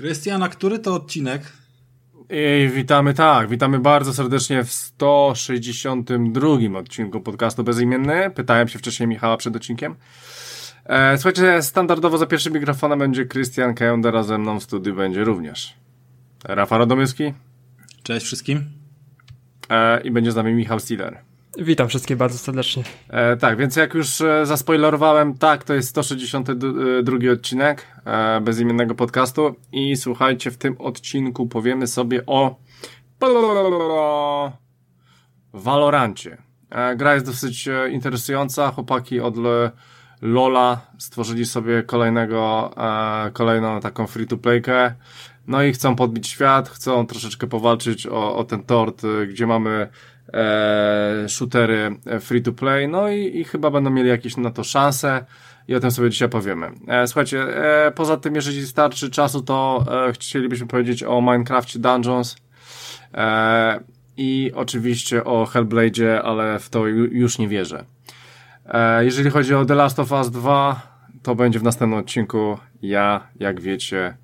Krystian, a który to odcinek? I witamy, tak, witamy bardzo serdecznie w 162 odcinku podcastu Bezimienny. Pytałem się wcześniej Michała przed odcinkiem. E, słuchajcie, standardowo za pierwszym mikrofonem będzie Krystian Kejonder, a ze mną w studiu będzie również Rafał Radomyski. Cześć wszystkim. E, I będzie z nami Michał Stiller. Witam wszystkich bardzo serdecznie. E, tak, więc jak już e, zaspoilerowałem, tak, to jest 162 e, odcinek e, bezimiennego podcastu i słuchajcie, w tym odcinku powiemy sobie o Valorancie. E, gra jest dosyć e, interesująca, chłopaki od Lola stworzyli sobie kolejnego, e, kolejną taką free-to-playkę, no i chcą podbić świat, chcą troszeczkę powalczyć o, o ten tort, gdzie mamy e, shootery e, free to play, no i, i chyba będą mieli jakieś na to szanse i o tym sobie dzisiaj powiemy. E, słuchajcie, e, poza tym, jeżeli starczy czasu, to e, chcielibyśmy powiedzieć o Minecraft Dungeons e, i oczywiście o Hellblade, ale w to już nie wierzę. E, jeżeli chodzi o The Last of Us 2, to będzie w następnym odcinku. Ja, jak wiecie,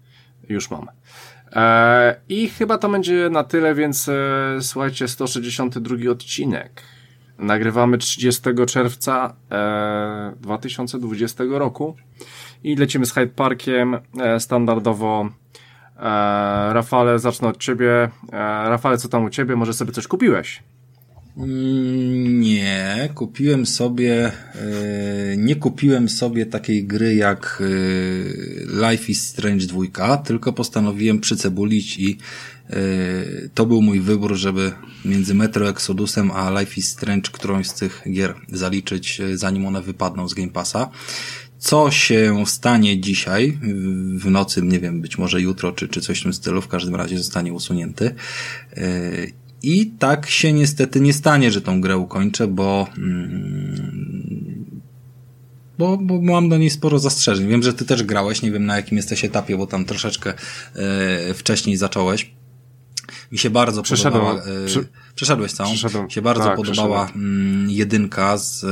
już mam. E, I chyba to będzie na tyle, więc e, słuchajcie, 162 odcinek. Nagrywamy 30 czerwca e, 2020 roku i lecimy z Hyde Parkiem standardowo. Rafale, zacznę od ciebie. Rafale, co tam u ciebie? Może sobie coś kupiłeś? Mm, nie, kupiłem sobie, e, nie kupiłem sobie takiej gry jak e, Life is Strange 2, tylko postanowiłem przycebulić i e, to był mój wybór, żeby między Metro Exodusem a Life is Strange którąś z tych gier zaliczyć, zanim one wypadną z Game Passa. Co się stanie dzisiaj, w nocy, nie wiem, być może jutro, czy, czy coś w tym stylu, w każdym razie zostanie usunięty. I tak się niestety nie stanie, że tą grę ukończę, bo, mm, bo, bo mam do niej sporo zastrzeżeń. Wiem, że ty też grałeś, nie wiem na jakim jesteś etapie, bo tam troszeczkę e, wcześniej zacząłeś. Mi się bardzo Przeszedłem. podobała. E, Przeszedłeś całą? Przeszedłem. się bardzo tak, podobała mm, jedynka. Z, e,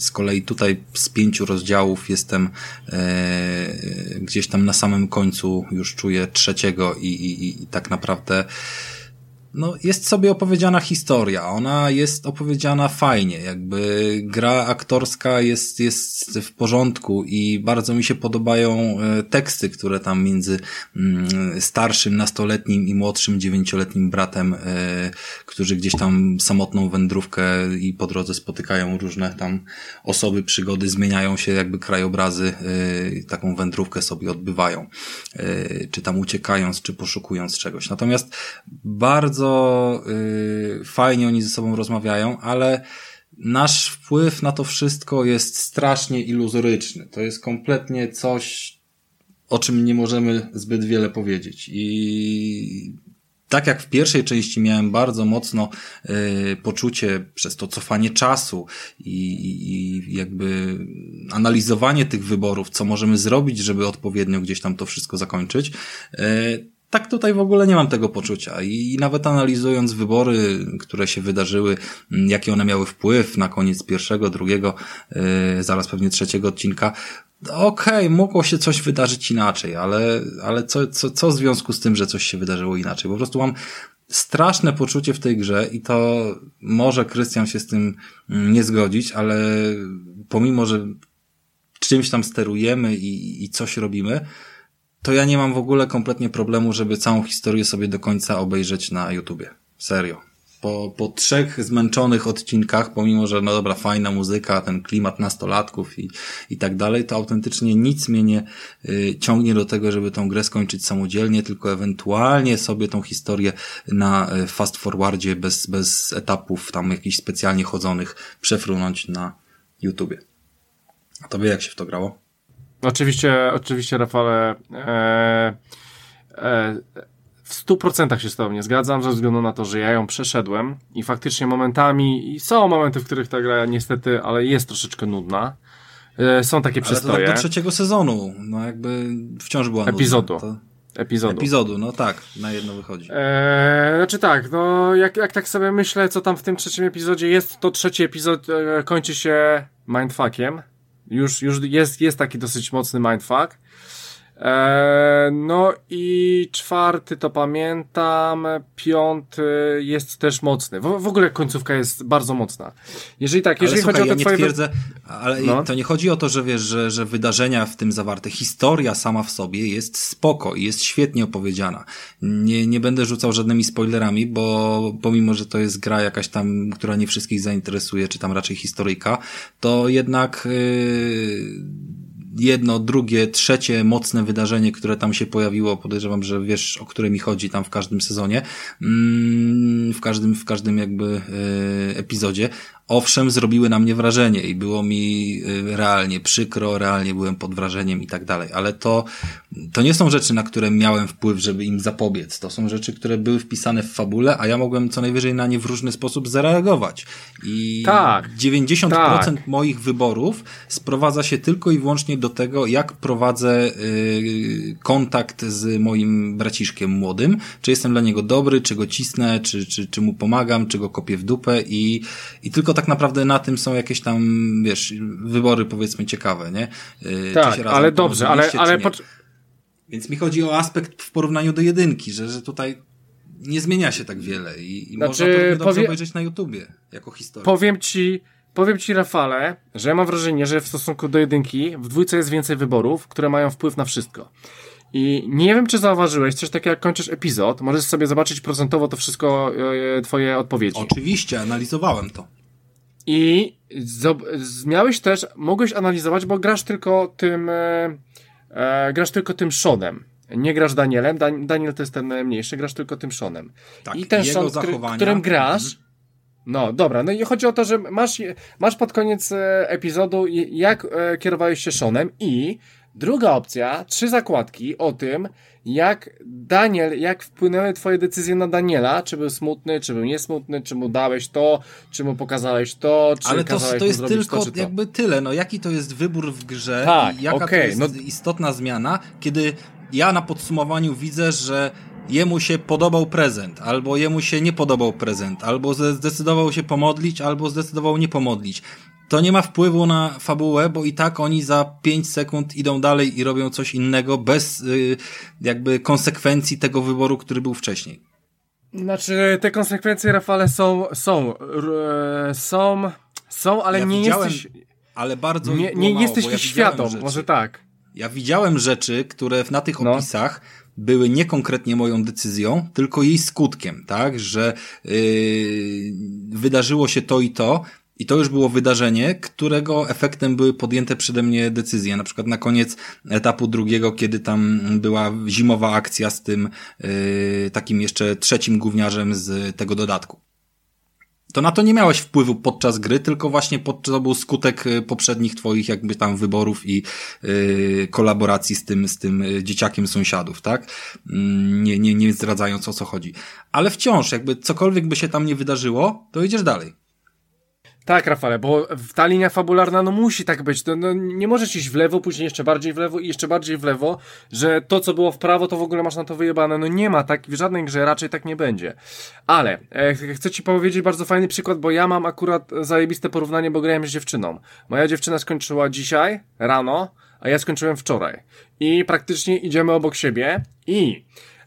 z kolei tutaj z pięciu rozdziałów jestem e, gdzieś tam na samym końcu już czuję trzeciego i, i, i tak naprawdę no, jest sobie opowiedziana historia. Ona jest opowiedziana fajnie, jakby gra aktorska jest, jest w porządku i bardzo mi się podobają e, teksty, które tam między mm, starszym nastoletnim i młodszym dziewięcioletnim bratem, e, którzy gdzieś tam samotną wędrówkę i po drodze spotykają różne tam osoby, przygody, zmieniają się jakby krajobrazy, e, taką wędrówkę sobie odbywają. Czy tam uciekając, czy poszukując czegoś. Natomiast bardzo bardzo y, fajnie oni ze sobą rozmawiają, ale nasz wpływ na to wszystko jest strasznie iluzoryczny. To jest kompletnie coś, o czym nie możemy zbyt wiele powiedzieć. I tak jak w pierwszej części miałem bardzo mocno y, poczucie przez to cofanie czasu i, i, jakby analizowanie tych wyborów, co możemy zrobić, żeby odpowiednio gdzieś tam to wszystko zakończyć, y, tak tutaj w ogóle nie mam tego poczucia i nawet analizując wybory, które się wydarzyły, mm, jaki one miały wpływ na koniec pierwszego, drugiego, yy, zaraz pewnie trzeciego odcinka, okej, okay, mogło się coś wydarzyć inaczej, ale, ale co, co, co w związku z tym, że coś się wydarzyło inaczej? Po prostu mam straszne poczucie w tej grze i to może Krystian się z tym nie zgodzić, ale pomimo, że czymś tam sterujemy i, i coś robimy, to ja nie mam w ogóle kompletnie problemu, żeby całą historię sobie do końca obejrzeć na YouTubie. Serio. Po, po trzech zmęczonych odcinkach, pomimo, że no dobra, fajna muzyka, ten klimat nastolatków i, i tak dalej, to autentycznie nic mnie nie y, ciągnie do tego, żeby tą grę skończyć samodzielnie, tylko ewentualnie sobie tą historię na y, fast forwardzie bez, bez etapów tam jakichś specjalnie chodzonych przefrunąć na YouTubie. A tobie jak się w to grało? Oczywiście, oczywiście, Rafale, e, e, w stu procentach się z tobą nie zgadzam, ze względu na to, że ja ją przeszedłem i faktycznie momentami, i są momenty, w których ta gra niestety, ale jest troszeczkę nudna. E, są takie przystoje. Ale to tak do trzeciego sezonu, no jakby wciąż była Epizodu. Nudna, to... Epizodu. Epizodu, no tak, na jedno wychodzi. Eee, znaczy tak, no jak, jak tak sobie myślę, co tam w tym trzecim epizodzie jest, to trzeci epizod e, kończy się mindfuckiem. Już, już jest, jest taki dosyć mocny mindfuck. E, no i czwarty to pamiętam, piąty jest też mocny. W, w ogóle końcówka jest bardzo mocna. Jeżeli tak, jeżeli ale, słuchaj, chodzi o te te twoje... twierdzę, ale No. to nie chodzi o to, że wiesz, że, że wydarzenia w tym zawarte, historia sama w sobie jest spoko i jest świetnie opowiedziana. Nie, nie będę rzucał żadnymi spoilerami, bo pomimo, że to jest gra jakaś tam, która nie wszystkich zainteresuje, czy tam raczej historyjka, to jednak yy, jedno, drugie, trzecie mocne wydarzenie, które tam się pojawiło, podejrzewam, że wiesz, o które mi chodzi tam w każdym sezonie, mm, w każdym, w każdym jakby e, epizodzie, owszem, zrobiły na mnie wrażenie i było mi e, realnie przykro, realnie byłem pod wrażeniem i tak dalej, ale to, to nie są rzeczy, na które miałem wpływ, żeby im zapobiec. To są rzeczy, które były wpisane w fabule, a ja mogłem co najwyżej na nie w różny sposób zareagować. I Tak, 90% tak. moich wyborów sprowadza się tylko i wyłącznie do tego, jak prowadzę y, kontakt z moim braciszkiem młodym, czy jestem dla niego dobry, czy go cisnę, czy, czy, czy mu pomagam, czy go kopię w dupę i, i tylko tak naprawdę na tym są jakieś tam, wiesz, wybory powiedzmy ciekawe, nie? Y, Tak, ale dobrze, ale, ale Więc mi chodzi o aspekt w porównaniu do jedynki, że, że tutaj nie zmienia się tak wiele i, i Znaczy, można to dobrze obejrzeć na YouTubie, jako historię. powiem ci, powiem ci Rafale, że ja mam wrażenie, że w stosunku do jedynki w dwójce jest więcej wyborów, które mają wpływ na wszystko. I nie wiem, czy zauważyłeś, coś takiego jak kończysz epizod, możesz sobie zobaczyć procentowo to wszystko, e, twoje odpowiedzi. Oczywiście, analizowałem to. I miałeś też, mogłeś analizować, bo grasz tylko tym, e, e, grasz tylko tym Seanem. Nie grasz Danielem, Dan- Daniel to jest ten e, mniejszy, grasz tylko tym Seanem. Tak, I ten Sean, którym grasz, Mhm. No dobra, no i chodzi o to, że masz, masz pod koniec e, epizodu, jak e, kierowałeś się Seanem i druga opcja, trzy zakładki o tym, jak Daniel, jak wpłynęły twoje decyzje na Daniela, czy był smutny, czy był niesmutny, czy mu dałeś to, czy mu pokazałeś to, czy Ale to, to jest tylko to, to. jakby tyle. No jaki to jest wybór w grze Tak, i jaka okej, to jest no- istotna zmiana, kiedy ja na podsumowaniu widzę, że jemu się podobał prezent, albo jemu się nie podobał prezent, albo zdecydował się pomodlić, albo zdecydował nie pomodlić. To nie ma wpływu na fabułę, bo i tak oni za 5 sekund idą dalej i robią coś innego bez y, jakby konsekwencji tego wyboru, który był wcześniej. Znaczy, te konsekwencje, Rafale, są, są, r- są, są, ale Ja nie jesteś, Ale bardzo nie, nie mało, jesteś ja świadom, może tak. Ja widziałem rzeczy, które na tych No. Były nie konkretnie moją decyzją, tylko jej skutkiem, tak? Że yy, wydarzyło się to i to. I to już było wydarzenie, którego efektem były podjęte przede mnie decyzje. Na przykład na koniec etapu drugiego, kiedy tam była zimowa akcja z tym yy, takim jeszcze trzecim gówniarzem z tego dodatku to na to nie miałeś wpływu podczas gry, tylko właśnie pod, to był skutek y, poprzednich twoich jakby tam wyborów i y, kolaboracji z tym, z tym y, dzieciakiem sąsiadów, tak? Mm, Nie, nie, nie zdradzając o co chodzi. Ale wciąż, jakby cokolwiek by się tam nie wydarzyło, to idziesz dalej. Tak, Rafale, bo ta linia fabularna no musi tak być. No, no, nie możesz iść w lewo, później jeszcze bardziej w lewo i jeszcze bardziej w lewo, że to, co było w prawo, to w ogóle masz na to wyjebane. No nie ma tak, w żadnej grze raczej tak nie będzie. Ale e, ch- chcę ci powiedzieć bardzo fajny przykład, bo ja mam akurat zajebiste porównanie, bo grałem z dziewczyną. Moja dziewczyna skończyła dzisiaj, rano, a ja skończyłem wczoraj. I praktycznie idziemy obok siebie i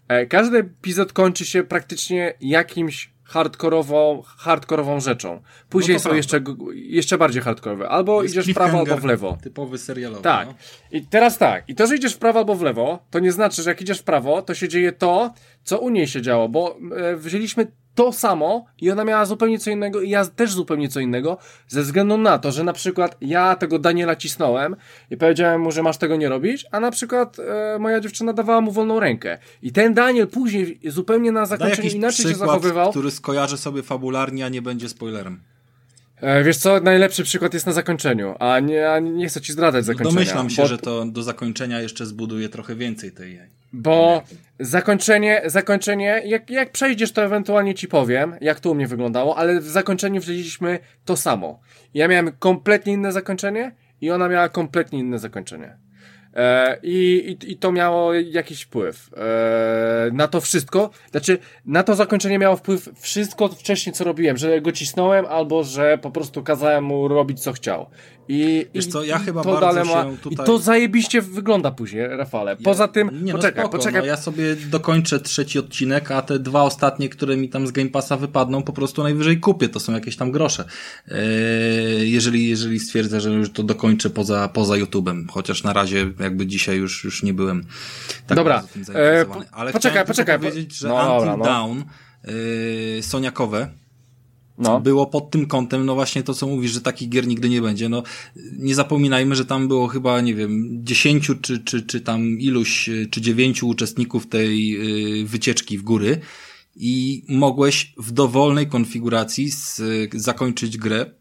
e, każdy epizod kończy się praktycznie jakimś hardkorową, hardkorową rzeczą. Później No są prawda. jeszcze, jeszcze bardziej hardkorowe. Albo Jest idziesz w prawo albo w lewo. Typowy serialowy. Tak. No. I teraz tak. I to, że idziesz w prawo albo w lewo, to nie znaczy, że jak idziesz w prawo, to się dzieje to, co u niej się działo, bo e, wzięliśmy to samo i ona miała zupełnie co innego i ja też zupełnie co innego, ze względu na to, że na przykład ja tego Daniela cisnąłem i powiedziałem mu, że masz tego nie robić, a na przykład e, moja dziewczyna dawała mu wolną rękę. I ten Daniel później zupełnie na zakończeniu jakiś inaczej się przykład, zachowywał. który skojarzy sobie fabularnie, a nie będzie spoilerem. E, wiesz co, najlepszy przykład jest na zakończeniu, a nie, a nie chcę ci zdradzać zakończenia. Domyślam się, bo- że to do zakończenia jeszcze zbuduje trochę więcej tej Bo zakończenie, zakończenie, jak, jak przejdziesz, to ewentualnie ci powiem, jak to u mnie wyglądało, ale w zakończeniu wzięliśmy to samo. Ja miałem kompletnie inne zakończenie i ona miała kompletnie inne zakończenie. E, i, i, to miało jakiś wpływ e, na to wszystko. Znaczy, na to zakończenie miało wpływ wszystko wcześniej, co robiłem, że go cisnąłem, albo że po prostu kazałem mu robić, co chciał. I, Wiesz co, ja i chyba to bardzo ma, się tutaj... I to zajebiście wygląda później, Rafale. Poza tym, nie, no poczekaj, spoko, poczekaj. No ja sobie dokończę trzeci odcinek, a te dwa ostatnie, które mi tam z Game Passa wypadną, po prostu najwyżej kupię. To są jakieś tam grosze. Eee, jeżeli, jeżeli stwierdzę, że już to dokończę poza, poza YouTube'em. Chociaż na razie jakby dzisiaj już, już nie byłem tak Dobra, tym zainteresowany. e, Ale poczekaj, poczekaj, powiedzieć, że no Until dobra, no. Down yy, Soniakowe No. było pod tym kątem, no właśnie to, co mówisz, że takich gier nigdy nie będzie. No, nie zapominajmy, że tam było chyba, nie wiem, dziesięciu czy, czy, czy tam iluś, czy dziewięciu uczestników tej y, wycieczki w góry i mogłeś w dowolnej konfiguracji z, zakończyć grę,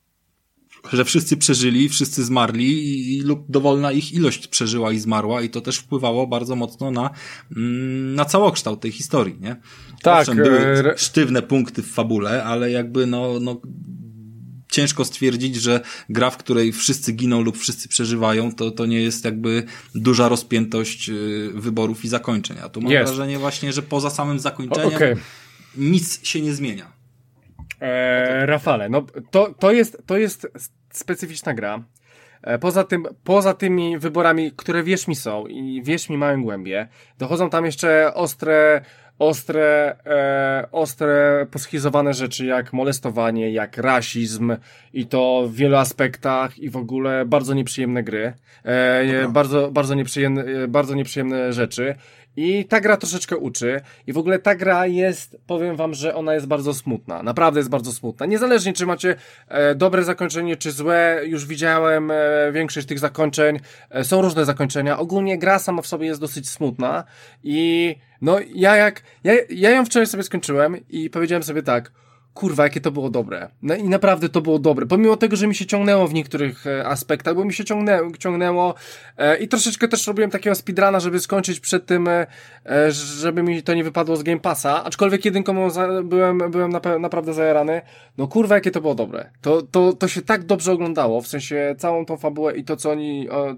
że wszyscy przeżyli, wszyscy zmarli i, i, lub dowolna ich ilość przeżyła i zmarła i to też wpływało bardzo mocno na, mm, na całokształt tej historii, nie? Tak, Owszem, były e, sztywne punkty w fabule, ale jakby no, no ciężko stwierdzić, że gra, w której wszyscy giną lub wszyscy przeżywają, to, to nie jest jakby duża rozpiętość y, wyborów i zakończeń. A tu mam Jest. wrażenie właśnie, że poza samym O, zakończeniem Okej. nic się nie zmienia. E, Rafale, no to, to, jest, to jest specyficzna gra. E, Poza tym, poza tymi wyborami, które wierz mi są i wierz mi mają głębie, dochodzą tam jeszcze ostre, ostre, e, ostre poschizowane rzeczy jak molestowanie, jak rasizm i to w wielu aspektach i w ogóle bardzo nieprzyjemne gry, e, bardzo, bardzo nieprzyjemne, e, bardzo nieprzyjemne rzeczy. I ta gra troszeczkę uczy. I w ogóle ta gra jest, powiem wam, że ona jest bardzo smutna. Naprawdę jest bardzo smutna. Niezależnie czy macie e, dobre zakończenie, czy złe, już widziałem e, większość tych zakończeń. E, są różne zakończenia. Ogólnie gra sama w sobie jest dosyć smutna. I no ja jak, ja, ja ją wczoraj sobie skończyłem i powiedziałem sobie tak, kurwa, jakie to było dobre. No i naprawdę to było dobre. Pomimo tego, że mi się ciągnęło w niektórych e, aspektach, bo mi się ciągnęło, ciągnęło e, i troszeczkę też robiłem takiego speedruna, żeby skończyć przed tym, e, e, żeby mi to nie wypadło z Game Passa, aczkolwiek jedynką za, byłem, byłem naprawdę zajarany. No kurwa, jakie to było dobre. To, to, to się tak dobrze oglądało, w sensie całą tą fabułę i to, co oni... O,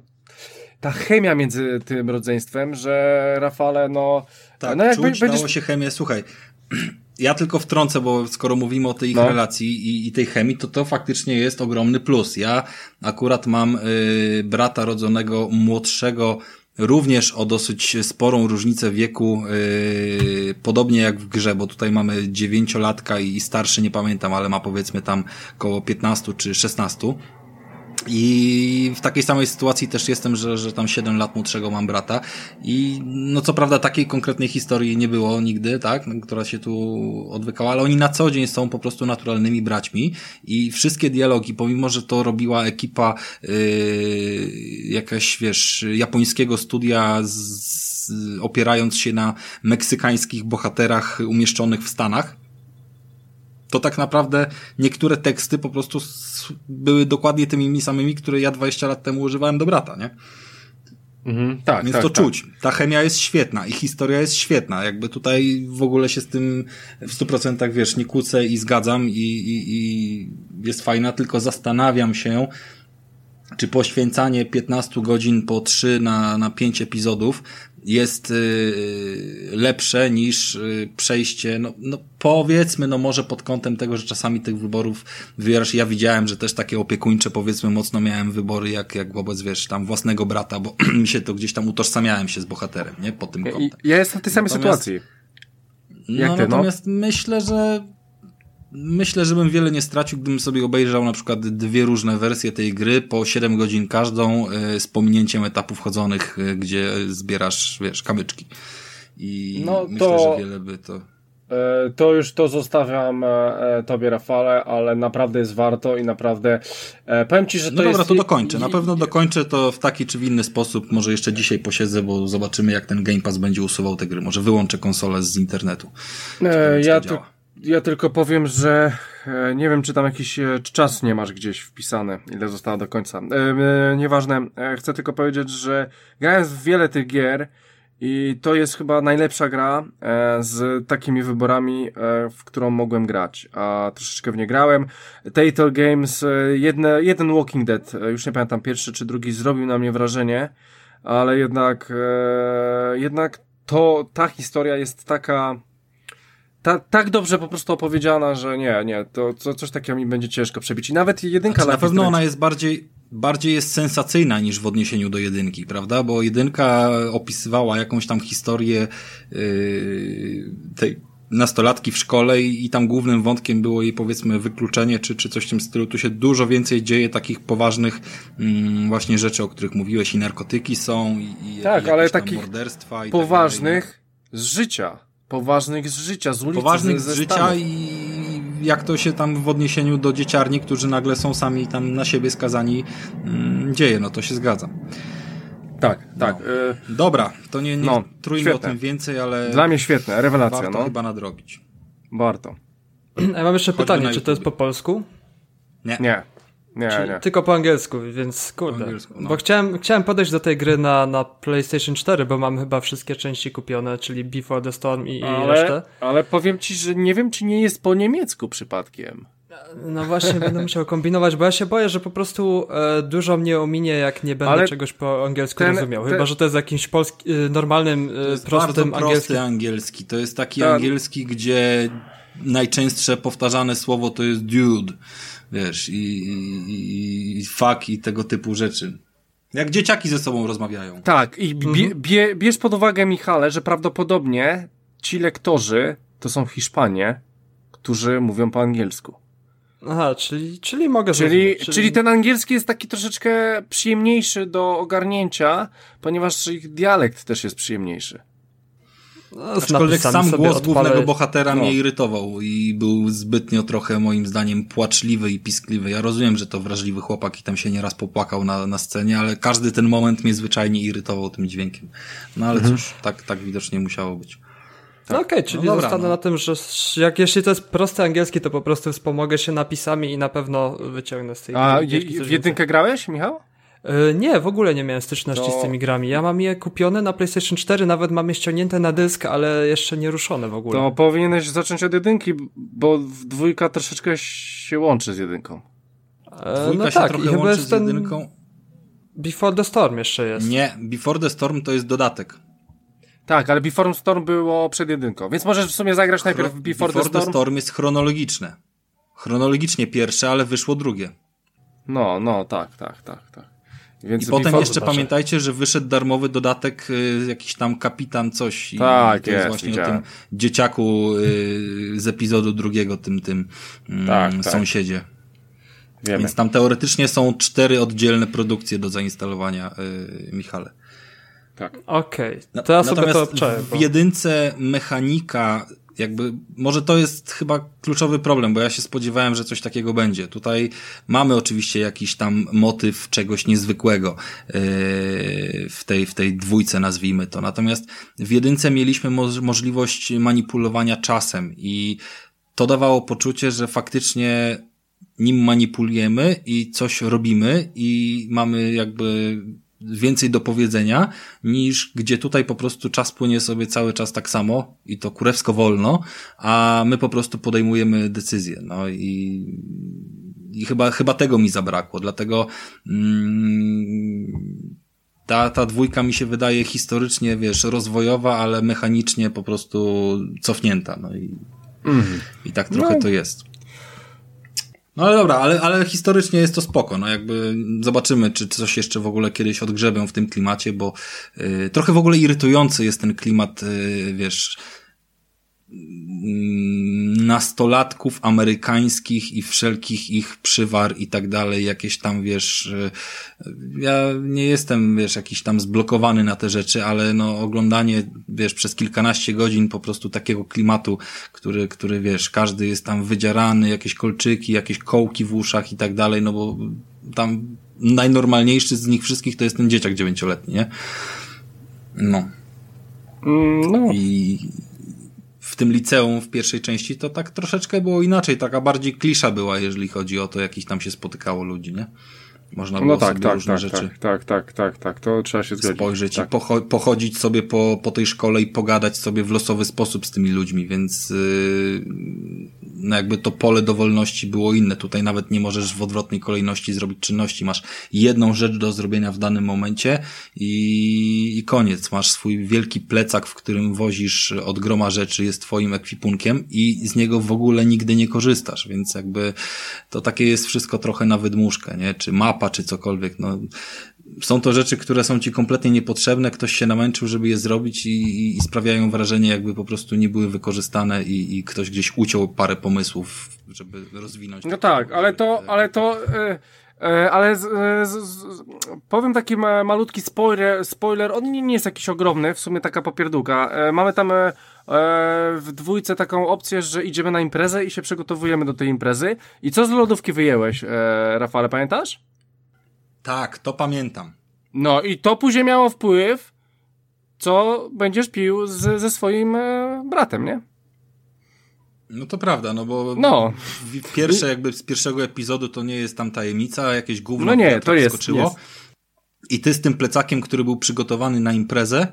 ta chemia między tym rodzeństwem, że Rafale, no... Tak, no czuć, dało się chemię. Słuchaj, ja tylko wtrącę, bo skoro mówimy o tej ich No. relacji i, i tej chemii, to to faktycznie jest ogromny plus. Ja akurat mam y, brata rodzonego młodszego, również o dosyć sporą różnicę wieku, y, podobnie jak w grze, bo tutaj mamy dziewięciolatka i starszy, nie pamiętam, ale ma powiedzmy tam koło 15 czy 16. I w takiej samej sytuacji też jestem, że, że tam 7 lat młodszego mam brata. I no co prawda takiej konkretnej historii nie było nigdy, tak, która się tu odwykała, ale oni na co dzień są po prostu naturalnymi braćmi i wszystkie dialogi, pomimo, że to robiła ekipa yy, jakaś, wiesz, japońskiego studia z, z, opierając się na meksykańskich bohaterach umieszczonych w Stanach, to tak naprawdę niektóre teksty po prostu były dokładnie tymi samymi, które ja 20 lat temu używałem do brata, nie? Mhm, tak, Więc tak, to tak. czuć. Ta chemia jest świetna i historia jest świetna. Jakby tutaj w ogóle się z tym w 100% wiesz, nie kłócę i zgadzam i, i, i jest fajna, tylko zastanawiam się, czy poświęcanie 15 godzin po 3 na, na 5 epizodów jest yy, lepsze niż yy, przejście, no, no powiedzmy, no może pod kątem tego, że czasami tych wyborów wybierasz. Ja widziałem, że też takie opiekuńcze, powiedzmy, mocno miałem wybory, jak, jak wobec, wiesz, tam własnego brata, bo mi się to gdzieś tam utożsamiałem się z bohaterem, nie? Pod tym kątem. ja jestem w tej samej Natomiast- sytuacji. No, jak ty, no? natomiast myślę, że myślę, że bym wiele nie stracił, gdybym sobie obejrzał na przykład dwie różne wersje tej gry po 7 godzin każdą y, z pominięciem etapów chodzonych, y, gdzie zbierasz, wiesz, kamyczki. I No myślę, to- że wiele by to... E, To już to zostawiam e, e, tobie, Rafale, ale naprawdę jest warto i naprawdę e, powiem ci, że to No dobra, jest... to dokończę. Na pewno dokończę to w taki czy w inny sposób. Może jeszcze dzisiaj posiedzę, bo zobaczymy jak ten Game Pass będzie usuwał te gry. Może wyłączę konsolę z internetu. E, ja, działa. Ja tylko powiem, że e, nie wiem, czy tam jakiś e, czas nie masz gdzieś wpisany, ile zostało do końca. E, nieważne, chcę tylko powiedzieć, że grałem w wiele tych gier i to jest chyba najlepsza gra z takimi wyborami, w którą mogłem grać, a troszeczkę w nie grałem. Telltale Games, jedne, jeden Walking Dead, już nie pamiętam, pierwszy czy drugi, zrobił na mnie wrażenie, ale jednak, jednak to, ta historia jest taka, ta, tak dobrze po prostu opowiedziana, że nie, nie, to, to coś takiego mi będzie ciężko przebić. I nawet jedynka znaczy, Na pewno ona jest bardziej, bardziej jest sensacyjna niż w odniesieniu do jedynki, prawda? Bo jedynka opisywała jakąś tam historię yy, tej nastolatki w szkole i, i tam głównym wątkiem było jej powiedzmy wykluczenie czy, czy coś w tym stylu. Tu się dużo więcej dzieje takich poważnych mm, właśnie rzeczy, o których mówiłeś i narkotyki są i, i tak, i ale takich morderstwa i tak poważnych tak z życia. Poważnych z życia, z ulicy, Poważnych z, z życia i jak to się tam w odniesieniu do dzieciarni, którzy nagle są sami tam na siebie skazani, mm, dzieje, no to się zgadza. Tak, tak. No. Y Dobra, to nie, nie no, trójmy świetne. o tym więcej, ale... Dla mnie świetne, rewelacja. Warto no. chyba nadrobić. Warto. Ja mam jeszcze pytanie, czy to jest po polsku? Nie. Nie. Nie, nie. Tylko po angielsku, więc kurde. Angielsku, no. Bo chciałem, chciałem podejść do tej gry na, na PlayStation 4, bo mam chyba wszystkie części kupione, czyli Before the Storm i, ale, i resztę. Ale powiem ci, że nie wiem, czy nie jest po niemiecku przypadkiem. No właśnie, będę musiał kombinować, bo ja się boję, że po prostu e, dużo mnie ominie, jak nie będę Ale czegoś po angielsku ten, rozumiał. Chyba, ten... że to jest jakimś polski, e, normalnym, e, to jest prostym bardzo prosty angielski. To jest taki tak. angielski, gdzie najczęstsze powtarzane słowo to jest dude, wiesz, i, i, i fuck i tego typu rzeczy. Jak dzieciaki ze sobą rozmawiają. Tak, i bie, mhm. bie, bierz pod uwagę, Michale, że prawdopodobnie ci lektorzy to są Hiszpanie, którzy mówią po angielsku. Aha, czyli, czyli mogę czyli, czyli... czyli ten angielski jest taki troszeczkę przyjemniejszy do ogarnięcia, ponieważ ich dialekt też jest przyjemniejszy. No, Aczkolwiek sam głos odpalę... głównego bohatera no. mnie irytował i był zbytnio trochę moim zdaniem płaczliwy i piskliwy. Ja rozumiem, że to wrażliwy chłopak i tam się nieraz popłakał na, na scenie, ale każdy ten moment mnie zwyczajnie irytował tym dźwiękiem. No ale mhm. cóż, tak, tak widocznie musiało być. Tak. No okej, okay, czyli no dobra, zostanę no. na tym, że jak jeśli to jest prosty angielski, to po prostu wspomogę się napisami i na pewno wyciągnę z tej A w jedynkę grałeś, Michał? Yy, nie, w ogóle nie miałem styczności to... z tymi grami. Ja mam je kupione na PlayStation 4, nawet mam je ściągnięte na dysk, ale jeszcze nie ruszone w ogóle. To powinieneś zacząć od jedynki, bo dwójka troszeczkę się łączy z jedynką. E, dwójka no się tak, trochę i łączy z jedynką. Before the Storm jeszcze jest. Nie, Before the Storm to jest dodatek. Tak, ale Before Storm było przed jedynką, więc możesz w sumie zagrać najpierw Before, Before the Storm. the Storm jest chronologiczne. Chronologicznie pierwsze, ale wyszło drugie. No, no, tak, tak, tak, tak. Więc I potem jeszcze pamiętajcie, że wyszedł darmowy dodatek, y, jakiś tam kapitan coś. Tak, i to jest, jest właśnie widziałem. o tym dzieciaku y, z epizodu drugiego, tym, tym mm, tak, tak. sąsiedzie. Wiemy. Więc tam teoretycznie są cztery oddzielne produkcje do zainstalowania, y, Michale. Tak. Okej, okay. to ja sobie Natomiast to obczaję. Bo... W jedynce mechanika jakby, może to jest chyba kluczowy problem, bo ja się spodziewałem, że coś takiego będzie. Tutaj mamy oczywiście jakiś tam motyw czegoś niezwykłego yy, w tej, w tej dwójce, nazwijmy to. Natomiast w jedynce mieliśmy mo możliwość manipulowania czasem i to dawało poczucie, że faktycznie nim manipulujemy i coś robimy i mamy jakby więcej do powiedzenia, niż gdzie tutaj po prostu czas płynie sobie cały czas tak samo i to kurewsko wolno, a my po prostu podejmujemy decyzje. No i, i chyba, chyba tego mi zabrakło, dlatego mm, ta, ta dwójka mi się wydaje historycznie, wiesz, rozwojowa, ale mechanicznie po prostu cofnięta. No i, mm. i tak trochę no. to jest. No ale dobra, ale, ale historycznie jest to spoko, no jakby zobaczymy, czy coś jeszcze w ogóle kiedyś odgrzebią w tym klimacie, bo y, trochę w ogóle irytujący jest ten klimat, y, wiesz, nastolatków amerykańskich i wszelkich ich przywar i tak dalej, jakieś tam, wiesz, y, ja nie jestem, wiesz, jakiś tam zblokowany na te rzeczy, ale no oglądanie, wiesz, przez kilkanaście godzin po prostu takiego klimatu, który, który, wiesz, każdy jest tam wydzierany, jakieś kolczyki, jakieś kołki w uszach i tak dalej, no bo tam najnormalniejszy z nich wszystkich to jest ten dzieciak dziewięcioletni, nie? No. Mm, no. I, tym liceum w pierwszej części to tak troszeczkę było inaczej, taka bardziej klisza była, jeżeli chodzi o to, jakich tam się spotykało ludzi, nie? Można było no tak, tak, różne tak, rzeczy tak, tak, tak, tak, tak, to trzeba się zgodzić. Spojrzeć tak. i pocho pochodzić sobie po, po tej szkole i pogadać sobie w losowy sposób z tymi ludźmi, więc yy, no jakby to pole dowolności było inne. Tutaj nawet nie możesz w odwrotnej kolejności zrobić czynności. Masz jedną rzecz do zrobienia w danym momencie i, i koniec. Masz swój wielki plecak, w którym wozisz od groma rzeczy, jest twoim ekwipunkiem i z niego w ogóle nigdy nie korzystasz, więc jakby to takie jest wszystko trochę na wydmuszkę, nie? Czy mapa, czy cokolwiek, no są to rzeczy, które są ci kompletnie niepotrzebne, ktoś się namęczył, żeby je zrobić i, i, sprawiają wrażenie, jakby po prostu nie były wykorzystane i, i ktoś gdzieś uciął parę pomysłów, żeby rozwinąć. No tak, ale to, ale to, yy, ale z, z, z, powiem taki malutki spoiler, spoiler, on nie, nie jest jakiś ogromny, w sumie taka popierdółka. E, mamy tam e, w dwójce taką opcję, że idziemy na imprezę i się przygotowujemy do tej imprezy. I co z lodówki wyjęłeś, Rafale, pamiętasz? Tak, to pamiętam. No i to później miało wpływ, co będziesz pił z, ze swoim e, bratem, nie? No to prawda, no bo no. pierwsze jakby z pierwszego epizodu to nie jest tam tajemnica, jakieś gówno no nie, to jest, jest. I ty z tym plecakiem, który był przygotowany na imprezę,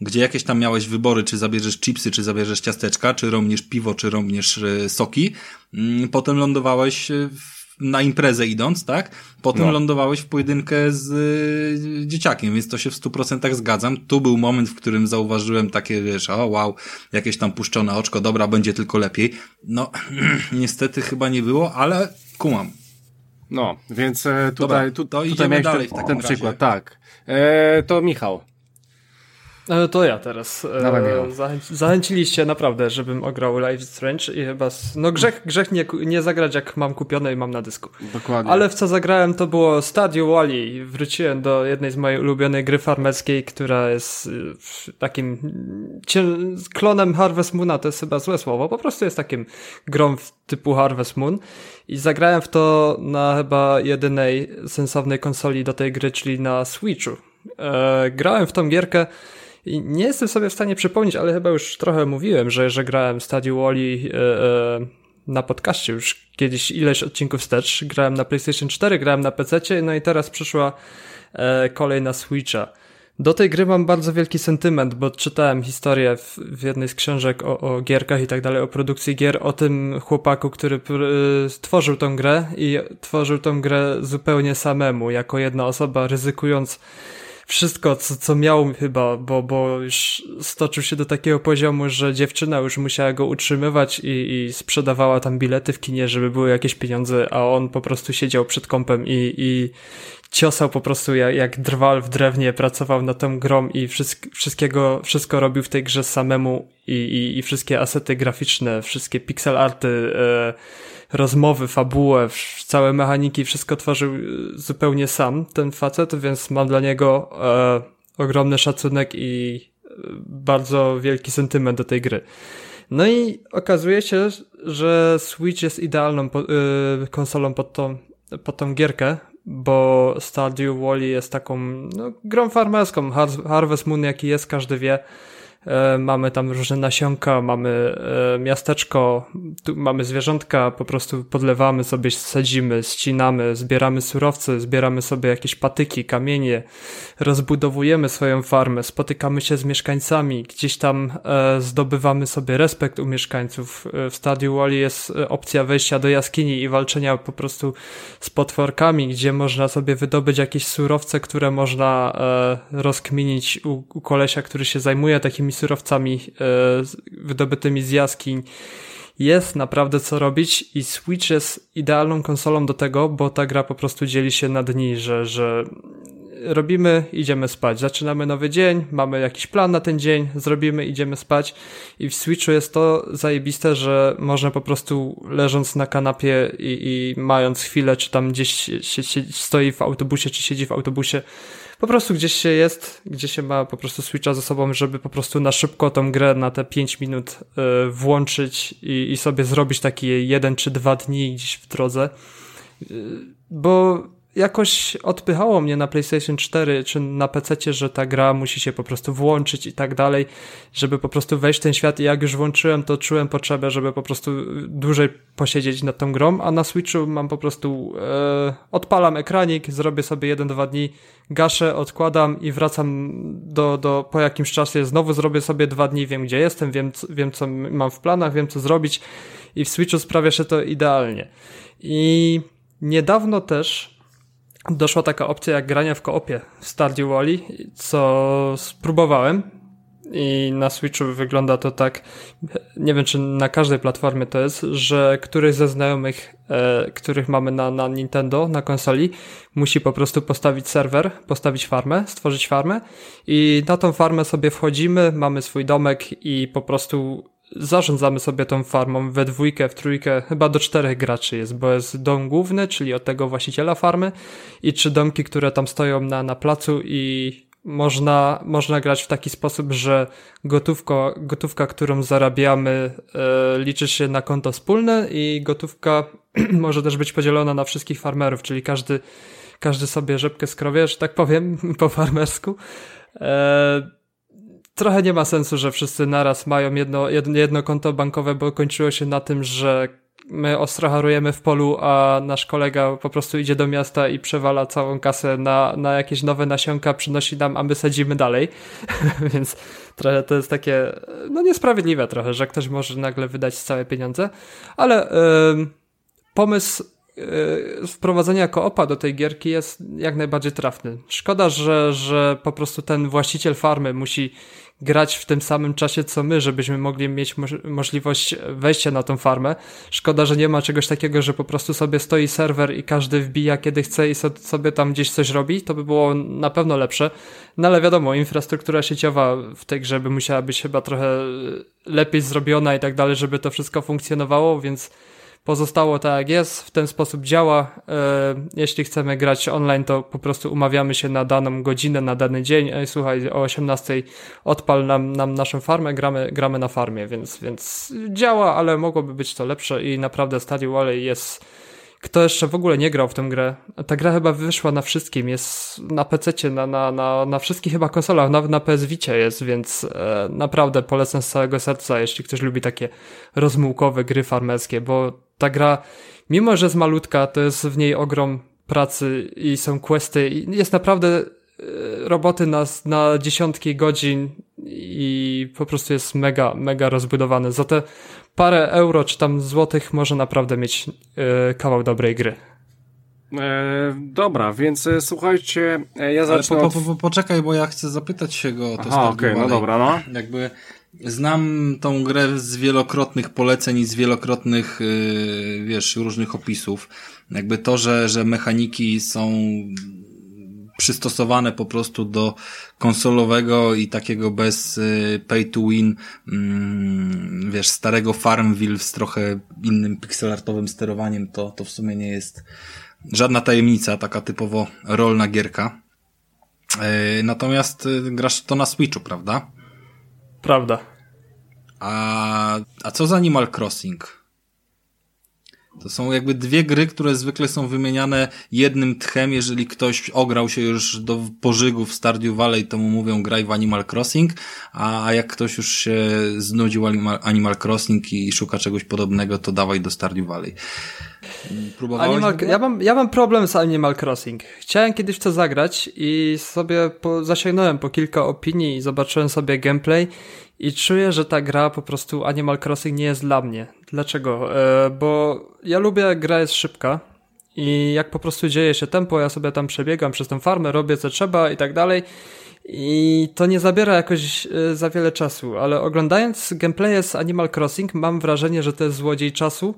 gdzie jakieś tam miałeś wybory, czy zabierzesz chipsy, czy zabierzesz ciasteczka, czy romniesz piwo, czy romniesz e, soki, mm, potem lądowałeś w na imprezę idąc, tak? Potem no. lądowałeś w pojedynkę z y, dzieciakiem, więc to się w stu procentach zgadzam. Tu był moment, w którym zauważyłem takie, wiesz, o wow, jakieś tam puszczone oczko, dobra, będzie tylko lepiej. No, niestety chyba nie było, ale kumam. No, więc e, tutaj, Dobra, to tu, tutaj dalej ten, ten przykład, tak. E, to Michał, to ja teraz. Dawaj, e, zachęc zachęciliście naprawdę, żebym ograł Life Strange i chyba. No grzech, grzech nie, nie zagrać jak mam kupione i mam na dysku. Dokładnie. Ale w co zagrałem to było Stadio Wally. Wróciłem do jednej z mojej ulubionej gry farmerskiej, która jest y, takim klonem Harvest Moona, to jest chyba złe słowo. Po prostu jest takim grą typu Harvest Moon. I zagrałem w to na chyba jedynej sensownej konsoli do tej gry, czyli na Switchu. E, grałem w tą gierkę i nie jestem sobie w stanie przypomnieć, ale chyba już trochę mówiłem, że, że grałem Stadio Wally e, e, na podcaście już kiedyś ileś odcinków wstecz. Grałem na PlayStation 4, grałem na PC, no i teraz przyszła e, kolej na Switcha. Do tej gry mam bardzo wielki sentyment, bo czytałem historię w, w jednej z książek o, o, gierkach i tak dalej, o produkcji gier, o tym chłopaku, który stworzył tą grę i tworzył tą grę zupełnie samemu, jako jedna osoba, ryzykując wszystko, co, co miał chyba, bo, bo już stoczył się do takiego poziomu, że dziewczyna już musiała go utrzymywać i, i sprzedawała tam bilety w kinie, żeby były jakieś pieniądze, a on po prostu siedział przed kąpem i, i ciosał po prostu jak, jak drwal w drewnie, pracował na tą grą i wszystk, wszystkiego, wszystko robił w tej grze samemu i, i, i wszystkie asety graficzne, wszystkie pixel arty, e, rozmowy, fabułę, całe mechaniki, wszystko tworzył y, zupełnie sam ten facet, więc mam dla niego e, ogromny szacunek i e, bardzo wielki sentyment do tej gry. No i okazuje się, że Switch jest idealną po, y, konsolą pod tą, pod tą gierkę, bo Stardew Valley jest taką no, grą farmerską. Harvest Moon, jaki jest, każdy wie. E, mamy tam różne nasionka, mamy e, miasteczko, mamy zwierzątka, po prostu podlewamy sobie, sadzimy, ścinamy, zbieramy surowce, zbieramy sobie jakieś patyki, kamienie, rozbudowujemy swoją farmę, spotykamy się z mieszkańcami, gdzieś tam e, zdobywamy sobie respekt u mieszkańców. W Stadium Wally jest opcja wejścia do jaskini i walczenia po prostu z potworkami, gdzie można sobie wydobyć jakieś surowce, które można rozkminić u, u kolesia, który się zajmuje takimi takimi surowcami e, wydobytymi z jaskiń jest naprawdę co robić i Switch jest idealną konsolą do tego, bo ta gra po prostu dzieli się na dni, że, że robimy, idziemy spać. Zaczynamy nowy dzień, mamy jakiś plan na ten dzień, zrobimy, idziemy spać. I w Switchu jest to zajebiste, że można po prostu leżąc na kanapie i, i mając chwilę, czy tam gdzieś się, się, stoi w autobusie, czy siedzi w autobusie, po prostu gdzieś się jest, gdzie się ma po prostu Switcha ze sobą, żeby po prostu na szybko tą grę na te 5 minut y, włączyć i, i sobie zrobić taki jeden czy dwa dni gdzieś w drodze. Y, bo jakoś odpychało mnie na PlayStation 4 czy na PC, że ta gra musi się po prostu włączyć i tak dalej, żeby po prostu wejść w ten świat i jak już włączyłem, to czułem potrzebę, żeby po prostu dłużej posiedzieć nad tą grą, a na Switchu mam po prostu e, odpalam ekranik, zrobię sobie jeden, dwa dni, gaszę, odkładam i wracam do, do po jakimś czasie, znowu zrobię sobie dwa dni, wiem gdzie jestem, wiem, wiem co mam w planach, wiem co zrobić i w Switchu sprawia się to idealnie. I niedawno też doszła taka opcja jak grania w koopie w Stardew Valley, co spróbowałem i na Switchu wygląda to tak, nie wiem czy na każdej platformie to jest, że któryś ze znajomych, e, których mamy na, na Nintendo, na konsoli, musi po prostu postawić serwer, postawić farmę, stworzyć farmę i na tą farmę sobie wchodzimy, mamy swój domek i po prostu zarządzamy sobie tą farmą we dwójkę, w trójkę, chyba do czterech graczy jest, bo jest dom główny, czyli od tego właściciela farmy i trzy domki, które tam stoją na, na placu i można, można grać w taki sposób, że gotówko, gotówka, którą zarabiamy, e, liczy się na konto wspólne i gotówka może też być podzielona na wszystkich farmerów, czyli każdy, każdy sobie rzepkę skrowie, że tak powiem, po farmersku. E, trochę nie ma sensu, że wszyscy naraz mają jedno, jedno, jedno konto bankowe, bo kończyło się na tym, że my ostro harujemy w polu, a nasz kolega po prostu idzie do miasta i przewala całą kasę na, na jakieś nowe nasionka, przynosi nam, a my sadzimy dalej. Więc trochę to jest takie, no niesprawiedliwe trochę, że ktoś może nagle wydać całe pieniądze, ale yy, pomysł wprowadzenia koopa do tej gierki jest jak najbardziej trafny. Szkoda, że, że po prostu ten właściciel farmy musi grać w tym samym czasie co my, żebyśmy mogli mieć możliwość wejścia na tą farmę. Szkoda, że nie ma czegoś takiego, że po prostu sobie stoi serwer i każdy wbija kiedy chce i sobie tam gdzieś coś robi. To by było na pewno lepsze. No ale wiadomo, infrastruktura sieciowa w tej grze by musiała być chyba trochę lepiej zrobiona i tak dalej, żeby to wszystko funkcjonowało, więc pozostało tak jak jest, w ten sposób działa. E, jeśli chcemy grać online, to po prostu umawiamy się na daną godzinę, na dany dzień. Ej, słuchaj, o 18 odpal nam, nam naszą farmę, gramy, gramy na farmie, więc, więc działa, ale mogłoby być to lepsze i naprawdę Stadio Valley jest kto jeszcze w ogóle nie grał w tę grę, ta gra chyba wyszła na wszystkim, jest na PC, na, na, na, na wszystkich chyba konsolach, nawet na PS Vicie jest, więc e, naprawdę polecam z całego serca, jeśli ktoś lubi takie rozmułkowe gry farmerskie, bo ta gra, mimo że jest malutka, to jest w niej ogrom pracy i są questy i jest naprawdę e, roboty na, na dziesiątki godzin i po prostu jest mega, mega rozbudowany. Za te parę euro czy tam złotych może naprawdę mieć yy, kawał dobrej gry. E, dobra, więc e, słuchajcie, e, ja zacznę po, po, po, Poczekaj, bo ja chcę zapytać się go o to Aha, okej, okay, no dobra, no. Jakby znam tą grę z wielokrotnych poleceń i z wielokrotnych, yy, wiesz, różnych opisów. Jakby to, że, że mechaniki są przystosowane po prostu do konsolowego i takiego bez y, pay to win, mm, wiesz, starego Farmville z trochę innym pixelartowym sterowaniem, to, to w sumie nie jest żadna tajemnica, taka typowo rolna gierka. Y, natomiast y, grasz to na Switchu, prawda? Prawda. A, a co z Animal Crossing? To są jakby dwie gry, które zwykle są wymieniane jednym tchem, jeżeli ktoś ograł się już do pożygu w Stardew Valley, to mu mówią graj w Animal Crossing, a, jak ktoś już się znudził Animal Crossing i szuka czegoś podobnego, to dawaj do Stardew Valley. Próbowałeś Animal, ja, mam, ja mam problem z Animal Crossing. Chciałem kiedyś to zagrać i sobie po, zasięgnąłem po kilka opinii i zobaczyłem sobie gameplay i czuję, że ta gra po prostu Animal Crossing nie jest dla mnie. Dlaczego? E, bo ja lubię, jak gra jest szybka i jak po prostu dzieje się tempo, ja sobie tam przebiegam przez tę farmę, robię co trzeba i tak dalej. I to nie zabiera jakoś e, za wiele czasu, ale oglądając gameplay z Animal Crossing mam wrażenie, że to jest złodziej czasu,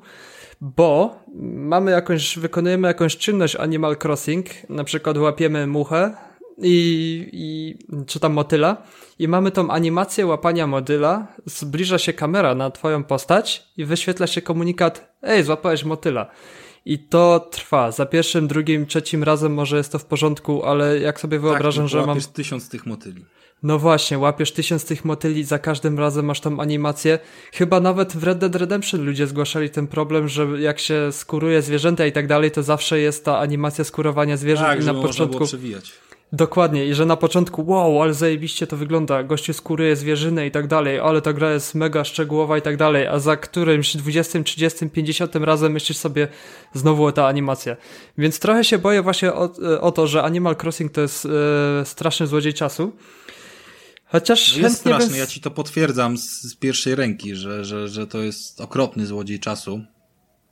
bo mamy jakąś, wykonujemy jakąś czynność Animal Crossing, na przykład łapiemy muchę, i, i czy tam motyla i mamy tą animację łapania motyla, zbliża się kamera na twoją postać i wyświetla się komunikat ej, złapałeś motyla. I to trwa. Za pierwszym, drugim, trzecim razem może jest to w porządku, ale jak sobie wyobrażam, tak, że mam. tysiąc tych motyli. No właśnie, łapiesz tysiąc tych motyli, za każdym razem masz tą animację. Chyba nawet w Red Dead Redemption ludzie zgłaszali ten problem, że jak się skuruje zwierzęta i tak dalej, to zawsze jest ta animacja skurowania zwierząt tak, i na początku. przewijać. Dokładnie, i że na początku, wow, ale zajebiście to wygląda, gościu skóruje zwierzynę i tak dalej, ale ta gra jest mega szczegółowa i tak dalej, a za którymś 20, 30, 50 razem myślisz sobie znowu ta animacja. Więc trochę się boję właśnie o, o to, że Animal Crossing to jest e, straszny złodziej czasu. Chociaż jest straszny, bez... ja ci to potwierdzam z, z pierwszej ręki, że, że, że to jest okropny złodziej czasu.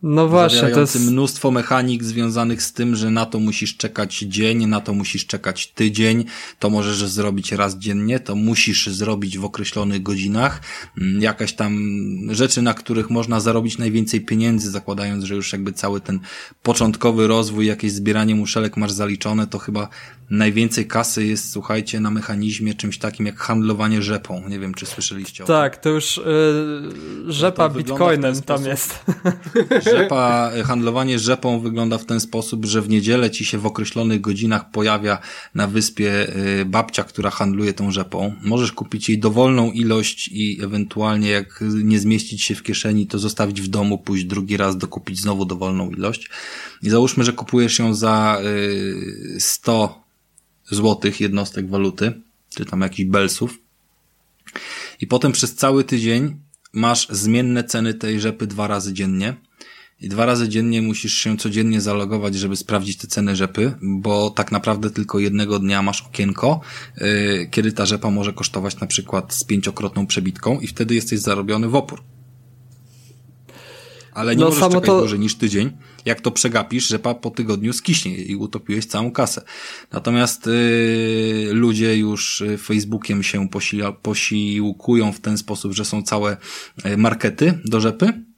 No właśnie, to jest mnóstwo mechanik związanych z tym, że na to musisz czekać dzień, na to musisz czekać tydzień, to możesz zrobić raz dziennie, to musisz zrobić w określonych godzinach. Mm, jakaś tam rzeczy, na których można zarobić najwięcej pieniędzy, zakładając, że już jakby cały ten początkowy rozwój, jakieś zbieranie muszelek masz zaliczone, to chyba najwięcej kasy jest, słuchajcie, na mechanizmie czymś takim jak handlowanie rzepą. Nie wiem, czy słyszeliście o tym. Tak, to już yy, rzepa to bitcoinem tam jest. Rzepa, handlowanie rzepą wygląda w ten sposób, że w niedzielę ci się w określonych godzinach pojawia na wyspie y, babcia, która handluje tą rzepą. Możesz kupić jej dowolną ilość i ewentualnie jak nie zmieścić się w kieszeni, to zostawić w domu, pójść drugi raz, dokupić znowu dowolną ilość. I załóżmy, że kupujesz ją za 100 y, złotych jednostek waluty, czy tam jakichś belsów. I potem przez cały tydzień masz zmienne ceny tej rzepy dwa razy dziennie i dwa razy dziennie musisz się codziennie zalogować, żeby sprawdzić te ceny rzepy, bo tak naprawdę tylko jednego dnia masz okienko, yy, kiedy ta rzepa może kosztować na przykład z pięciokrotną przebitką i wtedy jesteś zarobiony w opór. Ale nie no, możesz czekać to... dłużej niż tydzień. Jak to przegapisz, rzepa po tygodniu skiśnie i utopiłeś całą kasę. Natomiast yy, ludzie już y, Facebookiem się posiłkują w ten sposób, że są całe y, markety do rzepy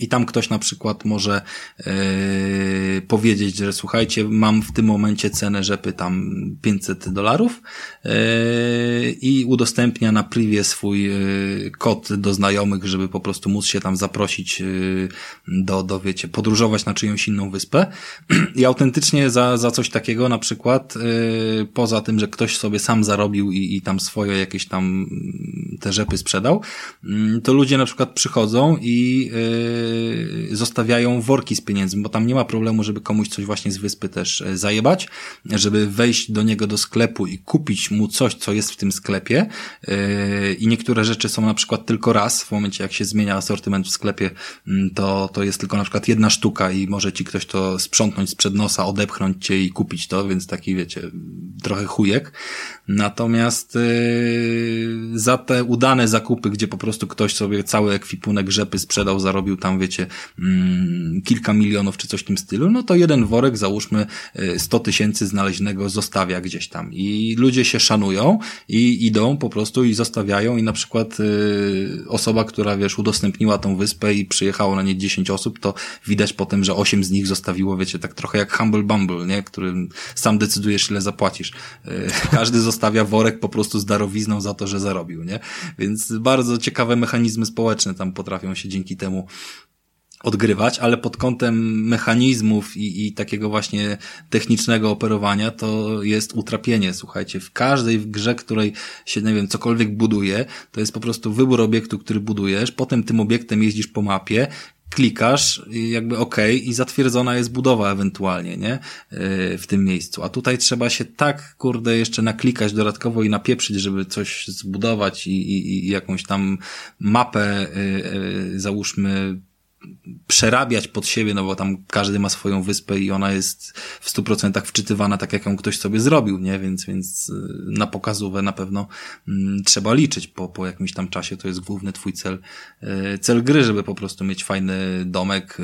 i tam ktoś na przykład może yy, powiedzieć, że słuchajcie, mam w tym momencie cenę rzepy tam 500 dolarów yy, i udostępnia na privie swój yy, kod do znajomych, żeby po prostu móc się tam zaprosić yy, do, do, wiecie, podróżować na czyjąś inną wyspę. I autentycznie za, za coś takiego na przykład, yy, poza tym, że ktoś sobie sam zarobił i, i tam swoje jakieś tam te rzepy sprzedał, yy, to ludzie na przykład przychodzą i yy, zostawiają worki z pieniędzmi, bo tam nie ma problemu, żeby komuś coś właśnie z wyspy też e, zajebać, żeby wejść do niego do sklepu i kupić mu coś, co jest w tym sklepie y, i niektóre rzeczy są na przykład tylko raz, w momencie jak się zmienia asortyment w sklepie, mm, to, to jest tylko na przykład jedna sztuka i może ci ktoś to sprzątnąć sprzed nosa, odepchnąć cię i kupić to, więc taki wiecie, trochę chujek. Natomiast yy, za te udane zakupy, gdzie po prostu ktoś sobie cały ekwipunek rzepy sprzedał, zarobił tam wiecie, mm, kilka milionów czy coś w tym stylu, no to jeden worek, załóżmy 100 y, tysięcy znaleźnego zostawia gdzieś tam i ludzie się szanują i idą po prostu i zostawiają i na przykład y, osoba, która wiesz, udostępniła tą wyspę i przyjechało na nie 10 osób, to widać potem, że 8 z nich zostawiło, wiecie, tak trochę jak Humble Bumble, nie? Który sam decydujesz ile zapłacisz. Y, każdy zostawia worek po prostu z darowizną za to, że zarobił, nie? Więc bardzo ciekawe mechanizmy społeczne tam potrafią się dzięki temu odgrywać, ale pod kątem mechanizmów i, i takiego właśnie technicznego operowania to jest utrapienie. Słuchajcie, w każdej grze, której się, nie wiem, cokolwiek buduje, to jest po prostu wybór obiektu, który budujesz, potem tym obiektem jeździsz po mapie, klikasz, jakby OK i zatwierdzona jest budowa ewentualnie, nie? Yy, w tym miejscu. A tutaj trzeba się tak, kurde, jeszcze naklikać dodatkowo i napieprzyć, żeby coś zbudować i, i, i jakąś tam mapę, yy, yy, załóżmy, przerabiać pod siebie, no bo tam każdy ma swoją wyspę i ona jest w stu procentach wczytywana tak, jak ją ktoś sobie zrobił, nie? Więc, więc y, na pokazówę na pewno mm, trzeba liczyć po, po jakimś tam czasie, to jest główny twój cel, y, cel gry, żeby po prostu mieć fajny domek.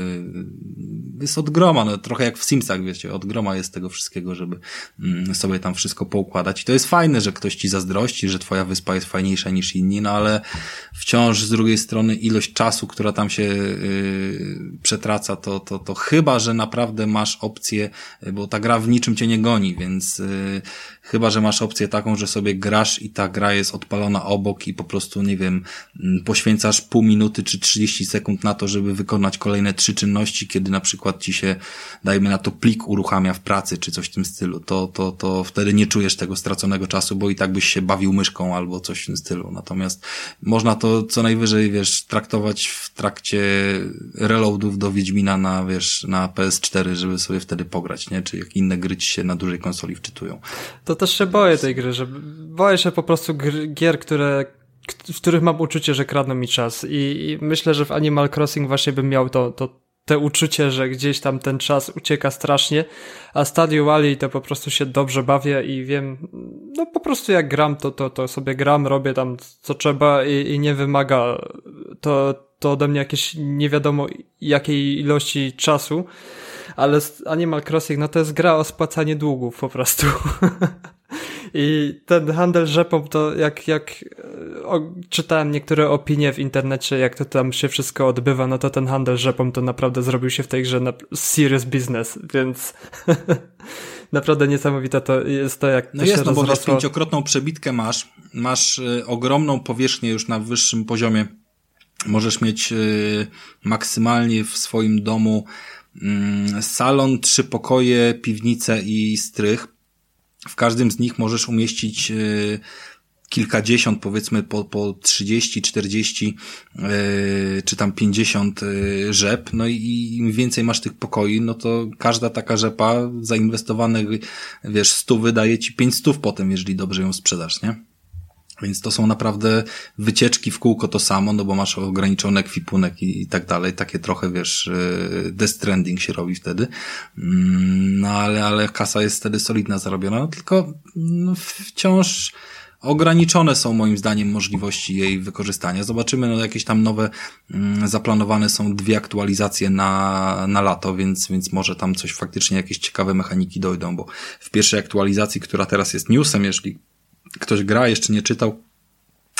Y, jest od groma, no trochę jak w Simsach, wiecie, od groma jest tego wszystkiego, żeby mm, sobie tam wszystko poukładać. I to jest fajne, że ktoś ci zazdrości, że twoja wyspa jest fajniejsza niż inni, no ale wciąż z drugiej strony ilość czasu, która tam się przetraca, to, to, to chyba, że naprawdę masz opcję, bo ta gra w niczym cię nie goni, więc y, chyba, że masz opcję taką, że sobie grasz i ta gra jest odpalona obok i po prostu, nie wiem, mm, poświęcasz pół minuty czy 30 sekund na to, żeby wykonać kolejne trzy czynności, kiedy na przykład ci się, dajmy na to, plik uruchamia w pracy czy coś w tym stylu, to, to, to wtedy nie czujesz tego straconego czasu, bo i tak byś się bawił myszką albo coś w tym stylu. Natomiast można to co najwyżej, wiesz, traktować w trakcie reloadów do Wiedźmina na, wiesz, na PS4, żeby sobie wtedy pograć, nie? Czy jak inne gry ci się na dużej konsoli wczytują. To też się boję tej gry, że boję się po prostu gier, które w których mam uczucie, że kradną mi czas I, i myślę, że w Animal Crossing właśnie bym miał to, to te uczucie, że gdzieś tam ten czas ucieka strasznie, a Stadio Wally to po prostu się dobrze bawię i wiem, no po prostu jak gram, to, to, to sobie gram, robię tam co trzeba i, i nie wymaga to, to ode mnie jakieś nie wiadomo jakiej ilości czasu, ale Animal Crossing, no to jest gra o spłacanie długów po prostu. I ten handel rzepą to jak, jak e, o, czytałem niektóre opinie w internecie, jak to tam się wszystko odbywa, no to ten handel rzepą to naprawdę zrobił się w tej grze na serious business, więc naprawdę niesamowite to jest to, jak no to jest, się no rozrosło. bo pięciokrotną przebitkę masz, masz y, ogromną powierzchnię już na wyższym poziomie. Możesz mieć y, maksymalnie w swoim domu y, salon, trzy pokoje, piwnicę i strych w każdym z nich możesz umieścić e, kilkadziesiąt, powiedzmy po, po 30, 40 e, czy tam 50 e, rzep, no i im więcej masz tych pokoi, no to każda taka rzepa zainwestowanych, wiesz, stu wydaje ci 5 stów potem, jeżeli dobrze ją sprzedasz, nie? Więc to są naprawdę wycieczki w kółko to samo, no bo masz ograniczony ekwipunek i, i tak dalej. Takie trochę, wiesz, e, death trending się robi wtedy. Mm, no ale, ale kasa jest wtedy solidna zarobiona, no, tylko no, wciąż ograniczone są moim zdaniem możliwości jej wykorzystania. Zobaczymy, no jakieś tam nowe, mm, zaplanowane są dwie aktualizacje na, na lato, więc, więc może tam coś faktycznie, jakieś ciekawe mechaniki dojdą, bo w pierwszej aktualizacji, która teraz jest newsem, jeśli ktoś gra, jeszcze nie czytał,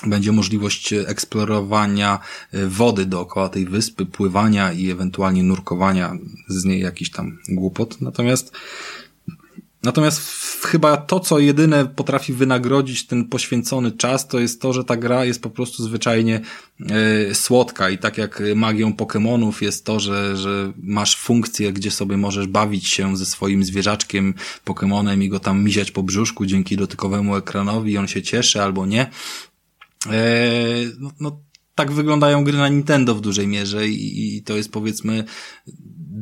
będzie możliwość eksplorowania e, wody dookoła tej wyspy, pływania i ewentualnie nurkowania z niej jakiś tam głupot. Natomiast Natomiast chyba to, co jedyne potrafi wynagrodzić ten poświęcony czas, to jest to, że ta gra jest po prostu zwyczajnie e, słodka i tak jak magią Pokémonów jest to, że, że masz funkcję, gdzie sobie możesz bawić się ze swoim zwierzaczkiem Pokémonem i go tam miziać po brzuszku dzięki dotykowemu ekranowi i on się cieszy albo nie. E, no, no, tak wyglądają gry na Nintendo w dużej mierze i, i to jest powiedzmy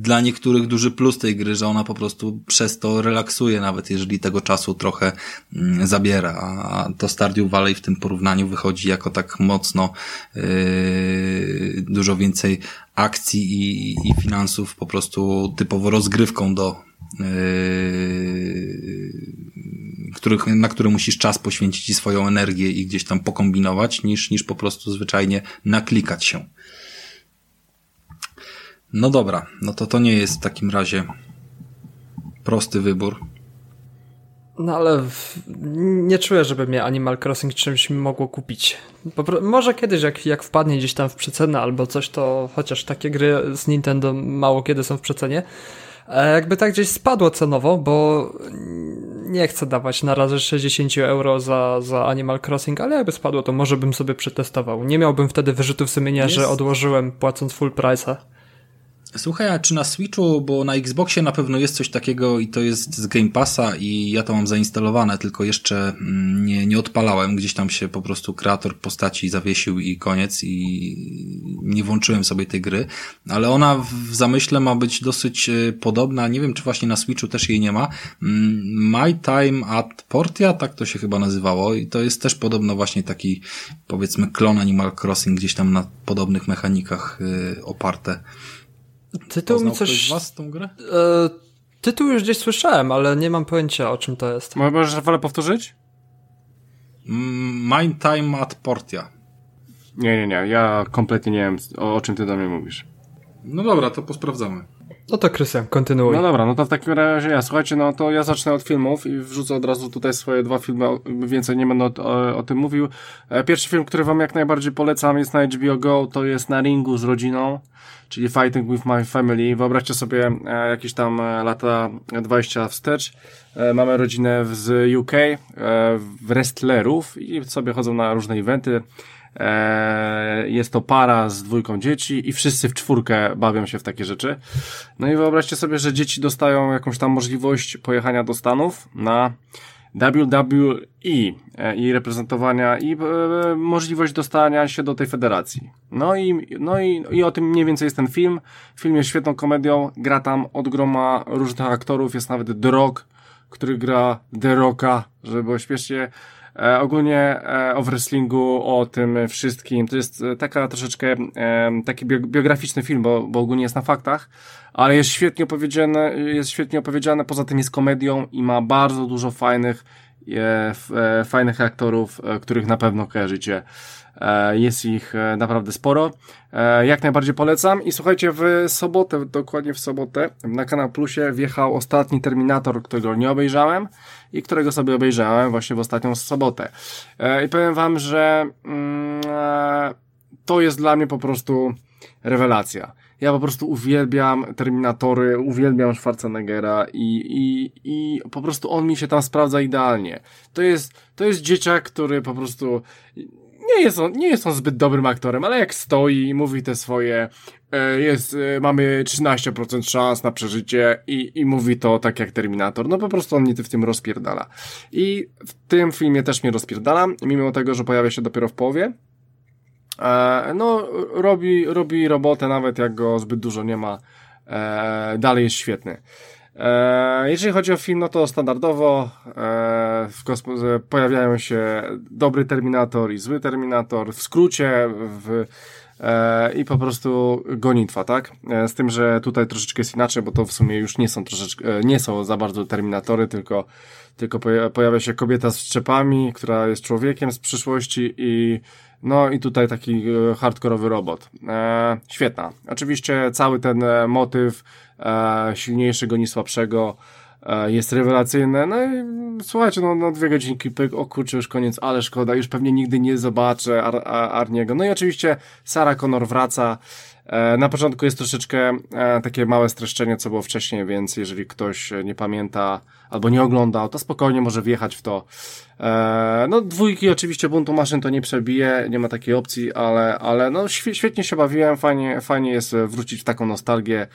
dla niektórych duży plus tej gry, że ona po prostu przez to relaksuje, nawet jeżeli tego czasu trochę mm, zabiera, a to Stardew Valley w tym porównaniu wychodzi jako tak mocno yy, dużo więcej akcji i, i finansów po prostu typowo rozgrywką do których, na które musisz czas poświęcić i swoją energię i gdzieś tam pokombinować, niż, niż po prostu zwyczajnie naklikać się. No dobra, no to to nie jest w takim razie prosty wybór. No ale w... nie czuję, żeby mnie Animal Crossing czymś mogło kupić. może kiedyś, jak, jak wpadnie gdzieś tam w przecenę albo coś, to chociaż takie gry z Nintendo mało kiedy są w przecenie. E, jakby tak gdzieś spadło cenowo, bo nie chcę dawać na razie 60 euro za, za Animal Crossing, ale jakby spadło, to może bym sobie przetestował. Nie miałbym wtedy wyrzutów sumienia, jest... że odłożyłem płacąc full price'a. Słuchaj, a czy na Switchu, bo na Xboxie na pewno jest coś takiego i to jest z Game Passa i ja to mam zainstalowane, tylko jeszcze mm, nie, nie odpalałem. Gdzieś tam się po prostu kreator postaci zawiesił i koniec i nie włączyłem sobie tej gry, ale ona w zamyśle ma być dosyć e, podobna. Nie wiem, czy właśnie na Switchu też jej nie ma. Mm, My Time at Portia, tak to się chyba nazywało i to jest też podobno właśnie taki powiedzmy klon Animal Crossing gdzieś tam na podobnych mechanikach yy, oparte. Tytuł mi coś... was tą grę? E, tytuł już gdzieś słyszałem, ale nie mam pojęcia o czym to jest. Możesz wolę powtórzyć? Mind Time at Portia. Nie, nie, nie. Ja kompletnie nie wiem o, o czym ty do mnie mówisz. No dobra, to posprawdzamy. No to Krystian, kontynuuj. No dobra, no to w takim razie ja, słuchajcie, no to ja zacznę od filmów i wrzucę od razu tutaj swoje dwa filmy, więcej nie będę o, o, o tym mówił. E, pierwszy film, który wam jak najbardziej polecam jest na HBO Go, to jest Na ringu z rodziną, czyli Fighting with My Family. Wyobraźcie sobie e, jakieś tam e, lata 20 wstecz. Mamy rodzinę z UK, wrestlerów i sobie chodzą na różne eventy. E, jest to para z dwójką dzieci i wszyscy w czwórkę bawią się w takie rzeczy. No i wyobraźcie sobie, że dzieci dostają jakąś tam możliwość pojechania do Stanów na WWE i reprezentowania i e, możliwość dostania się do tej federacji. No i, no i, i o tym mniej więcej jest ten film. Film jest świetną komedią, gra tam od groma różnych aktorów, jest nawet The Rock, który gra The Rocka, żeby było śmiesznie. E, ogólnie e, o wrestlingu, o tym wszystkim. To jest e, taka troszeczkę e, taki biograficzny film, bo, bo ogólnie jest na faktach, ale jest świetnie opowiedziane, jest świetnie opowiedziane, poza tym jest komedią i ma bardzo dużo fajnych, e, e, fajnych aktorów, których na pewno kojarzycie. E, jest ich e, naprawdę sporo. E, jak najbardziej polecam. I słuchajcie, w sobotę, dokładnie w sobotę, na Kanał Plusie wjechał ostatni Terminator, którego nie obejrzałem i którego sobie obejrzałem właśnie w ostatnią sobotę. I powiem wam, że mm, to jest dla mnie po prostu rewelacja. Ja po prostu uwielbiam Terminatory, uwielbiam Schwarzeneggera i, i, i po prostu on mi się tam sprawdza idealnie. To jest, to jest dzieciak, który po prostu nie jest on, nie jest on zbyt dobrym aktorem, ale jak stoi i mówi te swoje, e, jest, e, mamy 13% szans na przeżycie i, i mówi to tak jak Terminator, no po prostu on mnie w tym rozpierdala. I w tym filmie też mnie rozpierdala, mimo tego, że pojawia się dopiero w połowie. E, no, robi, robi robotę, nawet jak go zbyt dużo nie ma, dalej jest świetny. E, jeżeli chodzi o film, no to standardowo e, pojawiają się dobry Terminator i zły Terminator, w skrócie, w, e, i po prostu gonitwa, tak? Z tym, że tutaj troszeczkę jest inaczej, bo to w sumie już nie są troszeczkę, nie są za bardzo Terminatory, tylko, tylko pojawia się kobieta z szczepami, która jest człowiekiem z przyszłości i no i tutaj taki e, hardkorowy robot. E, świetna. Oczywiście cały ten motyw e, silniejszego niż słabszego e, jest rewelacyjny. No i słuchajcie, no, no dwie godzinki pyk, o kurczę, już koniec, ale szkoda, już pewnie nigdy nie zobaczę Ar Ar Arniego. No i oczywiście Sarah Connor wraca. E, na początku jest troszeczkę e, takie małe streszczenie, co było wcześniej, więc jeżeli ktoś nie pamięta albo nie oglądał, to spokojnie może wjechać w to. E, no dwójki oczywiście buntu maszyn to nie przebije, nie ma takiej opcji, ale, ale no świetnie się bawiłem, fajnie, fajnie jest wrócić w taką nostalgię.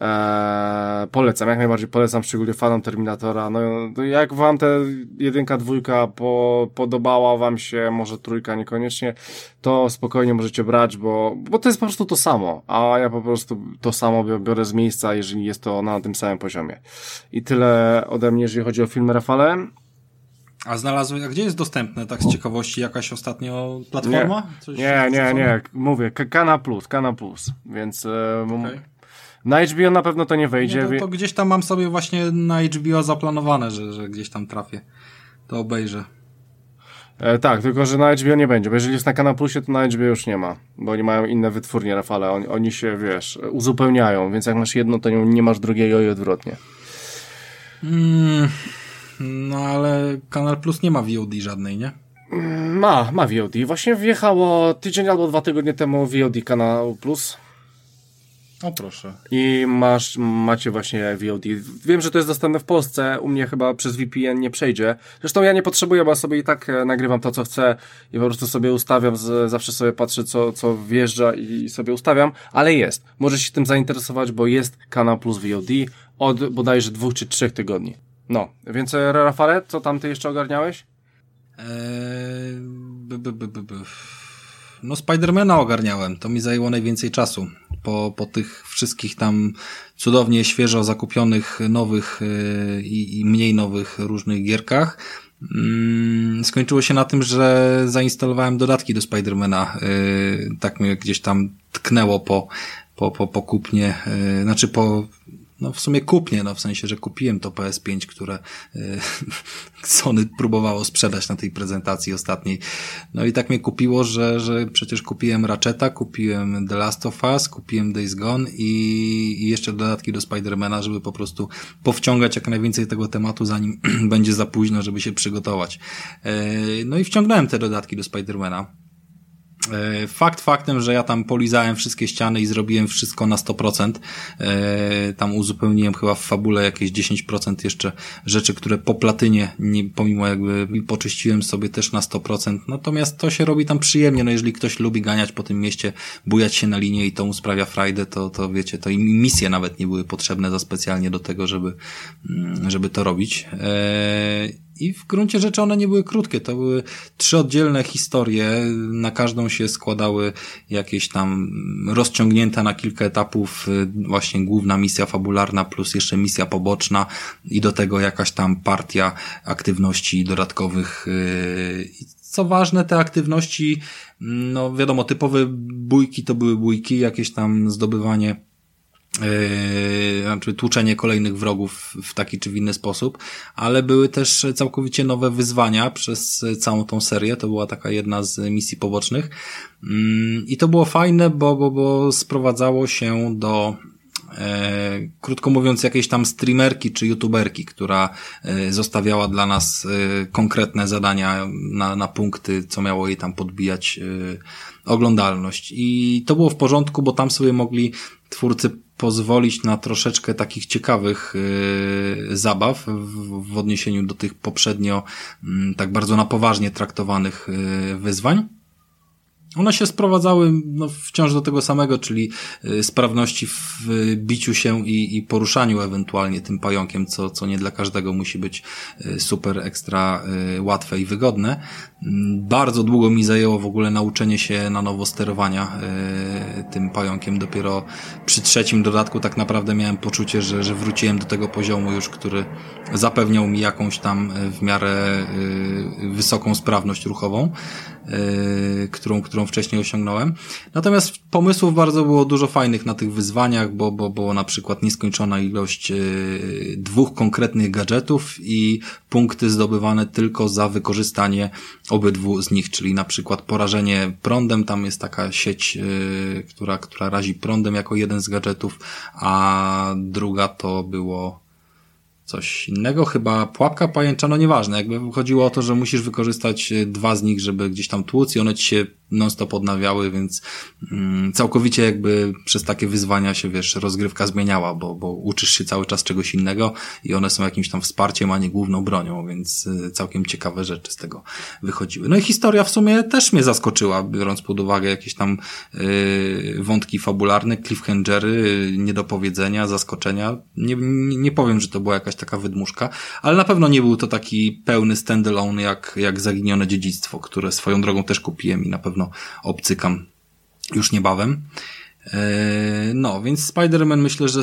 Eee, polecam, jak najbardziej polecam, szczególnie fanom Terminatora. No, no jak wam te jedynka, dwójka po, podobała wam się, może trójka niekoniecznie, to spokojnie możecie brać, bo, bo to jest po prostu to samo, a ja po prostu to samo biorę z miejsca, jeżeli jest to na tym samym poziomie. I tyle ode mnie, jeżeli chodzi o film Rafale. A znalazłeś, a gdzie jest dostępne, tak z ciekawości, jakaś ostatnio platforma? Nie, nie, nie, nie, mówię, Kana Plus, Kana Plus, więc e, okay. Na HBO na pewno to nie wejdzie. Nie, to, to, gdzieś tam mam sobie właśnie na HBO zaplanowane, że, że gdzieś tam trafię. To obejrzę. E, tak, tylko że na HBO nie będzie, bo jeżeli jest na Kanal Plusie, to na HBO już nie ma, bo oni mają inne wytwórnie, Rafale, oni, oni się, wiesz, uzupełniają, więc jak masz jedno, to nie, nie masz drugiego i odwrotnie. Mm, no ale Kanal Plus nie ma VOD żadnej, nie? Ma, ma VOD. Właśnie wjechało tydzień albo dwa tygodnie temu VOD Kanał Plus. O proszę. I masz, macie właśnie VOD. Wiem, że to jest dostępne w Polsce, u mnie chyba przez VPN nie przejdzie. Zresztą ja nie potrzebuję, bo sobie i tak e, nagrywam to, co chcę i po prostu sobie ustawiam, z, zawsze sobie patrzę, co, co wjeżdża i sobie ustawiam, ale jest. Możesz się tym zainteresować, bo jest kanał plus VOD od bodajże dwóch czy trzech tygodni. No, więc e, Rafale, co tam ty jeszcze ogarniałeś? Eee, b, b, b, b. No Spidermana ogarniałem, to mi zajęło najwięcej czasu. Po, po tych wszystkich tam cudownie świeżo zakupionych nowych yy, i mniej nowych różnych gierkach. Yy, skończyło się na tym, że zainstalowałem dodatki do Spidermana. Yy, tak mnie gdzieś tam tknęło po, po, po, po kupnie, yy, znaczy po no w sumie kupnie, no w sensie, że kupiłem to PS5, które y, Sony próbowało sprzedać na tej prezentacji ostatniej. No i tak mnie kupiło, że, że przecież kupiłem Ratcheta, kupiłem The Last of Us, kupiłem Days Gone i, i jeszcze dodatki do Spidermana, żeby po prostu powciągać jak najwięcej tego tematu, zanim będzie za późno, żeby się przygotować. Y, no i wciągnąłem te dodatki do Spidermana. E, fakt faktem, że ja tam polizałem wszystkie ściany i zrobiłem wszystko na 100%. E, tam uzupełniłem chyba w fabule jakieś 10% jeszcze rzeczy, które po platynie, nie, pomimo jakby poczyściłem sobie też na 100%. Natomiast to się robi tam przyjemnie, no jeżeli ktoś lubi ganiać po tym mieście, bujać się na linie i to mu sprawia frajdę, to, to wiecie, to i misje nawet nie były potrzebne za specjalnie do tego, żeby, mm, żeby to robić. I w gruncie rzeczy one nie były krótkie, to były trzy oddzielne historie, na każdą się składały jakieś tam rozciągnięte na kilka etapów. Właśnie główna misja fabularna plus jeszcze misja poboczna i do tego jakaś tam partia aktywności dodatkowych. Y, co ważne, te aktywności, no wiadomo, typowe bójki to były bójki, jakieś tam zdobywanie Yy, znaczy tłuczenie kolejnych wrogów w taki czy w inny sposób, ale były też całkowicie nowe wyzwania przez całą tą serię. To była taka jedna z misji pobocznych. Mm, I to było fajne, bo, bo, bo sprowadzało się do E, krótko mówiąc, jakiejś tam streamerki czy youtuberki, która e, zostawiała dla nas e, konkretne zadania na, na punkty, co miało jej tam podbijać oglądalność. I to było w porządku, bo tam sobie mogli twórcy pozwolić na troszeczkę takich ciekawych yy, zabaw w, w odniesieniu do tych poprzednio yy, tak bardzo na poważnie traktowanych yy, wyzwań. One się sprowadzały no, wciąż do tego samego, czyli y, sprawności w biciu się i, i poruszaniu ewentualnie tym pająkiem, co, co nie dla każdego musi być y, super ekstra y, łatwe i wygodne. Bardzo długo mi zajęło w ogóle nauczenie się na nowo sterowania tym pająkiem. Dopiero przy trzecim dodatku tak naprawdę miałem poczucie, że, że wróciłem do tego poziomu już, który zapewniał mi jakąś tam w miarę wysoką sprawność ruchową. Yy, którą, którą wcześniej osiągnąłem. Natomiast pomysłów bardzo było dużo fajnych na tych wyzwaniach, bo, bo było na przykład nieskończona ilość yy, dwóch konkretnych gadżetów i punkty zdobywane tylko za wykorzystanie obydwu z nich, czyli na przykład porażenie prądem, tam jest taka sieć, yy, która, która razi prądem jako jeden z gadżetów, a druga to było coś innego, chyba pułapka pajęcza, no nieważne, jakby chodziło o to, że musisz wykorzystać e, dwa z nich, żeby gdzieś tam tłuc i one ci się non-stop odnawiały, więc mm, całkowicie jakby przez takie wyzwania się, wiesz, rozgrywka zmieniała, bo, bo uczysz się cały czas czegoś innego i one są jakimś tam wsparciem, a nie główną bronią, więc y, całkiem ciekawe rzeczy z tego wychodziły. No i historia w sumie też mnie zaskoczyła, biorąc pod uwagę jakieś tam y, wątki fabularne, cliffhangery, y, niedopowiedzenia, zaskoczenia. Nie, nie, nie powiem, że to była jakaś taka wydmuszka, ale na pewno nie był to taki pełny standalone jak, jak Zaginione Dziedzictwo, które swoją drogą też kupiłem i na pewno pewno obcykam już niebawem. E, no, więc Spider-Man myślę, że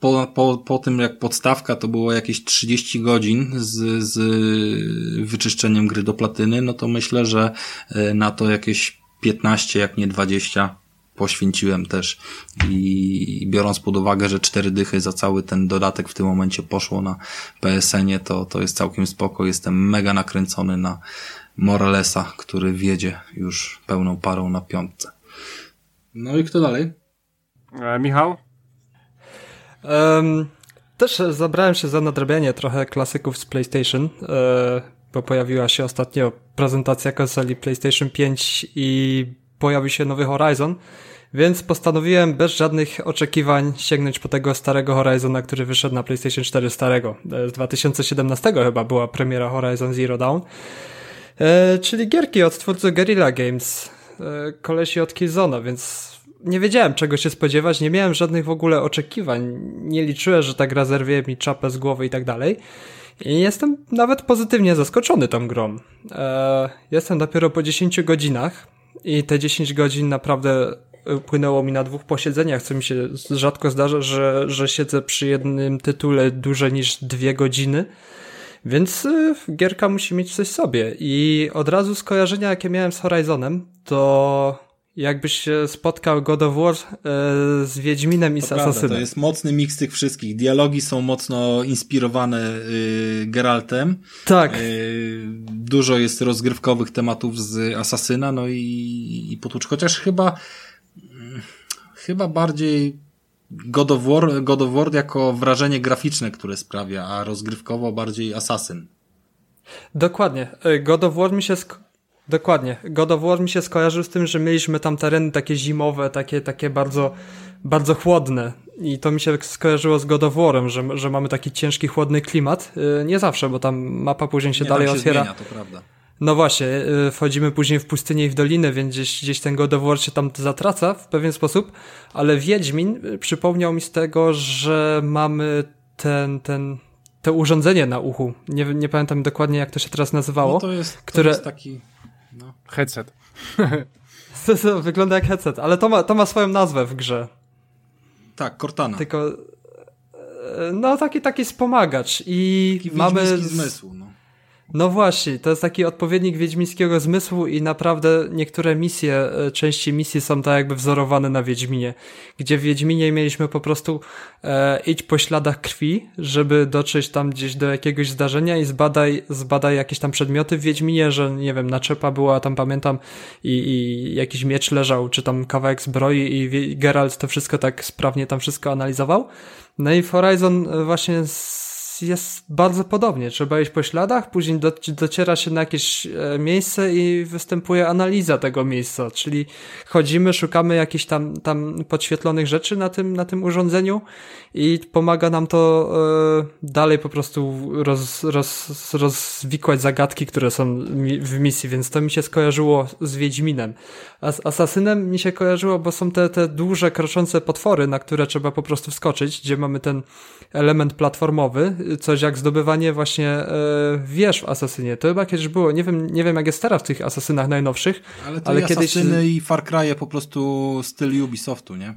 po, po, po tym jak podstawka to było jakieś 30 godzin z, z wyczyszczeniem gry do platyny, no to myślę, że e, na to jakieś 15, jak nie 20 poświęciłem też i biorąc pod uwagę, że cztery dychy za cały ten dodatek w tym momencie poszło na PSN-ie, to, to jest całkiem spoko. Jestem mega nakręcony na, Moralesa, który wiedzie już pełną parą na piątce. No i kto dalej? E, Michał? Um, też zabrałem się za nadrabianie trochę klasyków z PlayStation, e, bo pojawiła się ostatnio prezentacja konsoli PlayStation 5 i pojawił się nowy Horizon, więc postanowiłem bez żadnych oczekiwań sięgnąć po tego starego Horizona, który wyszedł na PlayStation 4 starego. Z 2017 chyba była premiera Horizon Zero Dawn. E, czyli gierki od twórcy Guerrilla Games, e, kolesi od Killzona, więc nie wiedziałem czego się spodziewać, nie miałem żadnych w ogóle oczekiwań, nie liczyłem, że ta gra zerwie mi czapę z głowy i tak dalej. I jestem nawet pozytwnie zaskoczony tą grą. E, jestem dopiero po 10 godzinach i te 10 godzin naprawdę płynęło mi na dwóch posiedzeniach, co mi się rzadko zdarza, że, że siedzę przy jednym tytule dłużej niż dwie godziny. Więc y, gierka musi mieć coś sobie. I od razu skojarzenia, jakie miałem z Horizonem, to jakbyś się spotkał God of War e, z Wiedźminem i to z prawda, Asasynem. To jest mocny miks tych wszystkich. Dialogi są mocno inspirowane y, Geraltem. Tak. Y, dużo jest rozgrywkowych tematów z Asasyna, no i, i potłucz. Chociaż chyba mm, chyba bardziej God of, War, God of War jako wrażenie graficzne, które sprawia, a rozgrywkowo bardziej Assassin. Dokładnie. E, God of War mi się Dokładnie. God of War mi się skojarzył z tym, że mieliśmy tam tereny takie zimowe, takie, takie bardzo, bardzo chłodne. I to mi się skojarzyło z God of War'em, że, że mamy taki ciężki, chłodny klimat. E, nie zawsze, bo tam mapa później się Nie, dalej się otwiera. Zmienia, to prawda. No właśnie, y, wchodzimy później w pustynię i w dolinę, więc gdzieś, gdzieś ten God of War się tam zatraca w pewien sposób, ale Wiedźmin y, przypomniał mi z tego, że mamy ten, ten, to urządzenie na uchu. Nie, nie pamiętam dokładnie, jak to się teraz nazywało. No to jest, to które... jest taki... No. Headset. to, to wygląda jak headset, ale to ma, to ma swoją nazwę w grze. Tak, Cortana. Tylko... Y, no, taki, taki wspomagacz i taki mamy... zmysł, no. No właśnie, to jest taki odpowiednik wiedźmińskiego zmysłu i naprawdę niektóre misje, e, części misji są tak jakby wzorowane na Wiedźminie, gdzie w Wiedźminie mieliśmy po prostu e, idź po śladach krwi, żeby dotrzeć tam gdzieś do jakiegoś zdarzenia i zbadaj, zbadaj jakieś tam przedmioty w Wiedźminie, że nie wiem, naczepa była tam pamiętam i, i jakiś miecz leżał, czy tam kawałek zbroi i Geralt to wszystko tak sprawnie tam wszystko analizował. No i Horizon e, właśnie z jest bardzo podobnie. Trzeba iść po śladach, później do, dociera się na jakieś e, miejsce i występuje analiza tego miejsca, czyli chodzimy, szukamy jakichś tam, tam podświetlonych rzeczy na tym, na tym urządzeniu i pomaga nam to e, dalej po prostu roz, roz, rozwikłać zagadki, które są w misji, więc to mi się skojarzyło z Wiedźminem. A z Asasynem mi się kojarzyło, bo są te, te duże, kroczące potwory, na które trzeba po prostu wskoczyć, gdzie mamy ten element platformowy, coś jak zdobywanie właśnie e, wież w Asasynie. To chyba kiedyś było, nie wiem, nie wiem jak jest teraz w tych Asasynach najnowszych, ale, to ale kiedyś... Asasyny i Far Cry po prostu styl Ubisoftu, nie?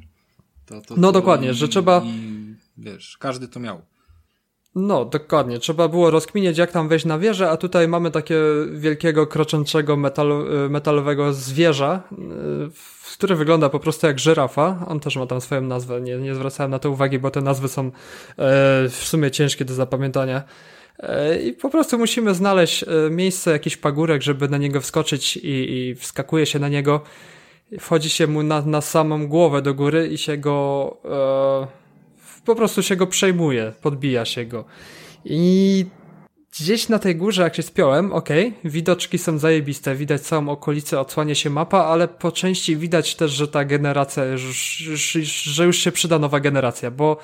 To, to, no dokładnie, i, że trzeba... I, wiesz, każdy to miał. No, dokładnie. Trzeba było rozkminiać, jak tam wejść na wieżę, a tutaj mamy takie wielkiego, kroczącego metalu, e, metalowego zwierza, e, który wygląda po prostu jak żyrafa. On też ma tam swoją nazwę. Nie, nie zwracałem na to uwagi, bo te nazwy są e, w sumie ciężkie do zapamiętania. I po prostu musimy znaleźć miejsce, jakiś pagórek, żeby na niego wskoczyć i, i wskakuje się na niego. Wchodzi się mu na, na samą głowę do góry i się go... E, po prostu się go przejmuje, podbija się go. I gdzieś na tej górze, jak się spiąłem, ok, widoczki są zajebiste, widać całą okolicę, odsłania się mapa, ale po części widać też, że ta generacja, już, już, że już się przyda nowa generacja, bo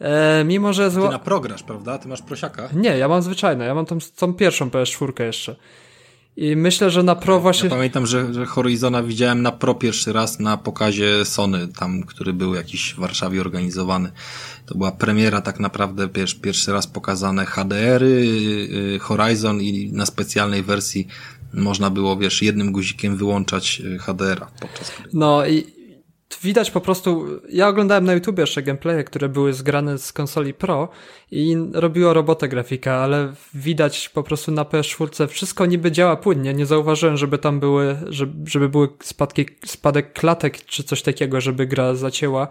e, mimo, że... Zło... Ty na prograsz, prawda? Ty masz prosiaka? Nie, ja mam zwyczajne, ja mam tą, tą pierwszą PS4 jeszcze. I myślę, że na Pro właśnie... Ja pamiętam, że, że Horizona widziałem na Pro pierwszy raz na pokazie Sony, tam, który był jakiś w Warszawie organizowany. To była premiera tak naprawdę, wiesz, pierwszy raz pokazane HDR-y, y, Horizon i na specjalnej wersji można było, wiesz, jednym guzikiem wyłączać y, HDR-a podczas gry. No i widać po prostu, ja oglądałem na YouTube jeszcze gameplaye, które były zgrane z konsoli Pro i robiło robotę grafika, ale widać po prostu na PS4 wszystko niby działa płynnie, nie zauważyłem, żeby tam były, żeby, były spadki, spadek klatek czy coś takiego, żeby gra zacięła,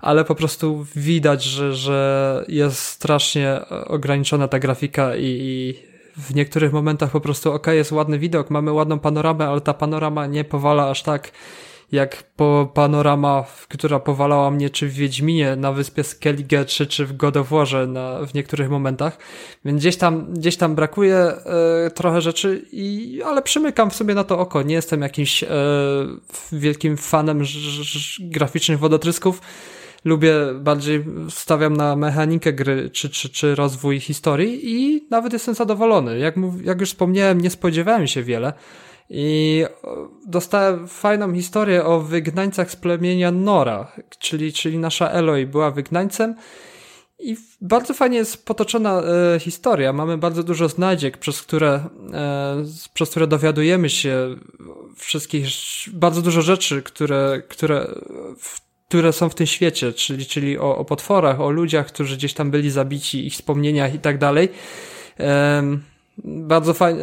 ale po prostu widać, że, że jest strasznie ograniczona ta grafika i, i w niektórych momentach po prostu ok, jest ładny widok, mamy ładną panoramę, ale ta panorama nie powala aż tak jak po panorama, która powalała mnie czy w Wiedźminie na wyspie Skellige, czy, czy w God of Warze na, w niektórych momentach. Więc gdzieś tam, gdzieś tam brakuje e, trochę rzeczy, i, ale przymykam w sobie na to oko. Nie jestem jakimś e, wielkim fanem graficznych wodotrysków. Lubię bardziej, stawiam na mechanikę gry, czy, czy, czy rozwój historii i nawet jestem zadowolony. Jak, jak już wspomniałem, nie spodziewałem się wiele. I dostałem fajną historię o wygnańcach z plemienia Nora, czyli, czyli nasza Eloy była wygnańcem. I bardzo fajnie jest potoczona e, historia. Mamy bardzo dużo znajdziek, przez które, e, przez które dowiadujemy się wszystkich, bardzo dużo rzeczy, które, które, które są w tym świecie, czyli, czyli o, o potworach, o ludziach, którzy gdzieś tam byli zabici, ich wspomnieniach i tak dalej. E, bardzo fajnie,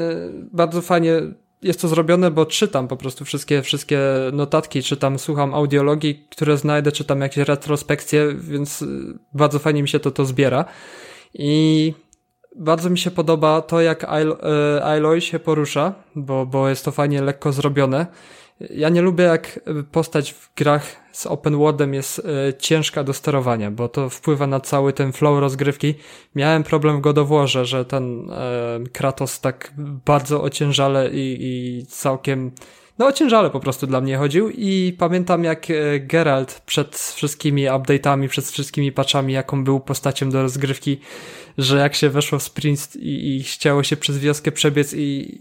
bardzo fajnie jest to zrobione, bo czytam po prostu wszystkie, wszystkie notatki, czytam, słucham audiologii, które znajdę, czytam jakieś retrospekcje, więc y, bardzo fajnie mi się to, to zbiera. I bardzo mi się podoba to, jak y, Aloy się porusza, bo, bo jest to fajnie lekko zrobione. Ja nie lubię, jak postać w grach z open worldem jest e, ciężka do sterowania, bo to wpływa na cały ten flow rozgrywki. Miałem problem w Godoworze, że ten e, Kratos tak bardzo ociężale i, i całkiem no ociężale po prostu dla mnie chodził i pamiętam jak e, Geralt przed wszystkimi update'ami, przed wszystkimi patchami, jaką był postacią do rozgrywki, że jak się weszło w sprint i, i chciało się przez wioskę przebiec i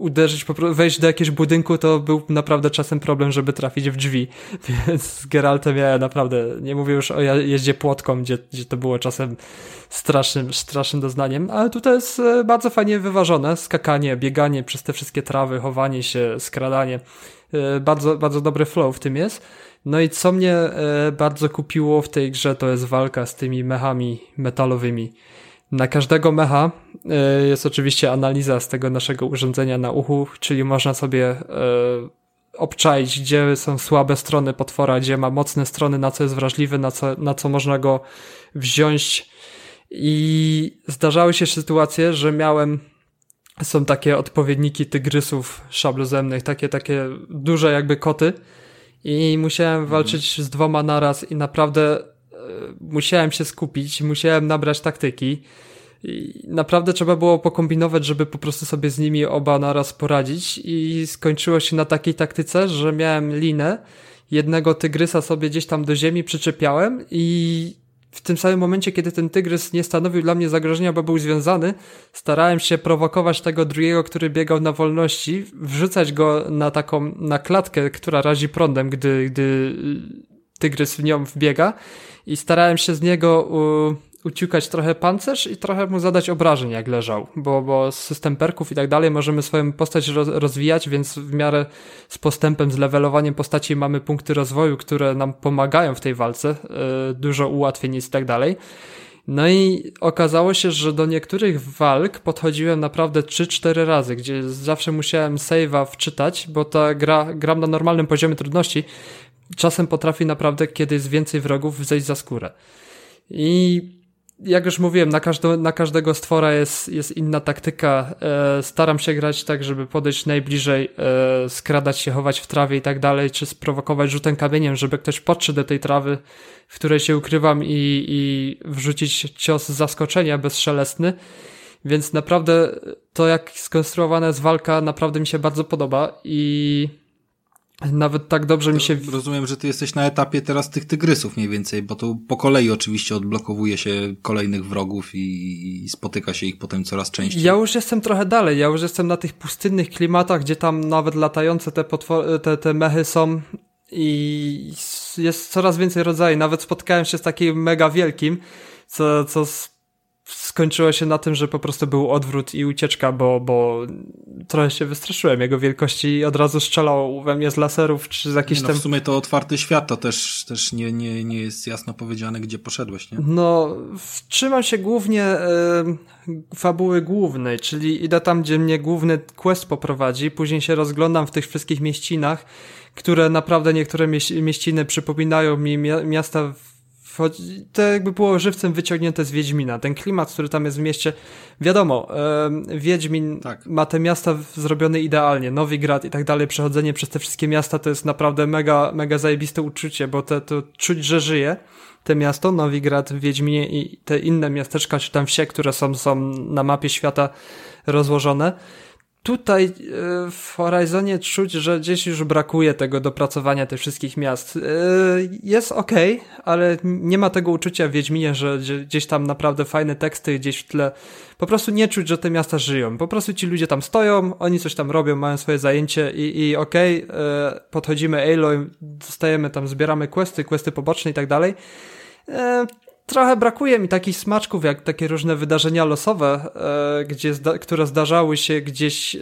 uderzyć, wejść do jakiegoś budynku, to był naprawdę czasem problem, żeby trafić w drzwi. Więc z Geraltem miałem naprawdę, nie mówię już o jeździe płotką, gdzie, gdzie to było czasem strasznym, strasznym doznaniem, ale tutaj jest e, bardzo fajnie wyważone. Skakanie, bieganie przez te wszystkie trawy, chowanie się, skradanie. E, bardzo, bardzo dobry flow w tym jest. No i co mnie e, bardzo kupiło w tej grze, to jest walka z tymi mechami metalowymi. Na każdego mecha e, jest oczywiście analiza z tego naszego urządzenia na uchu, czyli można sobie e, obczaić, gdzie są słabe strony potwora, gdzie ma mocne strony, na co jest wrażliwy, na co, na co można go wziąć. I zdarzały się sytuacje, że miałem są takie odpowiedniki tygrysów szablozemnych, takie, takie duże jakby koty i musiałem mhm. walczyć z dwoma naraz i naprawdę musiałem się skupić, musiałem nabrać taktyki. I naprawdę trzeba było pokombinować, żeby po prostu sobie z nimi oba naraz poradzić i skończyło się na takiej taktyce, że miałem linę, jednego tygrysa sobie gdzieś tam do ziemi przyczepiałem i w tym samym momencie, kiedy ten tygrys nie stanowił dla mnie zagrożenia, bo był związany, starałem się prowokować tego drugiego, który biegał na wolności, wrzucać go na taką, na klatkę, która razi prądem, gdy, gdy tygrys w nią wbiega i starałem się z niego uciukać trochę pancerz i trochę mu zadać obrażeń, jak leżał, bo, bo system perków i tak dalej możemy swoją postać roz, rozwijać, więc w miarę z postępem, z levelowaniem postaci mamy punkty rozwoju, które nam pomagają w tej walce, yy, dużo ułatwień i tak dalej. No i okazało się, że do niektórych walk podchodziłem naprawdę 3-4 razy, gdzie zawsze musiałem save'a wczytać, bo ta gra, gram na normalnym poziomie trudności, czasem potrafi naprawdę, kiedy jest więcej wrogów, zejść za skórę. I jak już mówiłem, na, każdo, na każdego stwora jest, jest inna taktyka. E, staram się grać tak, żeby podejść najbliżej, e, skradać się, chować w trawie i tak dalej, czy sprowokować rzutem kamieniem, żeby ktoś podszedł do tej trawy, w której się ukrywam i, i wrzucić cios z zaskoczenia bezszelestny. Więc naprawdę to, jak skonstruowana jest walka, naprawdę mi się bardzo podoba i nawet tak dobrze mi się. Rozumiem, że ty jesteś na etapie teraz tych tygrysów mniej więcej, bo to po kolei oczywiście odblokowuje się kolejnych wrogów i, i, spotyka się ich potem coraz częściej. Ja już jestem trochę dalej, ja już jestem na tych pustynnych klimatach, gdzie tam nawet latające te, te, te mechy są i jest coraz więcej rodzajów. Nawet spotkałem się z takim mega wielkim, co, co skończyło się na tym, że po prostu był odwrót i ucieczka, bo, bo trochę się wystraszyłem jego wielkości i od razu strzelał we mnie z laserów czy z jakichś no, tam... W sumie to otwarty świat, to też, też nie, nie, nie jest jasno powiedziane, gdzie poszedłeś, nie? No, trzymam się głównie e, fabuły głównej, czyli idę tam, gdzie mnie główny quest poprowadzi, później się rozglądam w tych wszystkich mieścinach, które naprawdę niektóre mieściny przypominają mi miasta to jakby było żywcem wyciągnięte z Wiedźmina. Ten klimat, który tam jest w mieście, wiadomo, Wiedźmin tak. ma te miasta zrobione idealnie, Nowigrad i tak dalej, przechodzenie przez te wszystkie miasta to jest naprawdę mega, mega zajebiste uczucie, bo te, to czuć, że żyje te miasto, Nowigrad, Wiedźminie i te inne miasteczka, czy tam wsie, które są, są na mapie świata rozłożone tutaj e, w Horizonie czuć, że gdzieś już brakuje tego dopracowania tych wszystkich miast. E, jest ok, ale nie ma tego uczucia w Wiedźminie, że gdzieś tam naprawdę fajne teksty gdzieś w tle. Po prostu nie czuć, że te miasta żyją. Po prostu ci ludzie tam stoją, oni coś tam robią, mają swoje zajęcie i, i okay, e, podchodzimy Aloy, dostajemy tam, zbieramy questy, questy poboczne i tak dalej trochę brakuje mi takich smaczków, jak takie różne wydarzenia losowe, e, gdzie które zdarzały się gdzieś e,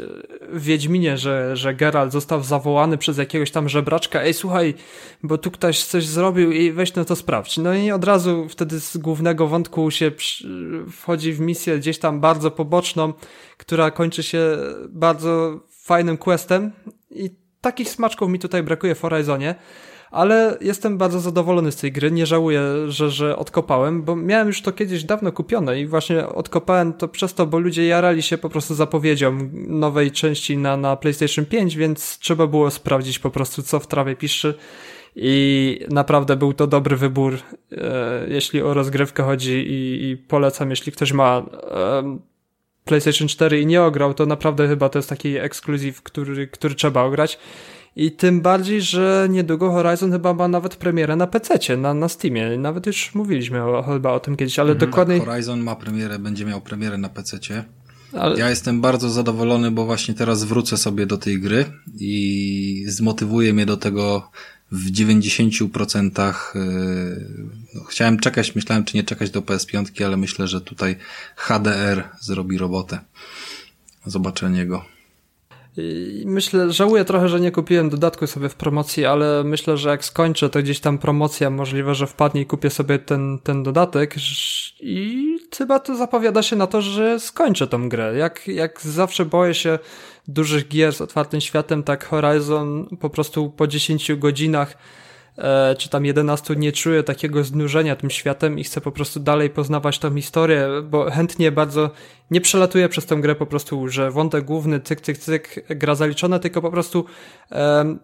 w Wiedźminie, że, że Geralt został zawołany przez jakiegoś tam żebraczka, ej słuchaj, bo tu ktoś coś zrobił i weź no to sprawdź. No i od razu wtedy z głównego wątku się wchodzi w misję gdzieś tam bardzo poboczną, która kończy się bardzo fajnym questem i takich smaczków mi tutaj brakuje w Horizonie ale jestem bardzo zadowolony z tej gry. Nie żałuję, że, że odkopałem, bo miałem już to kiedyś dawno kupione i właśnie odkopałem to przez to, bo ludzie jarali się po prostu zapowiedzią nowej części na, na PlayStation 5, więc trzeba było sprawdzić po prostu, co w trawie piszczy. I naprawdę był to dobry wybór, e, jeśli o rozgrywkę chodzi i, i polecam, jeśli ktoś ma e, PlayStation 4 i nie ograł, to naprawdę chyba to jest taki ekskluzyw, który, który trzeba ograć. I tym bardziej, że niedługo Horizon chyba ma nawet premierę na PC, na, na Steamie. Nawet już mówiliśmy o, chyba o tym kiedyś, ale mhm, dokładnie. Horizon ma premierę, będzie miał premierę na PC. Ale... Ja jestem bardzo zadowolony, bo właśnie teraz wrócę sobie do tej gry i zmotywuje mnie do tego w 90%. Yy, no, chciałem czekać, myślałem czy nie czekać do PS5, ale myślę, że tutaj HDR zrobi robotę. Zobaczenie go. Myślę, żałuję trochę, że nie kupiłem dodatku sobie w promocji, ale myślę, że jak skończę, to gdzieś tam promocja możliwe, że wpadnie i kupię sobie ten, ten dodatek i chyba to zapowiada się na to, że skończę tą grę. Jak, jak zawsze boję się dużych gier z otwartym światem, tak Horizon po prostu po 10 godzinach czy tam 11 nie czuję takiego znużenia tym światem i chcę po prostu dalej poznawać tą historię, bo chętnie bardzo nie przelatuję przez tę grę po prostu, że wątek główny, cyk, cyk, cyk, gra zaliczona, tylko po prostu um,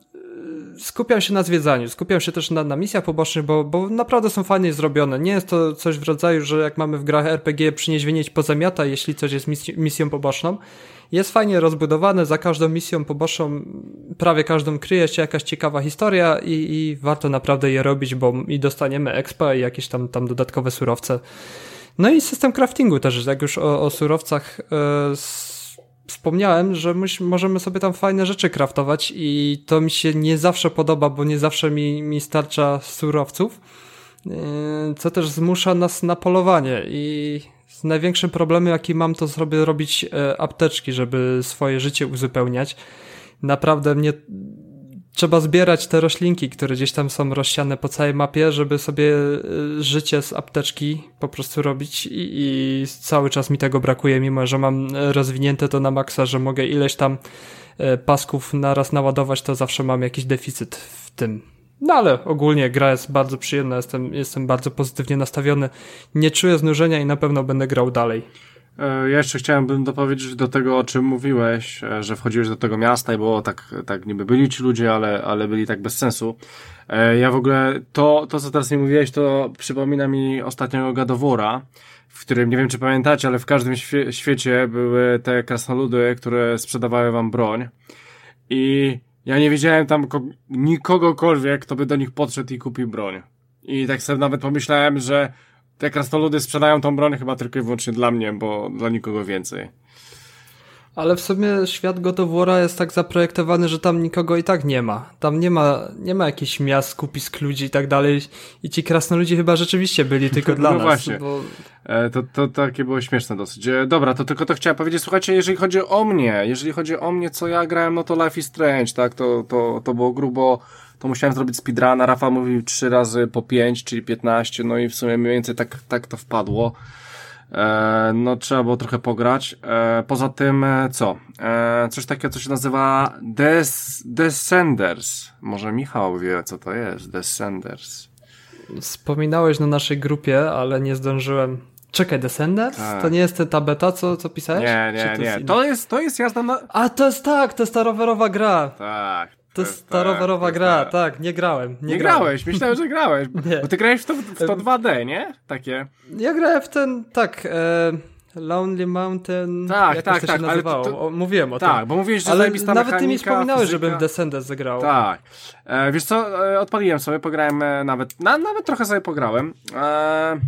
skupiam się na zwiedzaniu, skupiam się też na, na misjach pobocznych, bo, bo naprawdę są fajnie zrobione. Nie jest to coś w rodzaju, że jak mamy w grach RPG przynieść, wynieść, pozamiata, jeśli coś jest misją poboczną. Jest fajnie rozbudowane, za każdą misją poboczną, prawie każdą kryje się jakaś ciekawa historia i, i warto naprawdę je robić, bo i dostaniemy expa i jakieś tam, tam dodatkowe surowce. No i system craftingu też, jak już o, o surowcach yy, wspomniałem, że my, możemy sobie tam fajne rzeczy craftować i to mi się nie zawsze podoba, bo nie zawsze mi, mi starcza surowców, yy, co też zmusza nas na polowanie i największym problemem, jaki mam, to sobie robić e, apteczki, żeby swoje życie uzupełniać. Naprawdę mnie trzeba zbierać te roślinki, które gdzieś tam są rozsiane po całej mapie, żeby sobie e, życie z apteczki po prostu robić i, i cały czas mi tego brakuje, mimo że mam rozwinięte to na maksa, że mogę ileś tam e, pasków naraz naładować, to zawsze mam jakiś deficyt w tym. No ale ogólnie gra jest bardzo przyjemna, jestem, jestem bardzo pozytywnie nastawiony. Nie czuję znużenia i na pewno będę grał dalej. E, ja jeszcze chciałem dopowiedzieć do tego, o czym mówiłeś, e, że wchodziłeś do tego miasta i było tak, tak niby byli ci ludzie, ale, ale byli tak bez sensu. E, ja w ogóle, to, to co teraz nie mówiłeś, to przypomina mi ostatniego Gadowora, w którym, nie wiem czy pamiętacie, ale w każdym świe świecie były te krasnoludy, które sprzedawały wam broń. I ja nie widziałem tam nikogokolwiek, kto by do nich podszedł i kupił broń. I tak sobie nawet pomyślałem, że te krasnoludy sprzedają tą broń chyba tylko i wyłącznie dla mnie, bo dla nikogo więcej. Ale w sumie świat War'a jest tak zaprojektowany, że tam nikogo i tak nie ma. Tam nie ma, nie ma jakichś miast, skupisk ludzi i tak dalej. I ci krasnoludzi chyba rzeczywiście byli tylko dla no nas. Właśnie. Bo... E, to, to takie było śmieszne dosyć. E, dobra, to tylko to chciałem powiedzieć. Słuchajcie, jeżeli chodzi o mnie, jeżeli chodzi o mnie, co ja grałem, no to Life is Strange, tak? To, to, to było grubo to musiałem zrobić speedruna. Rafa mówił 3 razy po 5, czyli 15, no i w sumie mniej więcej tak, tak to wpadło. E, no trzeba było trochę pograć. E, poza tym e, co? coś takiego, co się nazywa Des Descenders. Może Michał wie, co to jest. Descenders. Wspominałeś na naszej grupie, ale nie zdążyłem. Czekaj, Descenders? Tak. To nie jest ta beta, co, co pisałeś? Nie, nie, to nie. Jest to, jest, to jest jazda na... A, to jest tak, to jest ta rowerowa gra. Tak, to jest ta rowerowa tak, gra, tak. tak, nie grałem. Nie, nie grałem. grałeś, myślałem, że grałeś. nie. Bo ty grałeś w to, w to 2D, nie? Takie. Ja grałem w ten, tak, e, Lonely Mountain. Tak, jak tak, to tak. Się nazywało? To, mówiłem o tak, tym. Tak, bo mówiłeś, że ale nawet ty mi wspominałeś, żebym Descendants zagrał. Tak. E, wiesz co, e, odpaliłem sobie, pograłem e, nawet, na, nawet trochę sobie pograłem. E,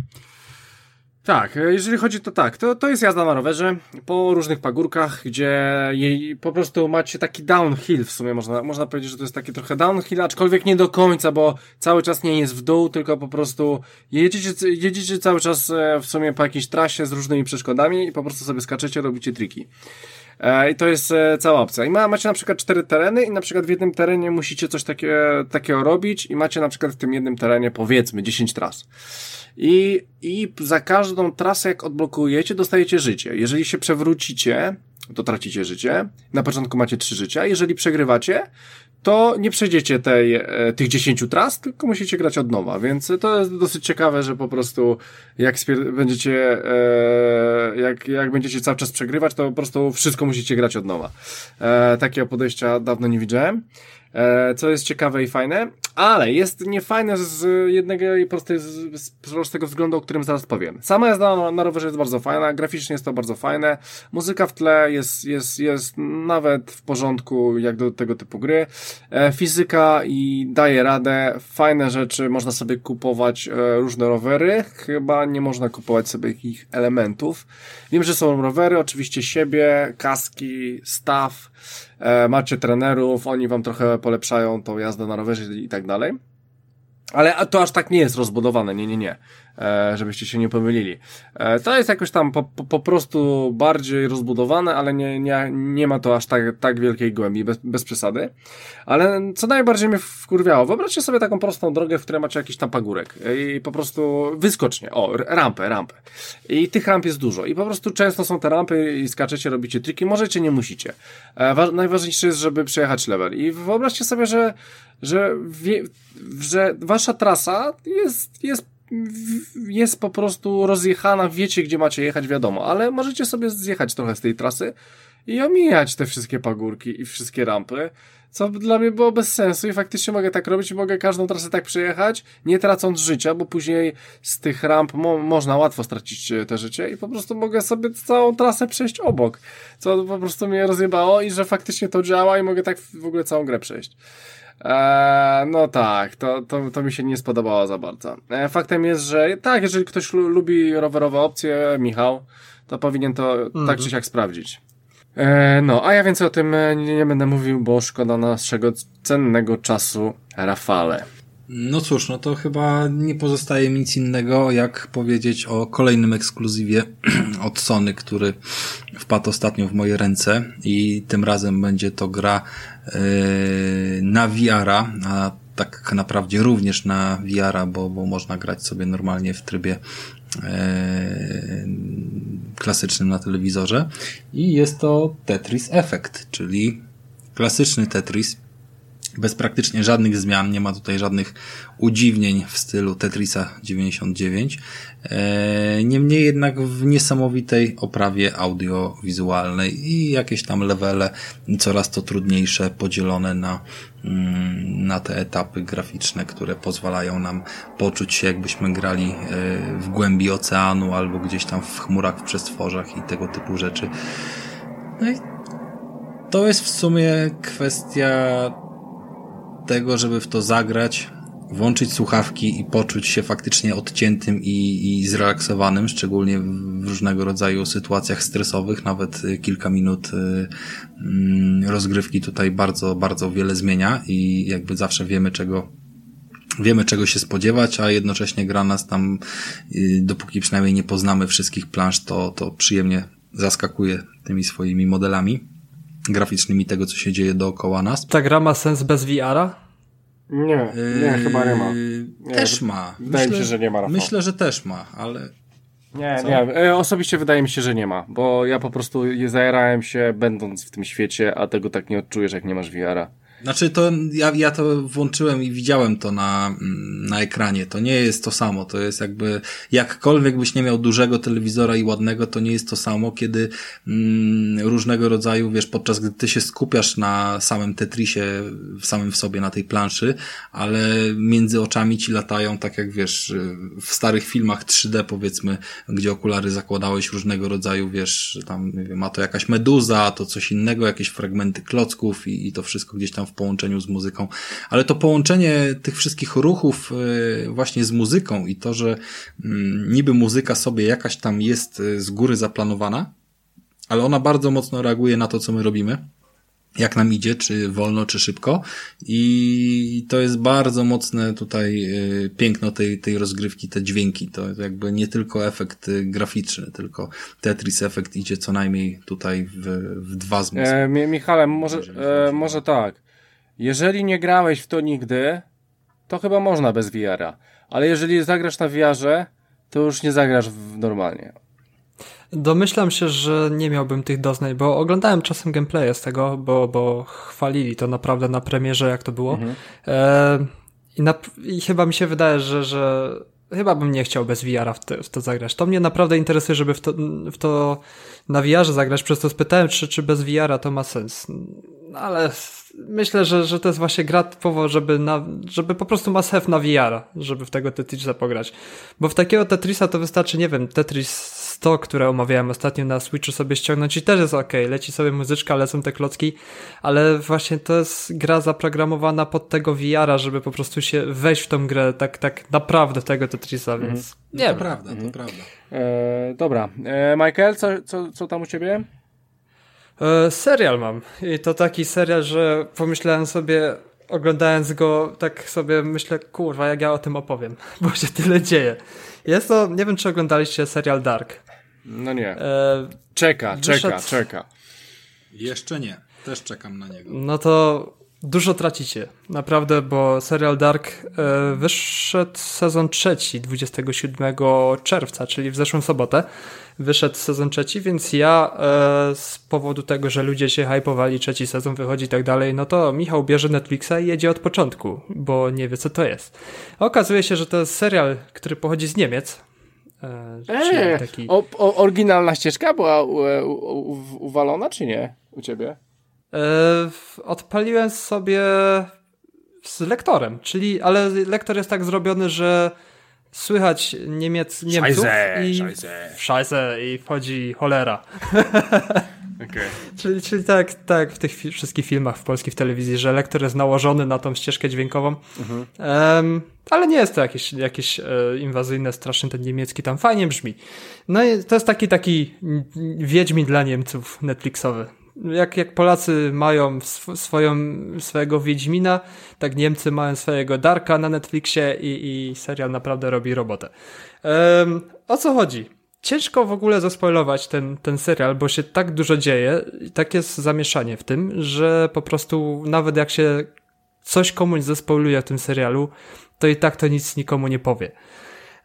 tak, e, jeżeli chodzi to tak, to, to jest jazda na rowerze po różnych pagórkach, gdzie jej, po prostu macie taki downhill w sumie, można, można powiedzieć, że to jest taki trochę downhill, aczkolwiek nie do końca, bo cały czas nie jest w dół, tylko po prostu jedziecie, jedziecie cały czas e, w sumie po jakiejś trasie z różnymi przeszkodami i po prostu sobie skaczecie, robicie triki. E, I to jest cała opcja. I ma, macie na przykład cztery tereny i na przykład w jednym terenie musicie coś takie, takiego robić i macie na przykład w tym jednym terenie powiedzmy 10 tras. I, I za każdą trasę, jak odblokujecie, dostajecie życie. Jeżeli się przewrócicie, to tracicie życie. Na początku macie trzy życia. Jeżeli przegrywacie, to nie przejdziecie tej, e, tych 10 tras, tylko musicie grać od nowa, więc to jest dosyć ciekawe, że po prostu jak będziecie, e, jak, jak będziecie cały czas przegrywać, to po prostu wszystko musicie grać od nowa. E, takiego podejścia dawno nie widziałem. E, co jest ciekawe i fajne, ale jest niefajne z jednego i prostej, z prostego względu, o którym zaraz powiem. Sama jazda na, na rowerze jest bardzo fajna, graficznie jest to bardzo fajne, muzyka w tle jest, jest, jest nawet w porządku jak do tego typu gry, e, fizyka i daje radę, fajne rzeczy, można sobie kupować e, różne rowery, chyba nie można kupować sobie ich elementów. Wiem, że są rowery, oczywiście siebie, kaski, staw, macie trenerów, oni wam trochę polepszają tą jazdę na rowerze i tak dalej. Ale to aż tak nie jest rozbudowane, nie, nie, nie. E, żebyście się nie pomylili. E, to jest jakoś tam po, po, po, prostu bardziej rozbudowane, ale nie, nie, nie ma to aż tak, tak wielkiej głębi, bez, bez przesady. Ale co najbardziej mnie wkurwiało, wyobraźcie sobie taką prostą drogę, w której macie jakiś tam pagórek i po prostu wyskocznie, o, rampę, rampę. I tych ramp jest dużo i po prostu często są te rampy i skaczecie, robicie triki, możecie, nie musicie. E, najważniejsze jest, żeby przejechać level i wyobraźcie sobie, że że, wie, że wasza trasa jest, jest jest po prostu rozjechana, wiecie gdzie macie jechać, wiadomo, ale możecie sobie zjechać trochę z tej trasy i omijać te wszystkie pagórki i wszystkie rampy, co dla mnie było bez sensu i faktycznie mogę tak robić, mogę każdą trasę tak przejechać, nie tracąc życia, bo później z tych ramp mo można łatwo stracić e, te życie i po prostu mogę sobie całą trasę przejść obok, co po prostu mnie rozjebało i że faktycznie to działa i mogę tak w ogóle całą grę przejść. Eee, no tak, to, to, to mi się nie spodobało za bardzo. Eee, faktem jest, że tak, jeżeli ktoś lubi rowerowe opcje, Michał, to powinien to mhm. tak czy siak sprawdzić. Eee, no, a ja więcej o tym e, nie, nie będę mówił, bo szkoda naszego cennego czasu, Rafale. No cóż, no to chyba nie pozostaje mi nic innego, jak powiedzieć o kolejnym ekskluzywie od Sony, który wpadł ostatnio w moje ręce i tym razem będzie to gra yy, na VR-a, a tak naprawdę również na VR-a, bo, bo można grać sobie normalnie w trybie yy, klasycznym na telewizorze. I jest to Tetris Effect, czyli klasyczny Tetris, bez praktycznie żadnych zmian, nie ma tutaj żadnych udziwnień w stylu Tetrisa 99. E, niemniej jednak w niesamowitej oprawie audiowizualnej i jakieś tam levele coraz to trudniejsze, podzielone na, mm, na te etapy graficzne, które pozwalają nam poczuć się jakbyśmy grali e, w głębi oceanu albo gdzieś tam w chmurach, w przestworzach i tego typu rzeczy. No i to jest w sumie kwestia tego, żeby w to zagrać, włączyć słuchawki i poczuć się faktycznie odciętym i, i zrelaksowanym, szczególnie w różnego rodzaju sytuacjach stresowych, nawet y, kilka minut y, mm, rozgrywki tutaj bardzo, bardzo wiele zmienia i jakby zawsze wiemy czego wiemy czego się spodziewać, a jednocześnie gra nas tam, y, dopóki przynajmniej nie poznamy wszystkich plansz, to, to przyjemnie zaskakuje tymi swoimi modelami graficznymi tego, co się dzieje dookoła nas. Ta gra ma sens bez VR-a? Nie, nie, yy, chyba nie ma. Nie, też ma. Wydaje myślę, mi się, że nie ma. Rafał. Myślę, że też ma, ale. Nie, Co? nie. E, osobiście wydaje mi się, że nie ma, bo ja po prostu zajerałem się będąc w tym świecie, a tego tak nie odczujesz, jak nie masz VR-a. Znaczy to ja, ja to włączyłem i widziałem to na, na ekranie. To nie jest to samo. To jest jakby jakkolwiek byś nie miał dużego telewizora i ładnego, to nie jest to samo, kiedy mm, różnego rodzaju, wiesz, podczas gdy ty się skupiasz na samym Tetrisie, w samym w sobie, na tej planszy, ale między oczami ci latają, tak jak wiesz, w starych filmach 3D powiedzmy, gdzie okulary zakładałeś różnego rodzaju, wiesz, tam ma to jakaś meduza, to coś innego, jakieś fragmenty klocków i, i to wszystko gdzieś tam w połączeniu z muzyką, ale to połączenie tych wszystkich ruchów e, właśnie z muzyką i to, że mm, niby muzyka sobie jakaś tam jest e, z góry zaplanowana, ale ona bardzo mocno reaguje na to, co my robimy jak nam idzie, czy wolno, czy szybko. I to jest bardzo mocne tutaj e, piękno tej, tej rozgrywki, te dźwięki. To jakby nie tylko efekt graficzny, tylko Tetris efekt idzie co najmniej tutaj w, w dwa zmysły. E, Michale, może, e, może tak. Jeżeli nie grałeś w to nigdy, to chyba można bez VR-a. Ale jeżeli zagrasz na VR-ze, to już nie zagrasz w normalnie. Domyślam się, że nie miałbym tych doznań, bo oglądałem czasem gameplaye z tego, bo, bo chwalili to naprawdę na premierze, jak to było. Mhm. E, i, na, I chyba mi się wydaje, że, że chyba bym nie chciał bez VR-a w, w, to zagrać. To mnie naprawdę interesuje, żeby w to, w to na VR-ze zagrać, przez to spytałem, czy, czy bez VR-a to ma sens. No, ale myślę, że, że to jest właśnie gra typowo, żeby, na, żeby po prostu ma have na VR, żeby w tego Tetrisa pograć. Bo w takiego Tetrisa to wystarczy, nie wiem, Tetris 100, które omawiałem ostatnio na Switchu sobie ściągnąć i też jest ok, leci sobie muzyczka, lecą te klocki, ale właśnie to jest gra zaprogramowana pod tego VR-a, żeby po prostu się wejść w tą grę tak, tak naprawdę tego Tetrisa, mhm. więc nie To prawda, to mhm. prawda. E, dobra, e, Michael, co, co, co tam u ciebie? E, serial mam i to taki serial, że pomyślałem sobie, oglądając go, tak sobie myślę, kurwa, jak ja o tym opowiem, bo się tyle dzieje. Jest to, nie wiem, czy oglądaliście serial Dark. No nie. E, czeka, wyszedł... czeka, czeka. Jeszcze nie. Też czekam na niego. No to dużo tracicie. Naprawdę, bo serial Dark e, wyszedł sezon trzeci 27 czerwca, czyli w zeszłą sobotę wyszedł sezon trzeci, więc ja e, z powodu tego, że ludzie się hypowali, trzeci sezon wychodzi i tak dalej, no to Michał bierze Netflixa i jedzie od początku, bo nie wie co to jest. Okazuje się, że to jest serial, który pochodzi z Niemiec. E, eee, taki... o, o, oryginalna ścieżka była u, u, u, uwalona, czy nie? U ciebie? E, odpaliłem sobie z lektorem, czyli, ale lektor jest tak zrobiony, że słychać Niemiec, Niemców Scheiße, i Scheiße. Scheiße i wchodzi cholera. Okay. czyli, czyli tak, tak w tych wszystkich filmach w polskiej w telewizji, że lektor jest nałożony na tą ścieżkę dźwiękową. Mhm. Um, ale nie jest to jakieś, jakieś e, inwazyjne, strasznie ten niemiecki tam fajnie brzmi. No i to jest taki taki wiedźmi dla Niemców Netflixowy jak, jak Polacy mają sw swoją, swojego Wiedźmina, tak Niemcy mają swojego Darka na Netflixie i, i serial naprawdę robi robotę. Um, o co chodzi? Ciężko w ogóle zaspoilować ten, ten serial, bo się tak dużo dzieje i tak jest zamieszanie w tym, że po prostu nawet jak się coś komuś zaspoiluje w tym serialu, to i tak to nic nikomu nie powie.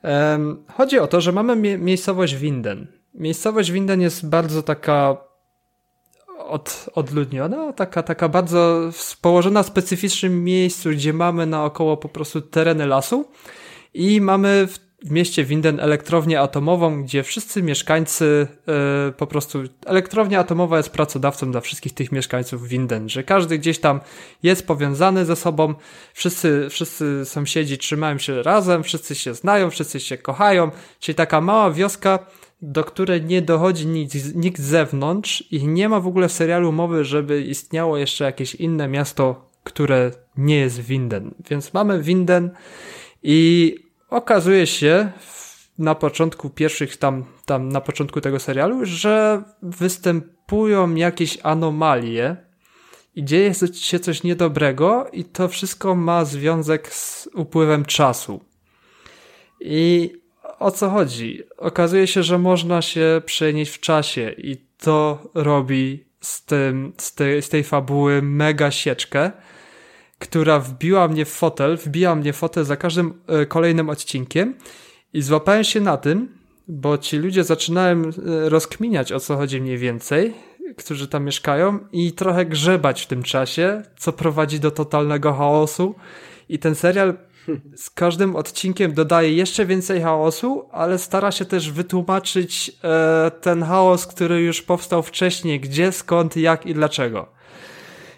Um, chodzi o to, że mamy mie miejscowość Winden. Miejscowość Winden jest bardzo taka od, odludniona, taka, taka bardzo położona w specyficznym miejscu, gdzie mamy naokoło po prostu tereny lasu i mamy w, w mieście Winden elektrownię atomową, gdzie wszyscy mieszkańcy yy, po prostu, elektrownia atomowa jest pracodawcą dla wszystkich tych mieszkańców Winden, że każdy gdzieś tam jest powiązany ze sobą, wszyscy, wszyscy sąsiedzi trzymają się razem, wszyscy się znają, wszyscy się kochają, czyli taka mała wioska, do której nie dochodzi nic, nikt z zewnątrz i nie ma w ogóle w serialu mowy, żeby istniało jeszcze jakieś inne miasto, które nie jest Winden. Więc mamy Winden i okazuje się na początku pierwszych tam, tam na początku tego serialu, że występują jakieś anomalie i dzieje się coś niedobrego i to wszystko ma związek z upływem czasu. I o co chodzi? Okazuje się, że można się przenieść w czasie i to robi z, tym, z, tej, z tej fabuły mega sieczkę, która wbiła mnie w fotel, wbija mnie w fotel za każdym e, kolejnym odcinkiem i złapałem się na tym, bo ci ludzie zaczynałem rozkminiać o co chodzi mniej więcej, którzy tam mieszkają i trochę grzebać w tym czasie, co prowadzi do totalnego chaosu i ten serial z każdym odcinkiem dodaje jeszcze więcej chaosu, ale stara się też wytłumaczyć e, ten chaos, który już powstał wcześniej, gdzie, skąd, jak i dlaczego.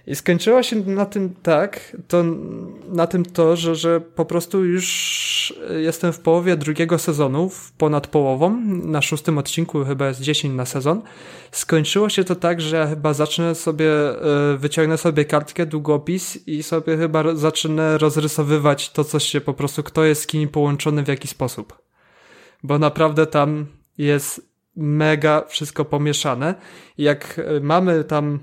I skończyło się na tym tak, to na tym to, że, że po prostu już jestem w połowie drugiego sezonu, ponad połową, na szóstym odcinku chyba jest 10 na sezon. Skończyło się to tak, że ja chyba zacznę sobie, e, wyciągnę sobie kartkę, długopis i sobie chyba zacznę rozrysowywać to, co się po prostu, kto jest z kim połączony w jaki sposób. Bo naprawdę tam jest mega wszystko pomieszane. Jak e, mamy tam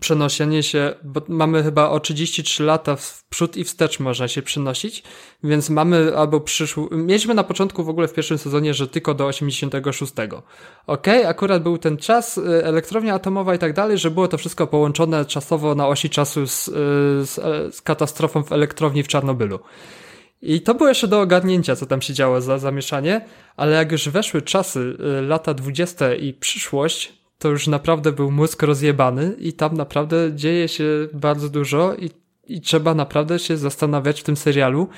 przenoszenie się, bo mamy chyba o 33 lata w przód i wstecz można się przenosić, więc mamy albo przyszły, mieliśmy na początku w ogóle w pierwszym sezonie, że tylko do 86. Ok, akurat był ten czas, y, elektrownia atomowa i tak dalej, że było to wszystko połączone czasowo na osi czasu z, y, z, z katastrofą w elektrowni w Czarnobylu. I to było jeszcze do ogarnięcia, co tam się działo za zamieszanie, ale jak już weszły czasy, y, lata dwudzieste i przyszłość, to już naprawdę był mózg rozjebany i tam naprawdę dzieje się bardzo dużo i, i trzeba naprawdę się zastanawiać w tym serialu.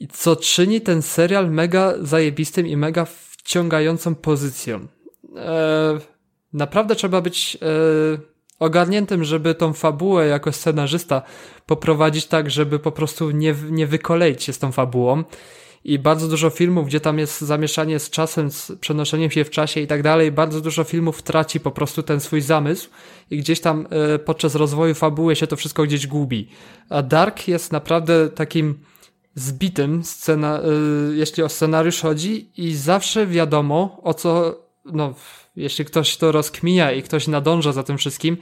I co czyni ten serial mega zajebistym i mega wciągającą pozycją. Eee, naprawdę trzeba być e, ogarniętym, żeby tą fabułę jako scenarzysta poprowadzić tak, żeby po prostu nie, nie wykoleić się z tą fabułą. I bardzo dużo filmów, gdzie tam jest zamieszanie z czasem, z przenoszeniem się w czasie i tak dalej, bardzo dużo filmów traci po prostu ten swój zamysł i gdzieś tam e, podczas rozwoju fabuły się to wszystko gdzieś gubi. A Dark jest naprawdę takim zbitym scena, e, jeśli o scenariusz chodzi i zawsze wiadomo o co, no jeśli ktoś to rozkmija i ktoś nadąża za tym wszystkim,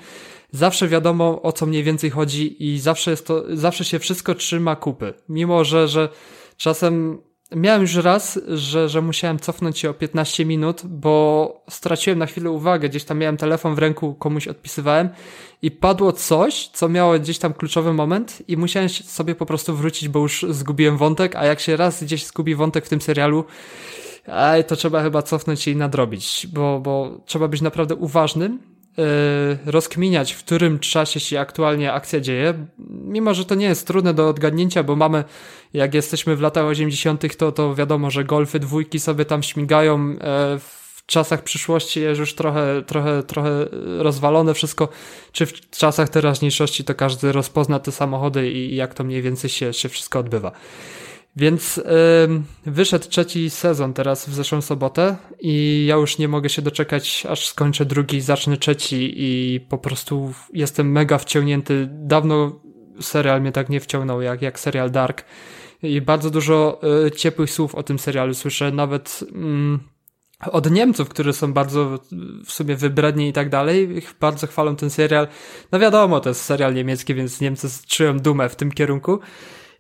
zawsze wiadomo o co mniej więcej chodzi i zawsze jest to, zawsze się wszystko trzyma kupy. Mimo, że, że czasem miałem już raz, że, że musiałem cofnąć się o 15 minut, bo straciłem na chwilę uwagę, gdzieś tam miałem telefon w ręku, komuś odpisywałem i padło coś, co miało gdzieś tam kluczowy moment i musiałem sobie po prostu wrócić, bo już zgubiłem wątek, a jak się raz gdzieś zgubi wątek w tym serialu, to trzeba chyba cofnąć się i nadrobić, bo, bo trzeba być naprawdę uważnym, rozkminiać, w którym czasie się aktualnie akcja dzieje, mimo że to nie jest trudne do odgadnięcia, bo mamy, jak jesteśmy w latach 80., to, to wiadomo, że golfy dwójki sobie tam śmigają yy, w czasach przyszłości jest już trochę, trochę, trochę rozwalone wszystko, czy w czasach teraźniejszości to każdy rozpozna te samochody i jak to mniej więcej się, się wszystko odbywa. Więc yy, wyszedł trzeci sezon teraz w zeszłą sobotę i ja już nie mogę się doczekać, aż skończę drugi, zacznę trzeci i po prostu jestem mega wciągnięty. Dawno serial mnie tak nie wciągnął jak, jak serial Dark i bardzo dużo y, ciepłych słów o tym serialu słyszę, nawet y, od Niemców, którzy są bardzo w sumie wybredni i tak dalej, bardzo chwalą ten serial. No wiadomo, to jest serial niemiecki, więc Niemcy czują dumę w tym kierunku.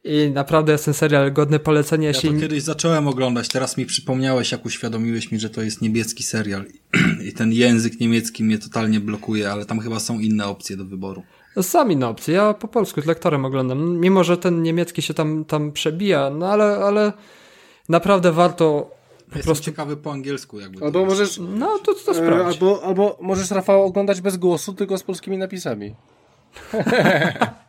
I naprawdę jest ten serial godny polecenia. Ja to kiedyś zacząłem oglądać, teraz mi przypomniałeś, jak uświadomiłeś mi, że to jest niemiecki serial. I ten język niemiecki mnie totalnie blokuje, ale tam chyba są inne opcje do wyboru. No, są inne opcje. Ja po polsku z lektorem oglądam. Mimo, że ten niemiecki się tam, tam przebija, no ale, ale naprawdę warto po Jestem prostu... ciekawy po angielsku jakby. Albo możesz... No to, to sprawdź. Albo, albo możesz Rafał oglądać bez głosu, tylko z polskimi napisami.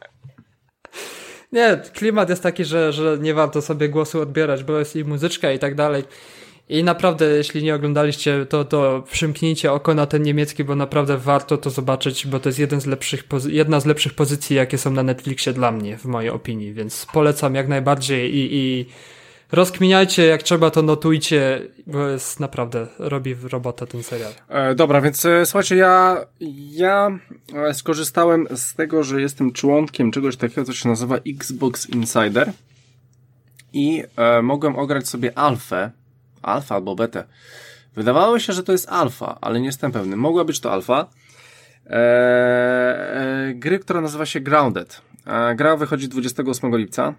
Nie, klimat jest taki, że, że nie warto sobie głosu odbierać, bo jest i muzyczka i tak dalej. I naprawdę, jeśli nie oglądaliście, to, to przymknijcie oko na ten niemiecki, bo naprawdę warto to zobaczyć, bo to jest jeden z lepszych, jedna z lepszych pozycji, jakie są na Netflixie dla mnie, w mojej opinii, więc polecam jak najbardziej i, i rozkminiajcie, jak trzeba to notujcie, bo jest naprawdę, robi robotę ten serial. E, dobra, więc e, słuchajcie, ja, ja e, skorzystałem z tego, że jestem członkiem czegoś takiego, co się nazywa Xbox Insider i e, mogłem ograć sobie alfę, alfa albo betę. Wydawało się, że to jest alfa, ale nie jestem pewny. Mogła być to alfa. E, e, gry, która nazywa się Grounded. Gra wychodzi 28 lipca.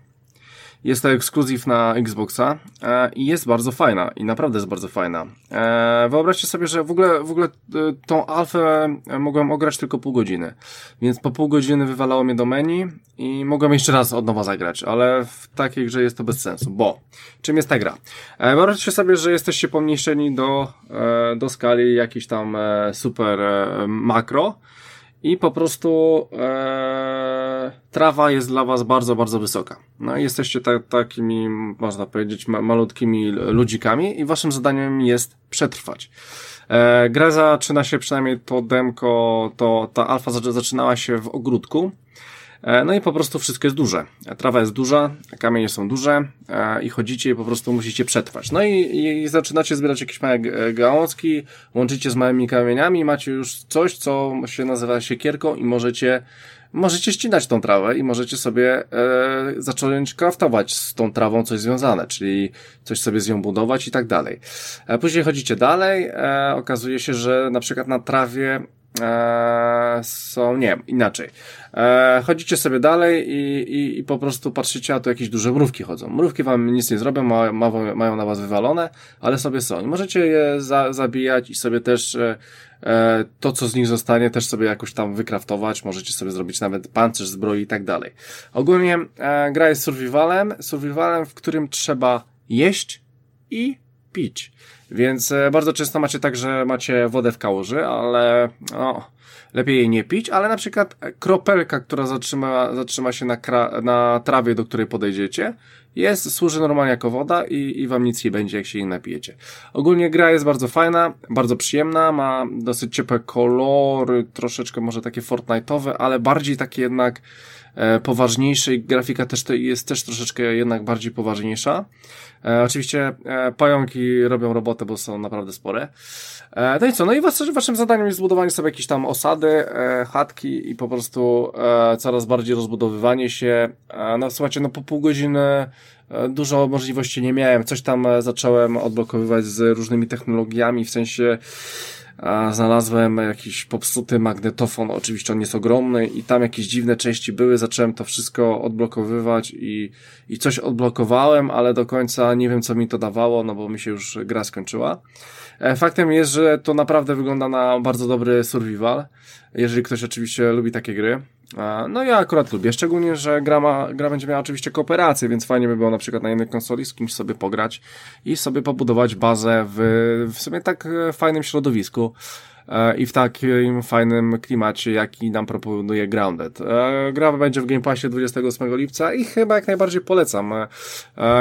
Jest to ekskluzyw na Xboxa e, i jest bardzo fajna i naprawdę jest bardzo fajna. E, wyobraźcie sobie, że w ogóle, w ogóle e, tą alfę mogłem ograć tylko pół godziny, więc po pół godziny wywalało mnie do menu i mogłem jeszcze raz od nowa zagrać, ale w takiej grze jest to bez sensu, bo czym jest ta gra? Wyobraźcie sobie, że jesteście pomniejszeni do, do skali jakiś tam super makro, i po prostu e, trawa jest dla was bardzo, bardzo wysoka. No i jesteście ta, takimi, można powiedzieć, ma, malutkimi ludzikami i waszym zadaniem jest przetrwać. E, gra zaczyna się, przynajmniej to demko, to ta alfa zaczynała się w ogródku, no i po prostu wszystko jest duże. Trawa jest duża, kamienie są duże e, i chodzicie i po prostu musicie przetrwać. No i, i zaczynacie zbierać jakieś małe gałązki, łączycie z małymi kamieniami macie już coś, co się nazywa siekierką i możecie możecie ścinać tą trawę i możecie sobie e, zacząć craftować z tą trawą coś związane, czyli coś sobie z nią budować i tak dalej. E, później chodzicie dalej, e, okazuje się, że na przykład na trawie e, są, nie, inaczej. E, chodzicie sobie dalej i, i, i po prostu patrzycie, a tu jakieś duże mrówki chodzą. Mrówki wam nic nie zrobią, ma, ma, mają na was wywalone, ale sobie są. I możecie je za, zabijać i sobie też e, e, to, co z nich zostanie, też sobie jakoś tam wykraftować. Możecie sobie zrobić nawet pancerz zbroi i tak dalej. Ogólnie e, gra jest survivalem, survivalem, w którym trzeba jeść i pić. Więc e, bardzo często macie tak, że macie wodę w kałuży, ale no, lepiej jej nie pić, ale na przykład kropelka, która zatrzyma, zatrzyma się na, na trawie, do której podejdziecie, jest, służy normalnie jako woda i, i wam nic nie będzie, jak się jej napijecie. Ogólnie gra jest bardzo fajna, bardzo przyjemna, ma dosyć ciepłe kolory, troszeczkę może takie Fortnite'owe, ale bardziej takie jednak e, poważniejsze i grafika też to jest też troszeczkę jednak bardziej poważniejsza. E, oczywiście e, pająki robią robotę, bo są naprawdę spore. E, no i co? No i was, waszym zadaniem jest zbudowanie sobie jakieś tam osady, e, chatki i po prostu e, coraz bardziej rozbudowywanie się. E, no słuchajcie, no po pół godziny dużo możliwości nie miałem. Coś tam e, zacząłem odblokowywać z różnymi technologiami, w sensie a znalazłem jakiś popsuty magnetofon, oczywiście on jest ogromny i tam jakieś dziwne części były, zacząłem to wszystko odblokowywać i, i coś odblokowałem, ale do końca nie wiem co mi to dawało, no bo mi się już gra skończyła. E, faktem jest, że to naprawdę wygląda na bardzo dobry survival, jeżeli ktoś oczywiście lubi takie gry. No ja akurat lubię, szczególnie, że gra, ma, gra będzie miała oczywiście kooperację, więc fajnie by było na przykład na jednej konsoli z kimś sobie pograć i sobie pobudować bazę w, w sobie tak e, fajnym środowisku e, i w takim fajnym klimacie, jaki nam proponuje Grounded. E, gra będzie w Game Passie 28 lipca i chyba jak najbardziej polecam.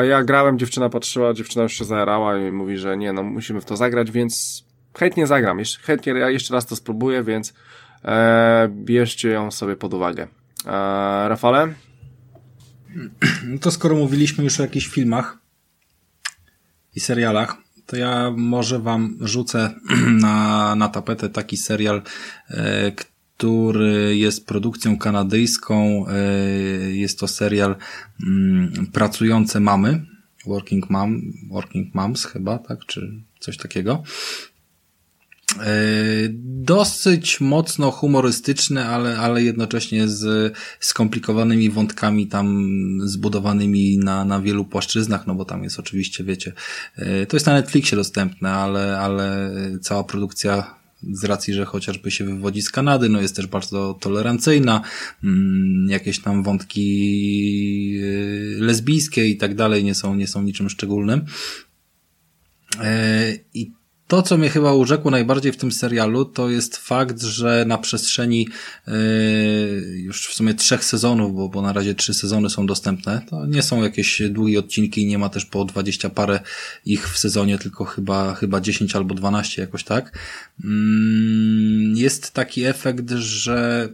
Ja grałem, dziewczyna patrzyła, dziewczyna już się zajarała i mówi, że nie, no musimy w to zagrać, więc chętnie zagram. Chętnie ja jeszcze raz to spróbuję, więc bierzcie ją sobie pod uwagę. E, Rafale? No to skoro mówiliśmy już o jakichś filmach i serialach, to ja może wam rzucę na, na tapetę taki serial, e, który jest produkcją kanadyjską. E, jest to serial mm, Pracujące Mamy. Working Mom, Working Moms chyba, tak, czy coś takiego. E, dosyć mocno humorystyczny, ale, ale jednocześnie z skomplikowanymi wątkami tam zbudowanymi na, na wielu płaszczyznach, no bo tam jest oczywiście, wiecie, e, to jest na Netflixie dostępne, ale, ale cała produkcja z racji, że chociażby się wywodzi z Kanady, no jest też bardzo tolerancyjna, mm, jakieś tam wątki e, lesbijskie i tak dalej nie są, nie są niczym szczególnym. I to, co mnie chyba urzekło najbardziej w tym serialu, to jest fakt, że na przestrzeni yy, już w sumie trzech sezonów, bo, bo na razie trzy sezony są dostępne, to nie są jakieś długie odcinki, nie ma też po dwadzieścia parę ich w sezonie, tylko chyba, chyba 10 albo 12 jakoś tak. Yy, jest taki efekt, że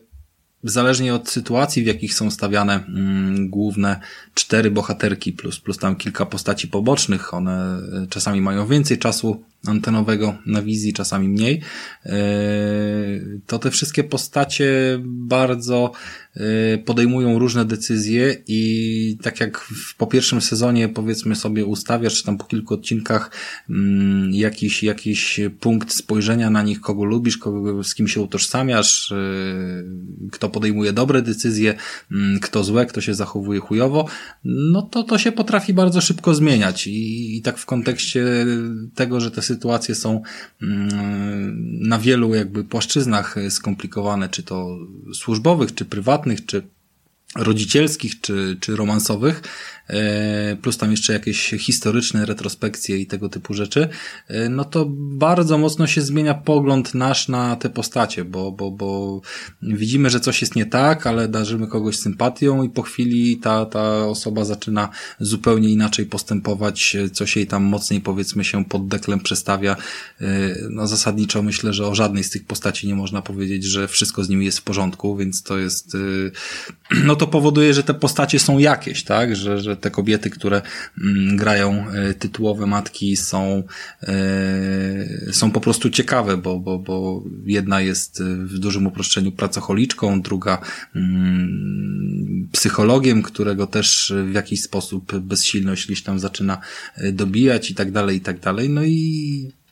zależnie od sytuacji, w jakich są stawiane mm, główne cztery bohaterki plus, plus tam kilka postaci pobocznych, one czasami mają więcej czasu antenowego na wizji, czasami mniej, e, to te wszystkie postacie bardzo e, podejmują różne decyzje i tak jak po pierwszym sezonie powiedzmy sobie ustawiasz, czy tam po kilku odcinkach mm, jakiś, jakiś punkt spojrzenia na nich, kogo lubisz, kogo, z kim się utożsamiasz, e, kto podejmuje dobre decyzje, mm, kto złe, kto się zachowuje chujowo, no to to się potrafi bardzo szybko zmieniać. I, i tak w kontekście tego, że te sytuacje są mm, na wielu jakby płaszczyznach skomplikowane, czy to służbowych, czy prywatnych, czy rodzicielskich, czy, czy romansowych, plus tam jeszcze jakieś historyczne retrospekcje i tego typu rzeczy, e, no to bardzo mocno się zmienia pogląd nasz na te postacie, bo, bo, bo widzimy, że coś jest nie tak, ale darzymy kogoś sympatią i po chwili ta, ta osoba zaczyna zupełnie inaczej postępować, coś jej tam mocniej powiedzmy się pod deklem przestawia. E, no zasadniczo myślę, że o żadnej z tych postaci nie można powiedzieć, że wszystko z nimi jest w porządku, więc to jest, no to powoduje, że te postacie są jakieś, tak, że, że te kobiety, które mm, grają e, tytułowe matki są, e, są po prostu ciekawe, bo, bo, bo jedna jest w dużym uproszczeniu pracocholiczką, druga mm, psychologiem, którego też w jakiś sposób bezsilność gdzieś tam zaczyna e, dobijać i tak dalej, i tak dalej. No i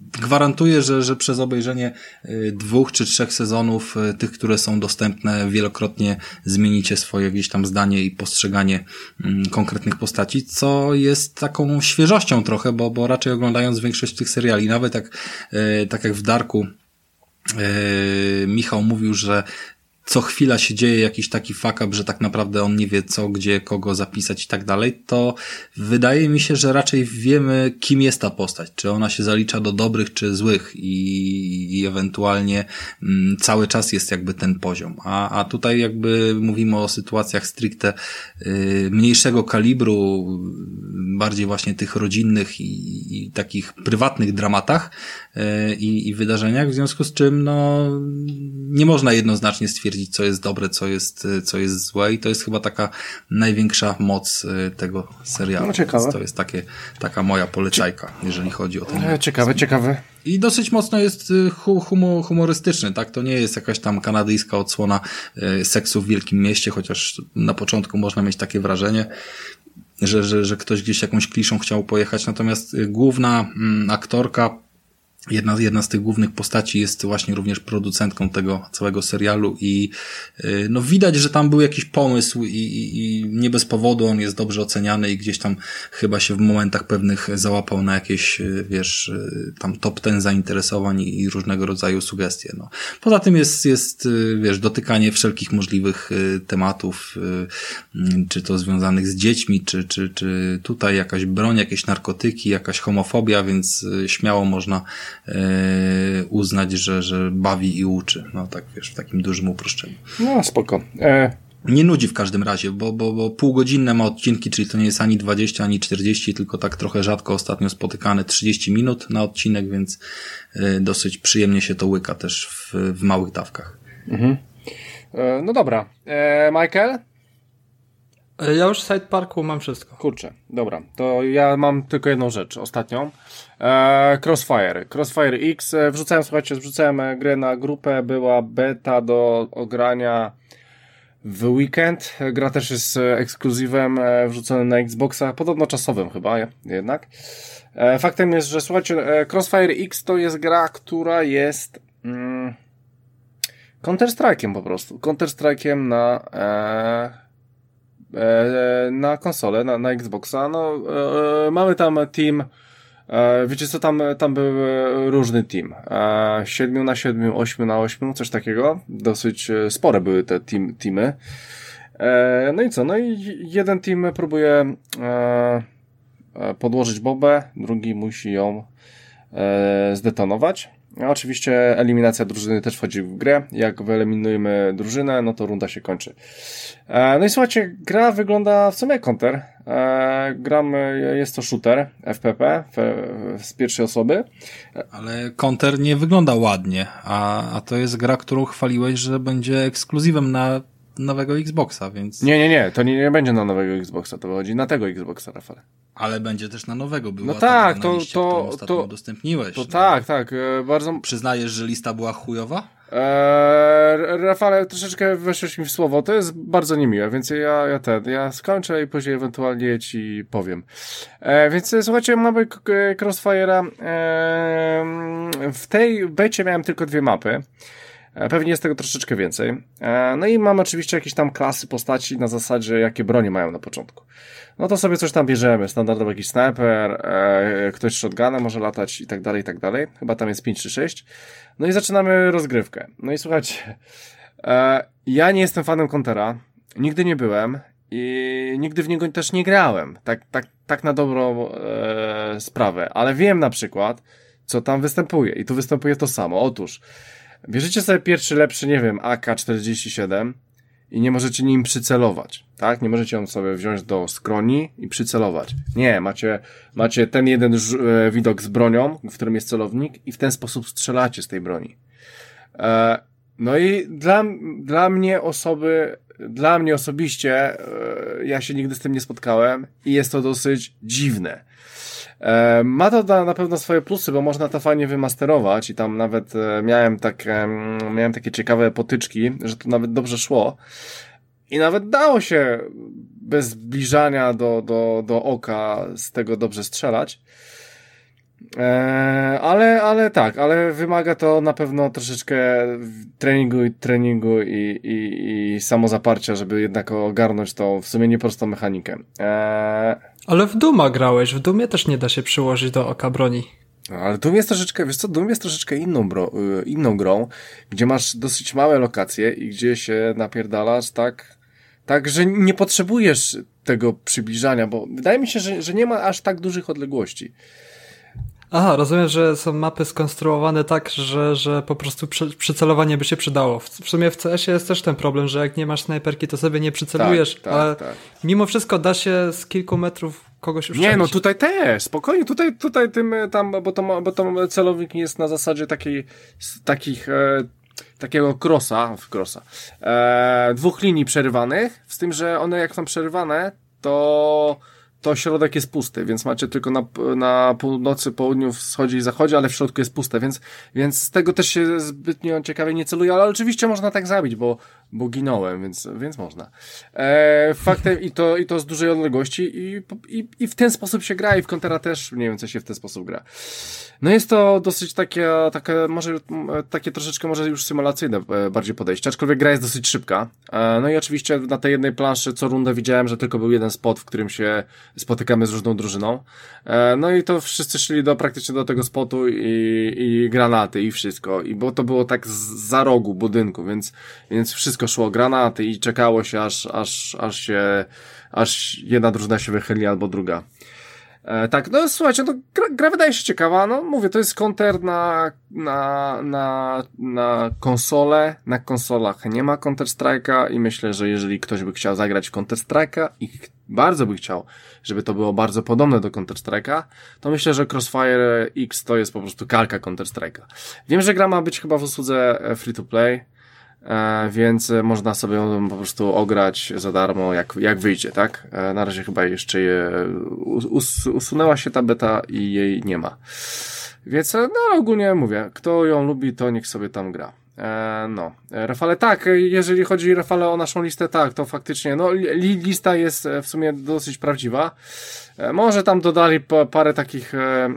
gwarantuję, że, że przez obejrzenie y, dwóch czy trzech sezonów, y, tych, które są dostępne, wielokrotnie zmienicie swoje gdzieś tam zdanie i postrzeganie mm, konkretnych postaci, co jest taką świeżością trochę, bo, bo raczej oglądając większość tych seriali, nawet jak, y, tak jak w Darku, Michał mówił, że co chwila się dzieje jakiś taki fuck up, że tak naprawdę on nie wie co, gdzie, kogo zapisać i tak dalej, to wydaje mi się, że raczej wiemy, kim jest ta postać. Czy ona się zalicza do dobrych, czy złych i, i ewentualnie mm, cały czas jest jakby ten poziom. A, a tutaj jakby mówimy o sytuacjach stricte y, mniejszego kalibru, bardziej właśnie tych rodzinnych i, i takich prywatnych dramatach i, i wydarzeniach, w związku z czym no nie można jednoznacznie stwierdzić, co jest dobre, co jest, co jest złe i to jest chyba taka największa moc y, tego serialu. No ciekawe. To jest takie, taka moja polecajka, jeżeli chodzi o ten. E, ciekawe, ciekawe. I dosyć mocno jest humor, humorystyczny, tak? To nie jest jakaś tam kanadyjska odsłona seksu w wielkim mieście, chociaż na początku można mieć takie wrażenie, że, że, że ktoś gdzieś jakąś kliszą chciał pojechać, natomiast główna mm, aktorka Jedna, jedna z tych głównych postaci jest właśnie również producentką tego całego serialu i y, no widać, że tam był jakiś pomysł i, i, i nie bez powodu on jest dobrze oceniany i gdzieś tam chyba się w momentach pewnych załapał na jakieś, y, wiesz, y, tam top ten zainteresowań i, różnego rodzaju sugestie. No. Poza tym jest, jest, wiesz, dotykanie wszelkich możliwych tematów, czy to związanych z dziećmi, czy, czy, czy tutaj jakaś broń, jakieś narkotyki, jakaś homofobia, więc śmiało można uznać, że, że bawi i uczy. No tak, wiesz, w takim dużym uproszczeniu. No, spoko. E... Nie nudzi w każdym razie, bo, bo, bo półgodzinne ma odcinki, czyli to nie jest ani 20, ani 40, tylko tak trochę rzadko ostatnio spotykane 30 minut na odcinek, więc e, dosyć przyjemnie się to łyka też w, w małych dawkach. Mhm. E, no dobra. E, Michael? E, ja już w Side Parku mam wszystko. Kurczę, dobra. To ja mam tylko jedną rzecz, ostatnią. E, Crossfire. Crossfire X. E, wrzucałem, słuchajcie, wrzucałem e, grę na grupę. Była beta do ogrania w weekend. Gra też jest ekskluzywem wrzuconym na Xboxa, podobno czasowym chyba jednak. Faktem jest, że słuchajcie, Crossfire X to jest gra, która jest mm, Counter-Strike'iem po prostu. Counter-Strike'iem na E, na konsolę, na, na Xboxa. No, e, mamy tam team, e, wiecie co, tam, tam był różny team. 7 na 7, 8 na 8, coś takiego. Dosyć spore były te team, teamy. No i co, no i jeden team próbuje podłożyć bobę, drugi musi ją zdetonować. No, oczywiście eliminacja drużyny też wchodzi w grę. Jak wyeliminujemy drużynę, no to runda się kończy. E, no i słuchajcie, gra wygląda w sumie jak counter. E, gramy, jest to shooter, FPP, z pierwszej osoby. Ale counter nie wygląda ładnie, a, a to jest gra, którą chwaliłeś, że będzie ekskluzywem na nowego Xboxa, więc... Nie, nie, nie, to nie, nie będzie na nowego Xboxa, to chodzi na tego Xboxa, Rafale. Ale będzie też na nowego, była no tak, to, liście, to, to udostępniłeś. To no. tak, tak, e, bardzo... Przyznajesz, że lista była chujowa? Eee, Rafale, troszeczkę weszłeś mi w słowo, to jest bardzo niemiłe, więc ja, ja ten, ja skończę i później ewentualnie ci powiem. Eee, więc słuchajcie, mamy Crossfire'a, eee, w tej becie miałem tylko dwie mapy. E, pewnie jest tego troszeczkę więcej. E, no i mam oczywiście jakieś tam klasy postaci na zasadzie, jakie bronie mają na początku. No to sobie coś tam bierzemy. Standardowo jakiś sniper, e, ktoś shotgunem może latać i tak dalej, i tak dalej. Chyba tam jest 5 czy 6. No i zaczynamy rozgrywkę. No i słuchajcie, ja nie jestem fanem Contera. Nigdy nie byłem i nigdy w niego też nie grałem. Tak, tak, tak na dobrą sprawę. Ale wiem na przykład, co tam występuje. I tu występuje to samo. Otóż, Bierzecie sobie pierwszy lepszy, nie wiem, AK-47 i nie możecie nim przycelować, tak? Nie możecie ją sobie wziąć do skroni i przycelować. Nie, macie, macie ten jeden e, widok z bronią, w którym jest celownik i w ten sposób strzelacie z tej broni. E, no i dla, dla mnie osoby, dla mnie osobiście, e, ja się nigdy z tym nie spotkałem i jest to dosyć dziwne. E, ma to na pewno swoje plusy, bo można to fajnie wymasterować i tam nawet e, miałem, takie, miałem takie ciekawe potyczki, że to nawet dobrze szło. I nawet dało się bez zbliżania do, do, do oka z tego dobrze strzelać. Eee, ale, ale tak, ale wymaga to na pewno troszeczkę treningu i treningu i, i, i samozaparcia, żeby jednak ogarnąć tą w sumie nieprostą mechanikę. Eee, ale w Duma grałeś, w Dumie też nie da się przyłożyć do oka broni. No, ale Doom jest troszeczkę, wiesz co, Doom jest troszeczkę inną, bro, y, inną grą, gdzie masz dosyć małe lokacje i gdzie się napierdalasz tak, tak, że nie potrzebujesz tego przybliżania, bo wydaje mi się, że, że nie ma aż tak dużych odległości. Aha, rozumiem, że są mapy skonstruowane tak, że, że po prostu przy, przycelowanie by się przydało. W, w sumie w CS jest też ten problem, że jak nie masz snajperki, to sobie nie przycelujesz, tak, tak, ale tak. mimo wszystko da się z kilku metrów kogoś uszczelić. Nie, no tutaj też, spokojnie, tutaj, tutaj tym tam, bo to, bo to celownik jest na zasadzie takiej, takich, e, takiego crossa, crossa, e, dwóch linii przerywanych, z tym, że one jak są przerywane, to to środek jest pusty, więc macie tylko na, na północy, południu, wschodzie i zachodzie, ale w środku jest puste, więc, więc z tego też się zbytnio ciekawie nie celuje, ale oczywiście można tak zabić, bo, bo ginąłem, więc, więc można. E, faktem i to, i to z dużej odległości i, i, i w ten sposób się gra i w Contera też, nie wiem, się w ten sposób gra. No jest to dosyć takie, takie może, takie troszeczkę może już symulacyjne e, bardziej podejście, aczkolwiek gra jest dosyć szybka. E, no i oczywiście na tej jednej planszy co rundę widziałem, że tylko był jeden spot, w którym się spotykamy z różną drużyną. E, no i to wszyscy szli do praktycznie do tego spotu i, i granaty i wszystko. I bo to było tak z, za rogu budynku, więc, więc wszystko szło granaty i czekało się aż, aż, aż się, aż jedna drużyna się wychyli albo druga. E, tak, no słuchajcie, no, gra, gra wydaje się ciekawa, no mówię, to jest konter na, na, na, na konsolę, na konsolach nie ma Counter-Strike'a i myślę, że jeżeli ktoś by chciał zagrać w Counter-Strike'a i bardzo by chciał, żeby to było bardzo podobne do Counter-Strike'a, to myślę, że Crossfire X to jest po prostu kalka Counter-Strike'a. Wiem, że gra ma być chyba w usłudze e, free-to-play, E, więc można sobie ją po prostu ograć za darmo, jak, jak wyjdzie, tak? E, na razie chyba jeszcze je, us, usunęła się ta beta i jej nie ma. Więc, e, no ogólnie mówię, kto ją lubi, to niech sobie tam gra. E, no, Rafale, tak, jeżeli chodzi Rafale o naszą listę, tak, to faktycznie, no, li, lista jest w sumie dosyć prawdziwa. E, może tam dodali parę takich e,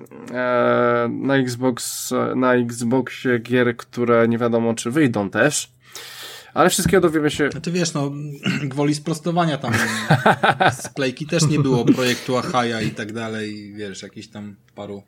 na Xbox, na Xboxie gier, które nie wiadomo czy wyjdą też. Ale wszystkiego dowiemy się. Ty wiesz, no, gwoli sprostowania tam z Playki też nie było projektu Ahaja i tak dalej, wiesz, jakiś tam paru.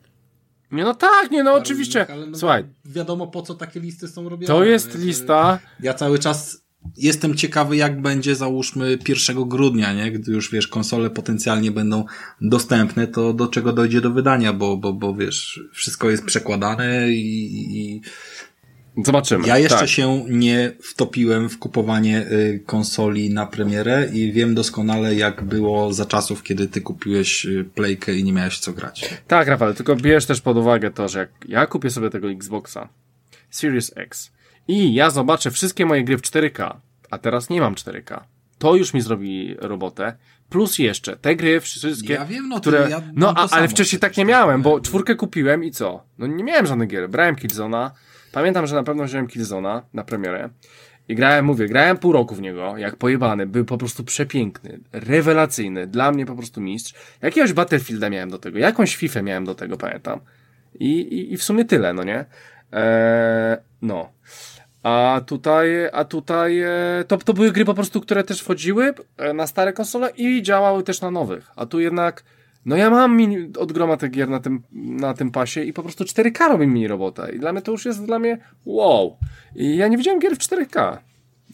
Nie, no tak, nie, no oczywiście. Ale no, Słuchaj. Wiadomo, po co takie listy są robione. To jest lista. Ja cały czas jestem ciekawy, jak będzie, załóżmy, 1 grudnia, nie? Gdy już, wiesz, konsole potencjalnie będą dostępne, to do czego dojdzie do wydania, bo, bo, bo wiesz, wszystko jest przekładane i, i Zobaczymy. Ja jeszcze tak. się nie wtopiłem w kupowanie y, konsoli na premierę i wiem doskonale, jak było za czasów, kiedy ty kupiłeś y, playkę i nie miałeś co grać. Tak, Rafał, tylko bierz też pod uwagę to, że jak ja kupię sobie tego Xboxa Series X i ja zobaczę wszystkie moje gry w 4K, a teraz nie mam 4K, to już mi zrobi robotę. Plus jeszcze te gry wszystkie, ja wiem, no, które... Ja no, a, ale wcześniej tak nie miałem, bo czwórkę kupiłem i co? No nie miałem żadnych gier. Brałem Killzona, Pamiętam, że na pewno wziąłem Killzona na premierę i grałem, mówię, grałem pół roku w niego, jak pojebany, był po prostu przepiękny, rewelacyjny, dla mnie po prostu mistrz. Jakiegoś Battlefielda miałem do tego, jakąś FIFA miałem do tego, pamiętam. I, i, i w sumie tyle, no nie? Eee, no. A tutaj, a tutaj e, to, to były gry po prostu, które też wchodziły e, na stare konsole i działały też na nowych. A tu jednak no ja mam mini, od groma tych gier na tym, na tym pasie i po prostu 4K robi mi robotę. I dla mnie to już jest dla mnie wow. I ja nie widziałem gier w 4K.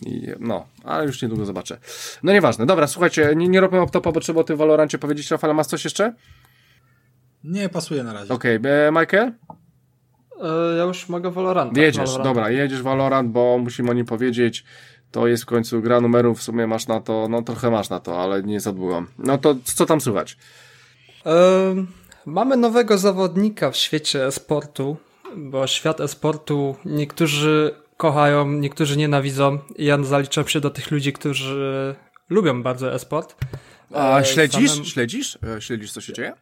I, no, ale już niedługo zobaczę. No nieważne. Dobra, słuchajcie, nie, nie robimy optopa, bo trzeba o tym Valorancie powiedzieć. Rafale, masz coś jeszcze? Nie, pasuje na razie. Okej, okay. E, Michael? E, ja już mogę Valorant. Jedziesz, Valorant. dobra, jedziesz Valorant, bo musimy o nim powiedzieć. To jest w końcu gra numerów, w sumie masz na to, no trochę masz na to, ale nie zadłużam. No to co tam słychać? Mamy nowego zawodnika w świecie esportu, bo świat esportu niektórzy kochają, niektórzy nienawidzą. Ja zaliczam się do tych ludzi, którzy lubią bardzo esport. A e, śledzisz? Samym... Śledzisz? E, śledzisz, co się dzieje?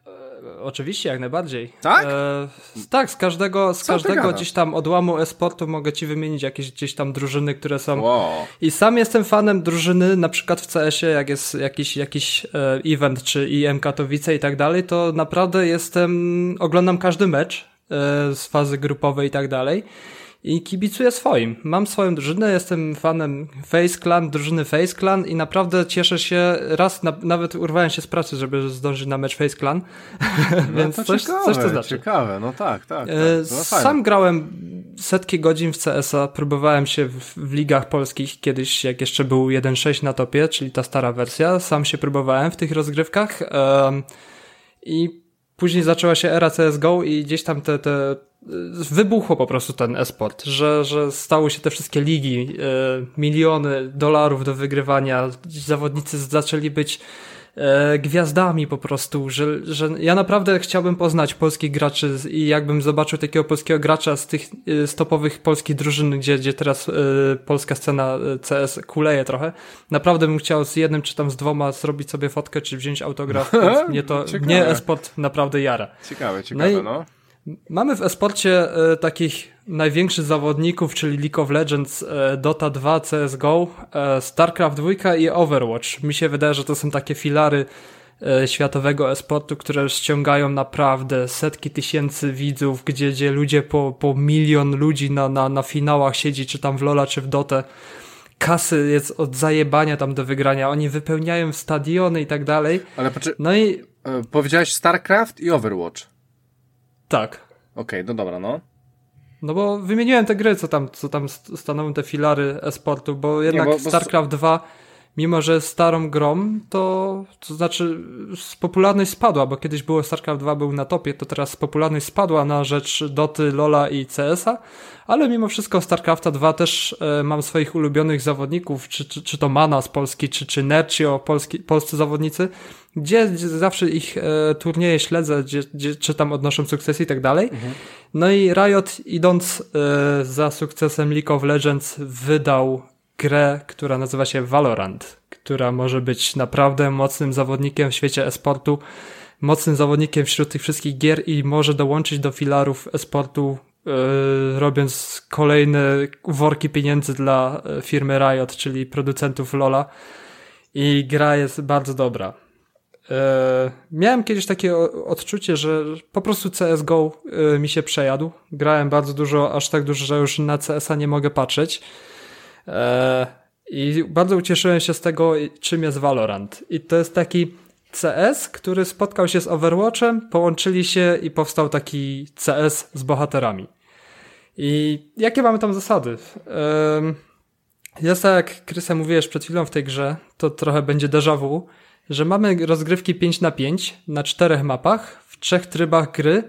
Oczywiście, jak najbardziej. Tak? E, tak, z każdego, z Co każdego gdzieś tam odłamu e-sportu mogę ci wymienić jakieś gdzieś tam drużyny, które są. Wow. I sam jestem fanem drużyny, na przykład w CS-ie, jak jest jakiś, jakiś e, event, czy IM Katowice i tak dalej, to naprawdę jestem, oglądam każdy mecz e, z fazy grupowej i tak dalej. I kibicuję swoim. Mam swoją drużynę, jestem fanem Face Clan, drużyny Face Clan i naprawdę cieszę się. Raz na, nawet urwałem się z pracy, żeby zdążyć na mecz Face Clan. Więc no to coś, ciekawe, coś to znaczy. Ciekawe, no tak, tak. tak. E, fajne. Sam grałem setki godzin w CS-a, próbowałem się w, w ligach polskich kiedyś, jak jeszcze był 1.6 na topie, czyli ta stara wersja. Sam się próbowałem w tych rozgrywkach em, i później zaczęła się era CSGO i gdzieś tam te, te wybuchło po prostu ten e-sport, że, że stały się te wszystkie ligi, e, miliony dolarów do wygrywania, zawodnicy zaczęli być e, gwiazdami po prostu, że, że ja naprawdę chciałbym poznać polskich graczy i jakbym zobaczył takiego polskiego gracza z tych e, z topowych polskich drużyn, gdzie, gdzie teraz polska scena CS kuleje trochę, naprawdę bym chciał z jednym czy tam z dwoma zrobić sobie fotkę, czy wziąć autograf, mnie to, Ciekawe. mnie e-sport naprawdę jara. Ciekawe, ciekawe, No i- no. Mamy w esporcie e, takich największych zawodników, czyli League of Legends, e, Dota 2, CSGO, e, StarCraft 2 i Overwatch. Mi się wydaje, że to są takie filary e, światowego esportu, które ściągają naprawdę setki tysięcy widzów, gdzie, gdzie ludzie po, po milion ludzi na, na, na finałach siedzi, czy tam w Lola, czy w Dotę. Kasy jest od zajebania tam do wygrania. Oni wypełniają stadiony i tak dalej. Ale poczy... No i powiedziałeś StarCraft i Overwatch. Tak. Okej, no dobra, no. No bo wymieniłem te gry, co tam, co tam st- stanowią te filary e-sportu, bo jednak bo- bo- StarCraft 2, mimo że starą grą, to, to znaczy popularność spadła, bo kiedyś było StarCraft 2 był na topie, to teraz popularność spadła na rzecz Doty, Lola i CS-a, ale mimo wszystko StarCrafta 2 też e, mam swoich ulubionych zawodników, czy, czy, czy to Mana z Polski, czy, czy Nercio, polski, polscy zawodnicy, gdzie, gdzie zawsze ich e, turnieje śledzę, gdzie, gdzie czytam odnoszą sukcesy i tak dalej. No i Riot idąc e, za sukcesem League of Legends wydał grę, która nazywa się Valorant, która może być naprawdę mocnym zawodnikiem w świecie esportu, mocnym zawodnikiem wśród tych wszystkich gier i może dołączyć do filarów esportu e, robiąc kolejne worki pieniędzy dla e, firmy Riot, czyli producentów LoLa i gra jest bardzo dobra. E, miałem kiedyś takie odczucie, że po prostu CSGO mi się przejadł. Grałem bardzo dużo, aż tak dużo, że już na CS-a nie mogę patrzeć. E, I bardzo ucieszyłem się z tego, czym jest Valorant. I to jest taki CS, który spotkał się z Overwatchem, połączyli się i powstał taki CS z bohaterami. I jakie mamy tam zasady? Jest tak, jak Krysa mówiłeś przed chwilą w tej grze, to trochę będzie déjà vu, że mamy rozgrywki 5 na 5 na czterech mapach, w trzech trybach gry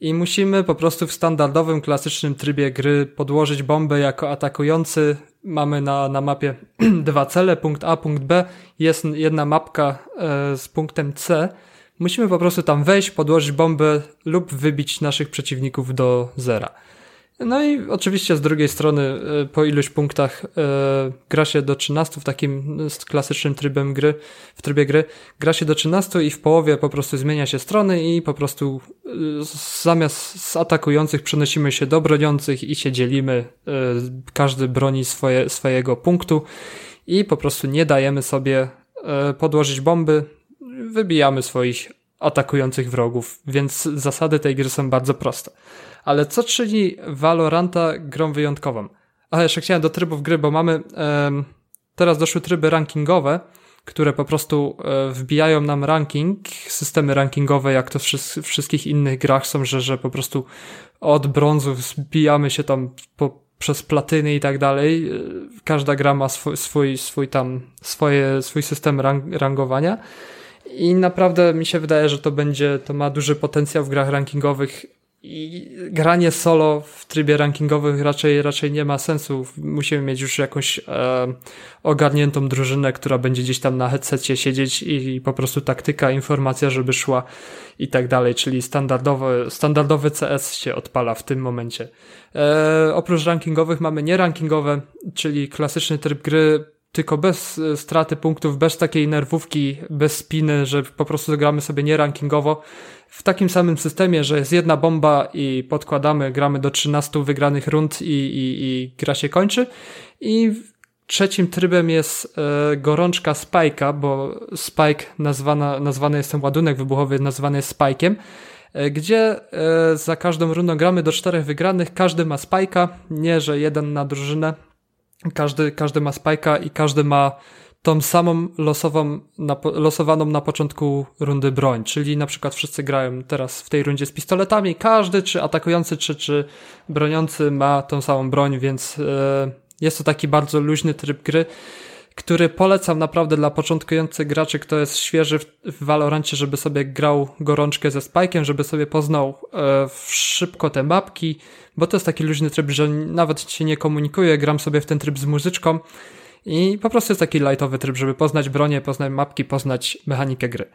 i musimy po prostu w standardowym, klasycznym trybie gry podłożyć bombę jako atakujący. Mamy na, na mapie dwa cele, punkt A, punkt B, jest jedna mapka e, z punktem C. Musimy po prostu tam wejść, podłożyć bombę lub wybić naszych przeciwników do zera. No i oczywiście z drugiej strony e, po iluś punktach e, gra się do 13 w takim e, z klasycznym trybem gry, w trybie gry, gra się do 13 i w połowie po prostu zmienia się strony i po prostu e, zamiast z atakujących przenosimy się do broniących i się dzielimy, e, każdy broni swoje, swojego punktu i po prostu nie dajemy sobie podłożyć bomby, wybijamy swoich atakujących wrogów, więc zasady tej gry są bardzo proste. Ale co czyni Valoranta grą wyjątkową? A jeszcze chciałem do trybów gry, bo mamy em, teraz doszły tryby rankingowe, które po prostu e, wbijają nam ranking, systemy rankingowe, jak to w wszy- wszystkich innych grach są, że, że po prostu od brązu zbijamy się tam po, przez platyny i tak dalej. E, Każda gra ma swój, swój, swój tam, swoje, swój system rang, rangowania. I naprawdę mi się wydaje, że to będzie, to ma duży potencjał w grach rankingowych i granie solo w trybie rankingowym raczej, raczej nie ma sensu. Musimy mieć już jakąś e, ogarniętą drużynę, która będzie gdzieś tam na headsetie siedzieć i, po prostu taktyka, informacja, żeby szła i tak dalej, czyli standardowy, standardowy CS się odpala w tym momencie. E, oprócz rankingowych mamy nierankingowe, czyli klasyczny tryb gry, tylko bez e, straty punktów, bez takiej nerwówki, bez spiny, że po prostu gramy sobie nie rankingowo. W takim samym systemie, że jest jedna bomba i podkładamy, gramy do 13 wygranych rund i, i, i gra się kończy. I trzecim trybem jest e, gorączka Spike'a, bo Spike nazwana, nazwany jest ten ładunek wybuchowy, nazwany jest Spike'iem e, gdzie e, za każdą rundą gramy do czterech wygranych, każdy ma spajka, nie że jeden na drużynę, każdy, każdy ma spajka i każdy ma tą samą losową, na, losowaną na początku rundy broń, czyli na przykład wszyscy grają teraz w tej rundzie z pistoletami, każdy, czy atakujący, czy, czy broniący ma tą samą broń, więc e, jest to taki bardzo luźny tryb gry, który polecam naprawdę dla początkujących graczy, kto jest świeży w, w Valorancie, żeby sobie grał gorączkę ze Spike'em, żeby sobie poznał e, szybko te mapki, bo to jest taki luźny tryb, że nawet się nie komunikuję, gram sobie w ten tryb z muzyczką i po prostu jest taki lightowy tryb, żeby poznać bronię, poznać mapki, poznać mechanikę gry.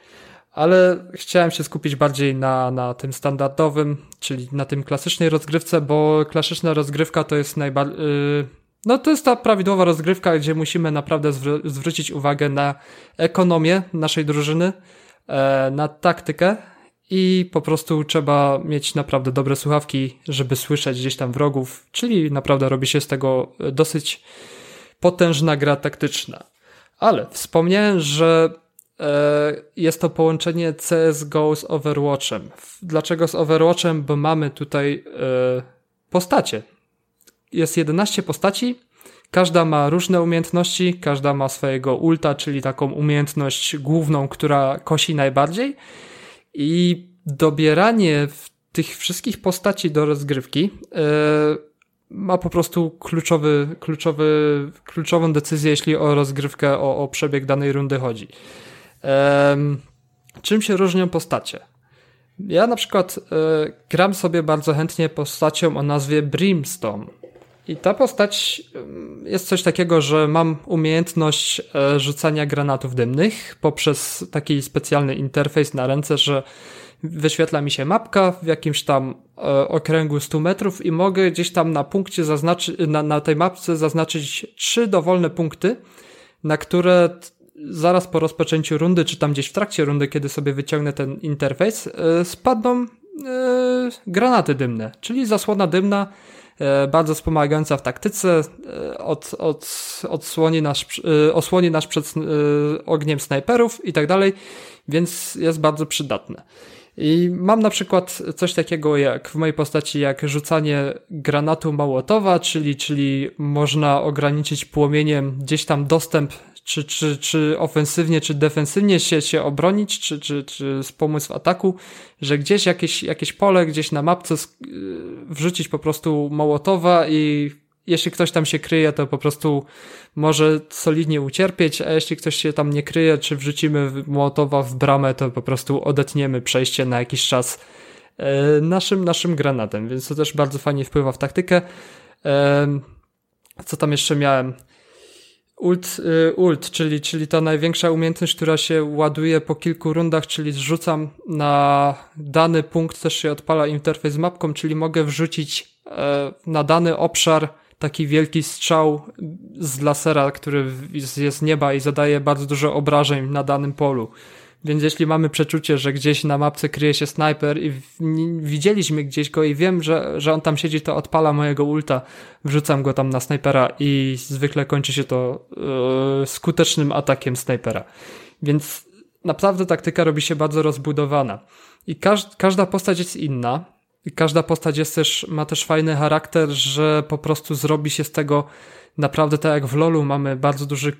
Ale chciałem się skupić bardziej na, na tym standardowym, czyli na tym klasycznej rozgrywce, bo klasyczna rozgrywka to jest najbardziej... Yy, no to jest ta prawidłowa rozgrywka, gdzie musimy naprawdę zwr zwrócić uwagę na ekonomię naszej drużyny, e, na taktykę i po prostu trzeba mieć naprawdę dobre słuchawki, żeby słyszeć gdzieś tam wrogów, czyli naprawdę robi się z tego dosyć potężna gra taktyczna. Ale wspomniałem, że e, jest to połączenie CSGO z Overwatchem. Dlaczego z Overwatchem? Bo mamy tutaj e, postacie. Jest 11 postaci, każda ma różne umiejętności, każda ma swojego ulta, czyli taką umiejętność główną, która kosi najbardziej. I dobieranie tych wszystkich postaci do rozgrywki yy, ma po prostu kluczowy, kluczowy, kluczową decyzję, jeśli o rozgrywkę, o, o przebieg danej rundy chodzi. Um, czym się różnią postacie? Ja na przykład e, gram sobie bardzo chętnie postacią o nazwie Brimstone. I ta postać jest coś takiego, że mam umiejętność e, rzucania granatów dymnych poprzez taki specjalny interfejs na ręce, że wyświetla mi się mapka w jakimś tam e, okręgu 100 metrów i mogę gdzieś tam na punkcie zaznaczyć, na, na tej mapce zaznaczyć trzy dowolne punkty, na które zaraz po rozpoczęciu rundy, czy tam gdzieś w trakcie rundy, kiedy sobie wyciągnę ten interfejs, e, spadną granaty dymne, czyli zasłona dymna, bardzo wspomagająca w taktyce, e, od, od, odsłoni nas, e, osłoni nas przed ogniem snajperów i tak dalej, więc jest bardzo przydatne. I mam na przykład coś takiego jak w mojej postaci, jak rzucanie granatu Małotowa, czyli, czyli można ograniczyć płomieniem gdzieś tam dostęp, czy, czy, czy ofensywnie, czy defensywnie się, się obronić, czy, czy, czy wspomóc w ataku, że gdzieś jakieś, jakieś pole, gdzieś na mapce wrzucić po prostu Małotowa i jeśli ktoś tam się kryje, to po prostu może solidnie ucierpieć, a jeśli ktoś się tam nie kryje, czy wrzucimy Mołotowa w bramę, to po prostu odetniemy przejście na jakiś czas e, naszym, naszym granatem, więc to też bardzo fajnie wpływa w taktykę. Co tam jeszcze miałem? Ult, e, ult czyli, czyli ta największa umiejętność, która się ładuje po kilku rundach, czyli zrzucam na dany punkt, też się odpala interfejs z mapką, czyli mogę wrzucić na dany obszar taki wielki strzał z lasera, który jest z nieba i zadaje bardzo dużo obrażeń na danym polu. Więc jeśli mamy przeczucie, że gdzieś na mapce kryje się snajper i widzieliśmy gdzieś go i wiem, że, że on tam siedzi, to odpala mojego ulta, wrzucam go tam na snajpera i zwykle kończy się to yy, skutecznym atakiem snajpera. Więc naprawdę taktyka robi się bardzo rozbudowana. I każ każda postać jest inna, i każda postać jest też, ma też fajny charakter, że po prostu zrobi się z tego naprawdę tak jak w LoLu mamy bardzo duży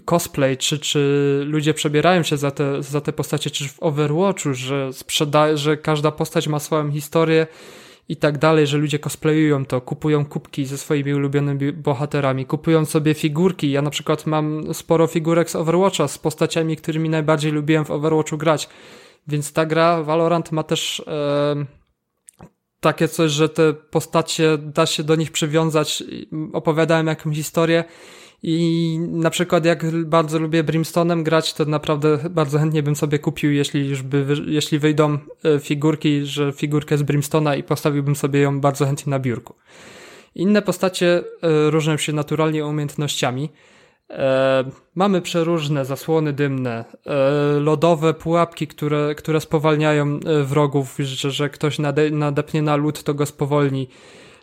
cosplay, czy, czy ludzie przebierają się za te, za te postacie, czy w Overwatchu, że sprzeda, że każda postać ma swoją historię i tak dalej, że ludzie cosplayują to, kupują kubki ze swoimi ulubionymi bohaterami, kupują sobie figurki. Ja na przykład mam sporo figurek z Overwatcha z postaciami, którymi najbardziej lubiłem w Overwatchu grać. Więc ta gra Valorant ma też e, takie coś, że te postacie da się do nich przywiązać. Opowiadałem jakąś historię i na przykład jak bardzo lubię Brimstone'em grać, to naprawdę bardzo chętnie bym sobie kupił, jeśli już by, jeśli wyjdą e, figurki, że figurkę z Brimstone'a i postawiłbym sobie ją bardzo chętnie na biurku. Inne postacie e, różnią się naturalnie umiejętnościami. E, mamy przeróżne zasłony dymne, lodowe pułapki, które, które spowalniają wrogów, że, że ktoś nade, nadepnie na lód, to go spowolni.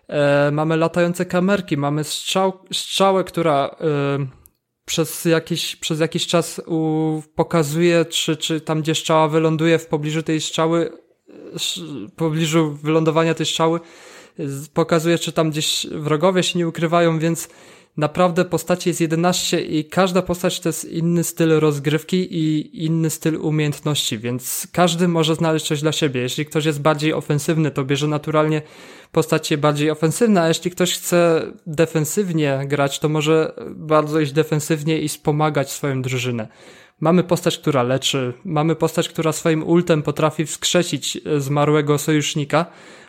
E, mamy latające kamerki, mamy strzał, strzałę, która e, przez jakiś, przez jakiś czas u, pokazuje, czy, czy tam, gdzie strzała wyląduje w pobliżu tej strzały, w pobliżu wylądowania tej strzały, pokazuje, czy tam gdzieś wrogowie się nie ukrywają, więc naprawdę postaci jest 11 i każda postać to jest inny styl rozgrywki i inny styl umiejętności, więc każdy może znaleźć coś dla siebie. Jeśli ktoś jest bardziej ofensywny, to bierze naturalnie postacie bardziej ofensywne, a jeśli ktoś chce defensywnie grać, to może bardzo iść defensywnie i wspomagać swoją drużynę. Mamy postać, która leczy, mamy postać, która swoim ultem potrafi wskrzesić zmarłego sojusznika,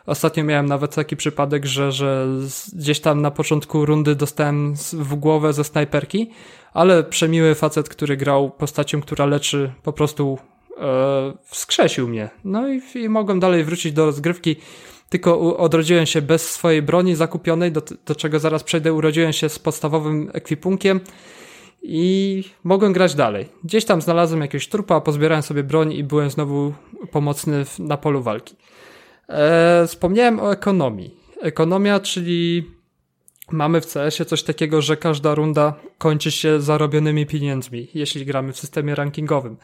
Ostatnio miałem nawet taki przypadek, że, że gdzieś tam na początku rundy dostałem w głowę ze snajperki, ale przemiły facet, który grał postacią, która leczy, po prostu e, wskrzesił mnie. No i, i mogłem dalej wrócić do rozgrywki tylko odrodziłem się bez swojej broni zakupionej, do, do czego zaraz przejdę, urodziłem się z podstawowym ekwipunkiem i mogłem grać dalej. Gdzieś tam znalazłem jakiegoś trupa, pozbierałem sobie broń i byłem znowu pomocny na polu walki. E, wspomniałem o ekonomii. Ekonomia, czyli mamy w CS-ie coś takiego, że każda runda kończy się zarobionymi pieniędzmi, jeśli gramy w systemie rankingowym.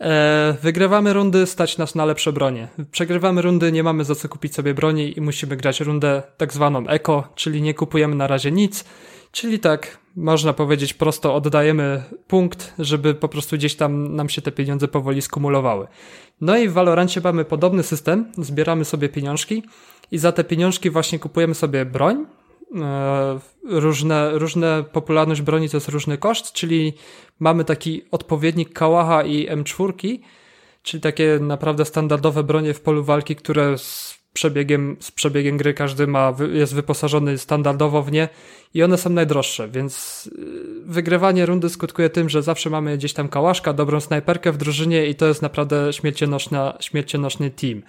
E, wygrywamy rundy, stać nas na lepsze bronie. Przegrywamy rundy, nie mamy za co kupić sobie broni i musimy grać rundę tak zwaną eko, czyli nie kupujemy na razie nic, czyli tak można powiedzieć prosto oddajemy punkt, żeby po prostu gdzieś tam nam się te pieniądze powoli skumulowały. No i w Valorancie mamy podobny system, zbieramy sobie pieniążki i za te pieniążki właśnie kupujemy sobie broń, e, różne, różne popularność broni to jest różny koszt, czyli mamy taki odpowiednik Kałacha i M4, czyli takie naprawdę standardowe bronie w polu walki, które przebiegiem, z przebiegiem gry każdy ma, jest wyposażony standardowo w nie i one są najdroższe, więc y, wygrywanie rundy skutkuje tym, że zawsze mamy gdzieś tam kałaszka, dobrą snajperkę w drużynie i to jest naprawdę śmiercionośna, śmiercionośny team.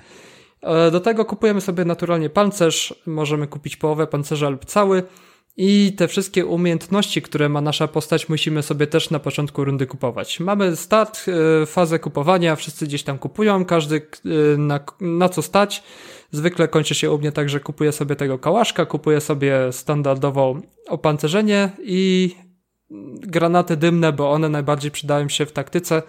E, do tego kupujemy sobie naturalnie pancerz, możemy kupić połowę pancerza lub cały i te wszystkie umiejętności, które ma nasza postać, musimy sobie też na początku rundy kupować. Mamy start, e, fazę kupowania, wszyscy gdzieś tam kupują, każdy e, na, na co stać. Zwykle kończy się u mnie tak, że kupuję sobie tego kałaszka, kupuję sobie standardowo opancerzenie i granaty dymne, bo one najbardziej przydają się w taktyce.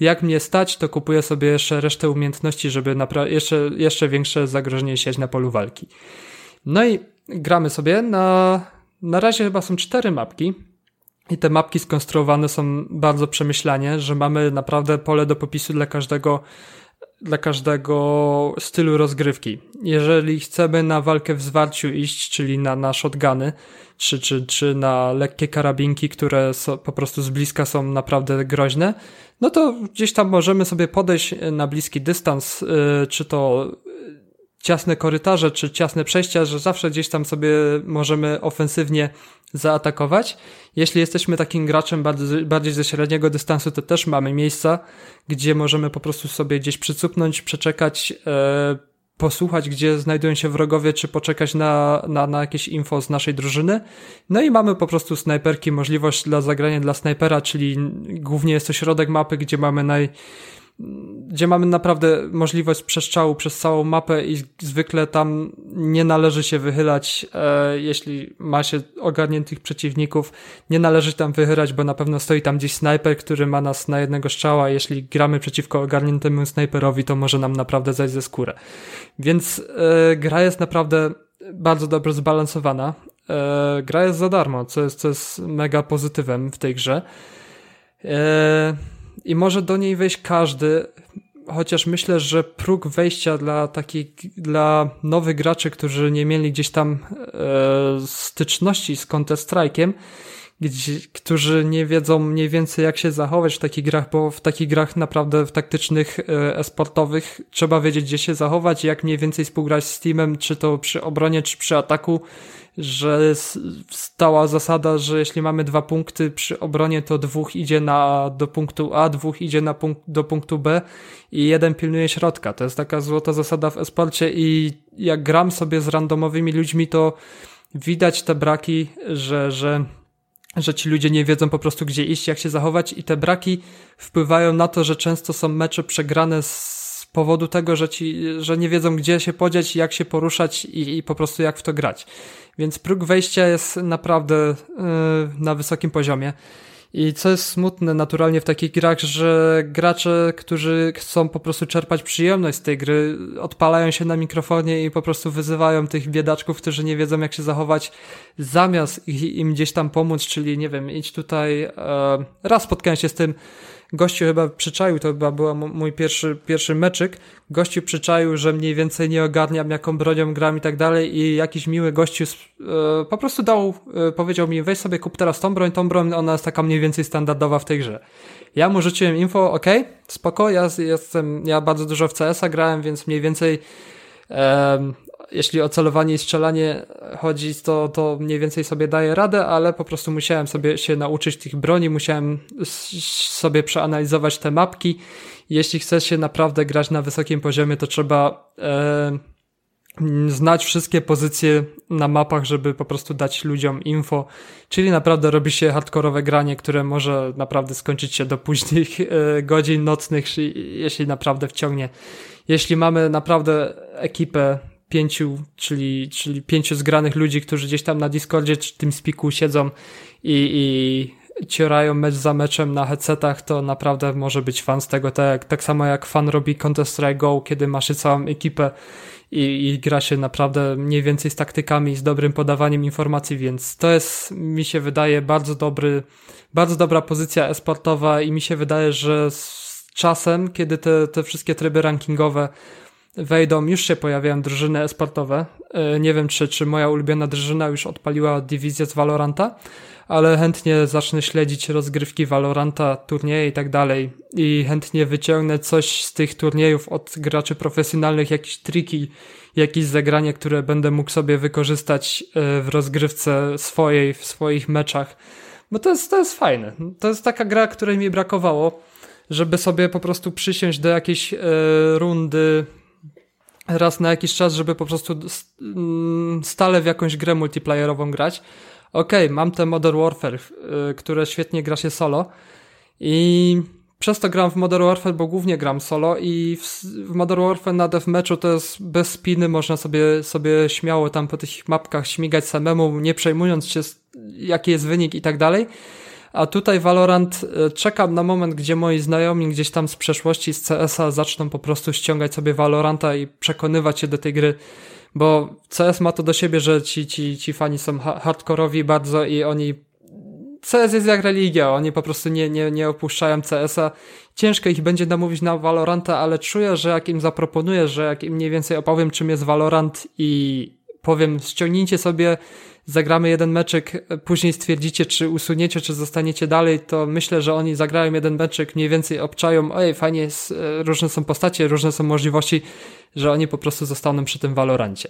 Jak mnie stać, to kupuję sobie jeszcze resztę umiejętności, żeby jeszcze, jeszcze większe zagrożenie sieć na polu walki. No i gramy sobie na, na razie chyba są cztery mapki. I te mapki skonstruowane są bardzo przemyślanie, że mamy naprawdę pole do popisu dla każdego dla każdego stylu rozgrywki. Jeżeli chcemy na walkę w zwarciu iść, czyli na, na shotguny, czy, czy, czy na lekkie karabinki, które so, po prostu z bliska są naprawdę groźne, no to gdzieś tam możemy sobie podejść na bliski dystans, yy, czy to ciasne korytarze, czy ciasne przejścia, że zawsze gdzieś tam sobie możemy ofensywnie zaatakować. Jeśli jesteśmy takim graczem bardziej, ze średniego dystansu, to też mamy miejsca, gdzie możemy po prostu sobie gdzieś przycupnąć, przeczekać, e, posłuchać, gdzie znajdują się wrogowie, czy poczekać na, na, na jakieś info z naszej drużyny. No i mamy po prostu snajperki, możliwość dla zagrania dla snajpera, czyli głównie jest to środek mapy, gdzie mamy naj, gdzie mamy naprawdę możliwość przestrzału przez całą mapę i zwykle tam nie należy się wychylać, e, jeśli ma się ogarniętych przeciwników, nie należy tam wychylać, bo na pewno stoi tam gdzieś snajper, który ma nas na jednego strzała, jeśli gramy przeciwko ogarniętemu snajperowi, to może nam naprawdę zajść ze skórę. Więc e, gra jest naprawdę bardzo dobrze zbalansowana. E, gra jest za darmo, co jest, co jest mega pozytywem w tej grze. E, i może do niej wejść każdy, chociaż myślę, że próg wejścia dla takich, dla nowych graczy, którzy nie mieli gdzieś tam e, styczności z Counter-Strike'iem, którzy nie wiedzą mniej więcej jak się zachować w takich grach, bo w takich grach naprawdę w taktycznych, e, esportowych trzeba wiedzieć gdzie się zachować, jak mniej więcej współgrać z teamem, czy to przy obronie, czy przy ataku, że stała zasada, że jeśli mamy dwa punkty przy obronie, to dwóch idzie na, do punktu A, dwóch idzie na punkt, do punktu B i jeden pilnuje środka. To jest taka złota zasada w esporcie i jak gram sobie z randomowymi ludźmi, to widać te braki, że, że że ci ludzie nie wiedzą po prostu gdzie iść, jak się zachować i te braki wpływają na to, że często są mecze przegrane z powodu tego, że ci, że nie wiedzą gdzie się podzieć, jak się poruszać i, i po prostu jak w to grać. Więc próg wejścia jest naprawdę yy, na wysokim poziomie. I co jest smutne naturalnie w takich grach, że gracze, którzy chcą po prostu czerpać przyjemność z tej gry, odpalają się na mikrofonie i po prostu wyzywają tych biedaczków, którzy nie wiedzą jak się zachować, zamiast im gdzieś tam pomóc, czyli nie wiem, idź tutaj. E, raz spotkałem się z tym, gościu chyba przyczaił, to chyba był mój pierwszy, pierwszy meczyk, gościu przyczaił, że mniej więcej nie ogarniam jaką bronią gram i tak dalej i jakiś miły gościu e, po prostu dał, e, powiedział mi weź sobie kup teraz tą broń, tą broń, ona jest taka mniej więcej standardowa w tej grze. Ja mu rzuciłem info, ok, spoko, ja jestem, ja bardzo dużo w CS-a grałem, więc mniej więcej jeśli o celowanie i strzelanie chodzi, to, to mniej więcej sobie daję radę, ale po prostu musiałem sobie się nauczyć tych broni, musiałem sobie przeanalizować te mapki. Jeśli chce się naprawdę grać na wysokim poziomie, to trzeba e, znać wszystkie pozycje na mapach, żeby po prostu dać ludziom info, czyli naprawdę robi się hardkorowe granie, które może naprawdę skończyć się do późnych e, godzin nocnych, jeśli naprawdę wciągnie. Jeśli mamy naprawdę ekipę pięciu, czyli, czyli pięciu zgranych ludzi, którzy gdzieś tam na Discordzie czy tym spiku siedzą i, i ciorają mecz za meczem na headsetach, to naprawdę może być fan z tego, tak, tak samo jak fan robi Counter-Strike Go, kiedy masz całą ekipę i, i gra się naprawdę mniej więcej z taktykami, z dobrym podawaniem informacji, więc to jest, mi się wydaje, bardzo dobry, bardzo dobra pozycja esportowa i mi się wydaje, że z czasem, kiedy te, te wszystkie tryby rankingowe wejdą, już się pojawiają drużyny esportowe. E, nie wiem, czy, czy moja ulubiona drużyna już odpaliła dywizję z Valoranta, ale chętnie zacznę śledzić rozgrywki Valoranta, turnieje i tak dalej i chętnie wyciągnę coś z tych turniejów od graczy profesjonalnych, jakieś triki, jakieś zagranie, które będę mógł sobie wykorzystać e, w rozgrywce swojej, w swoich meczach. Bo to jest, to jest fajne. To jest taka gra, której mi brakowało, żeby sobie po prostu przysiąść do jakiejś e, rundy raz na jakiś czas, żeby po prostu mm, stale w jakąś grę multiplayerową grać. Okej, okay, mam te Modern Warfare, y, które świetnie gra się solo i przez to gram w Modern Warfare, bo głównie gram solo i w, w Modern Warfare na deathmatchu to jest bez spiny, można sobie, sobie śmiało tam po tych mapkach śmigać samemu, nie przejmując się jaki jest wynik i tak dalej. A tutaj Valorant e, czekam na moment, gdzie moi znajomi gdzieś tam z przeszłości, z CS-a zaczną po prostu ściągać sobie Valoranta i przekonywać się do tej gry, bo CS ma to do siebie, że ci, ci, ci fani są hardkorowi bardzo i oni CS jest jak religia, oni po prostu nie, nie, nie opuszczają CS-a. Ciężko ich będzie namówić na Valoranta, ale czuję, że jak im zaproponuję, że jak im mniej więcej opowiem, czym jest Valorant i powiem, ściągnijcie sobie zagramy jeden meczek, później stwierdzicie, czy usuniecie, czy zostaniecie dalej, to myślę, że oni zagrają jeden meczek, mniej więcej obczają, oj, fajnie jest, e, różne są postacie, różne są możliwości, że oni po prostu zostaną przy tym Valorancie.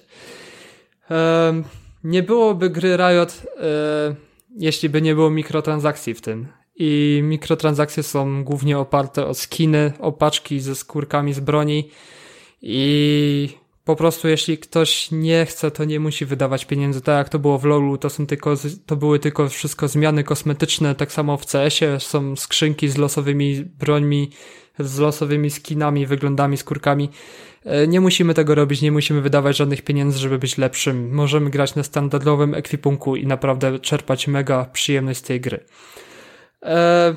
nie byłoby gry Riot, e, jeśli by nie było mikrotransakcji w tym. I mikrotransakcje są głównie oparte o skiny, opaczki ze skórkami z broni i po prostu jeśli ktoś nie chce, to nie musi wydawać pieniędzy. Tak jak to było w LoLu, to są tylko, to były tylko wszystko zmiany kosmetyczne. Tak samo w CS-ie są skrzynki z losowymi brońmi, z losowymi skinami, wyglądami, skórkami. E, nie musimy tego robić, nie musimy wydawać żadnych pieniędzy, żeby być lepszym. Możemy grać na standardowym ekwipunku i naprawdę czerpać mega przyjemność z tej gry. E,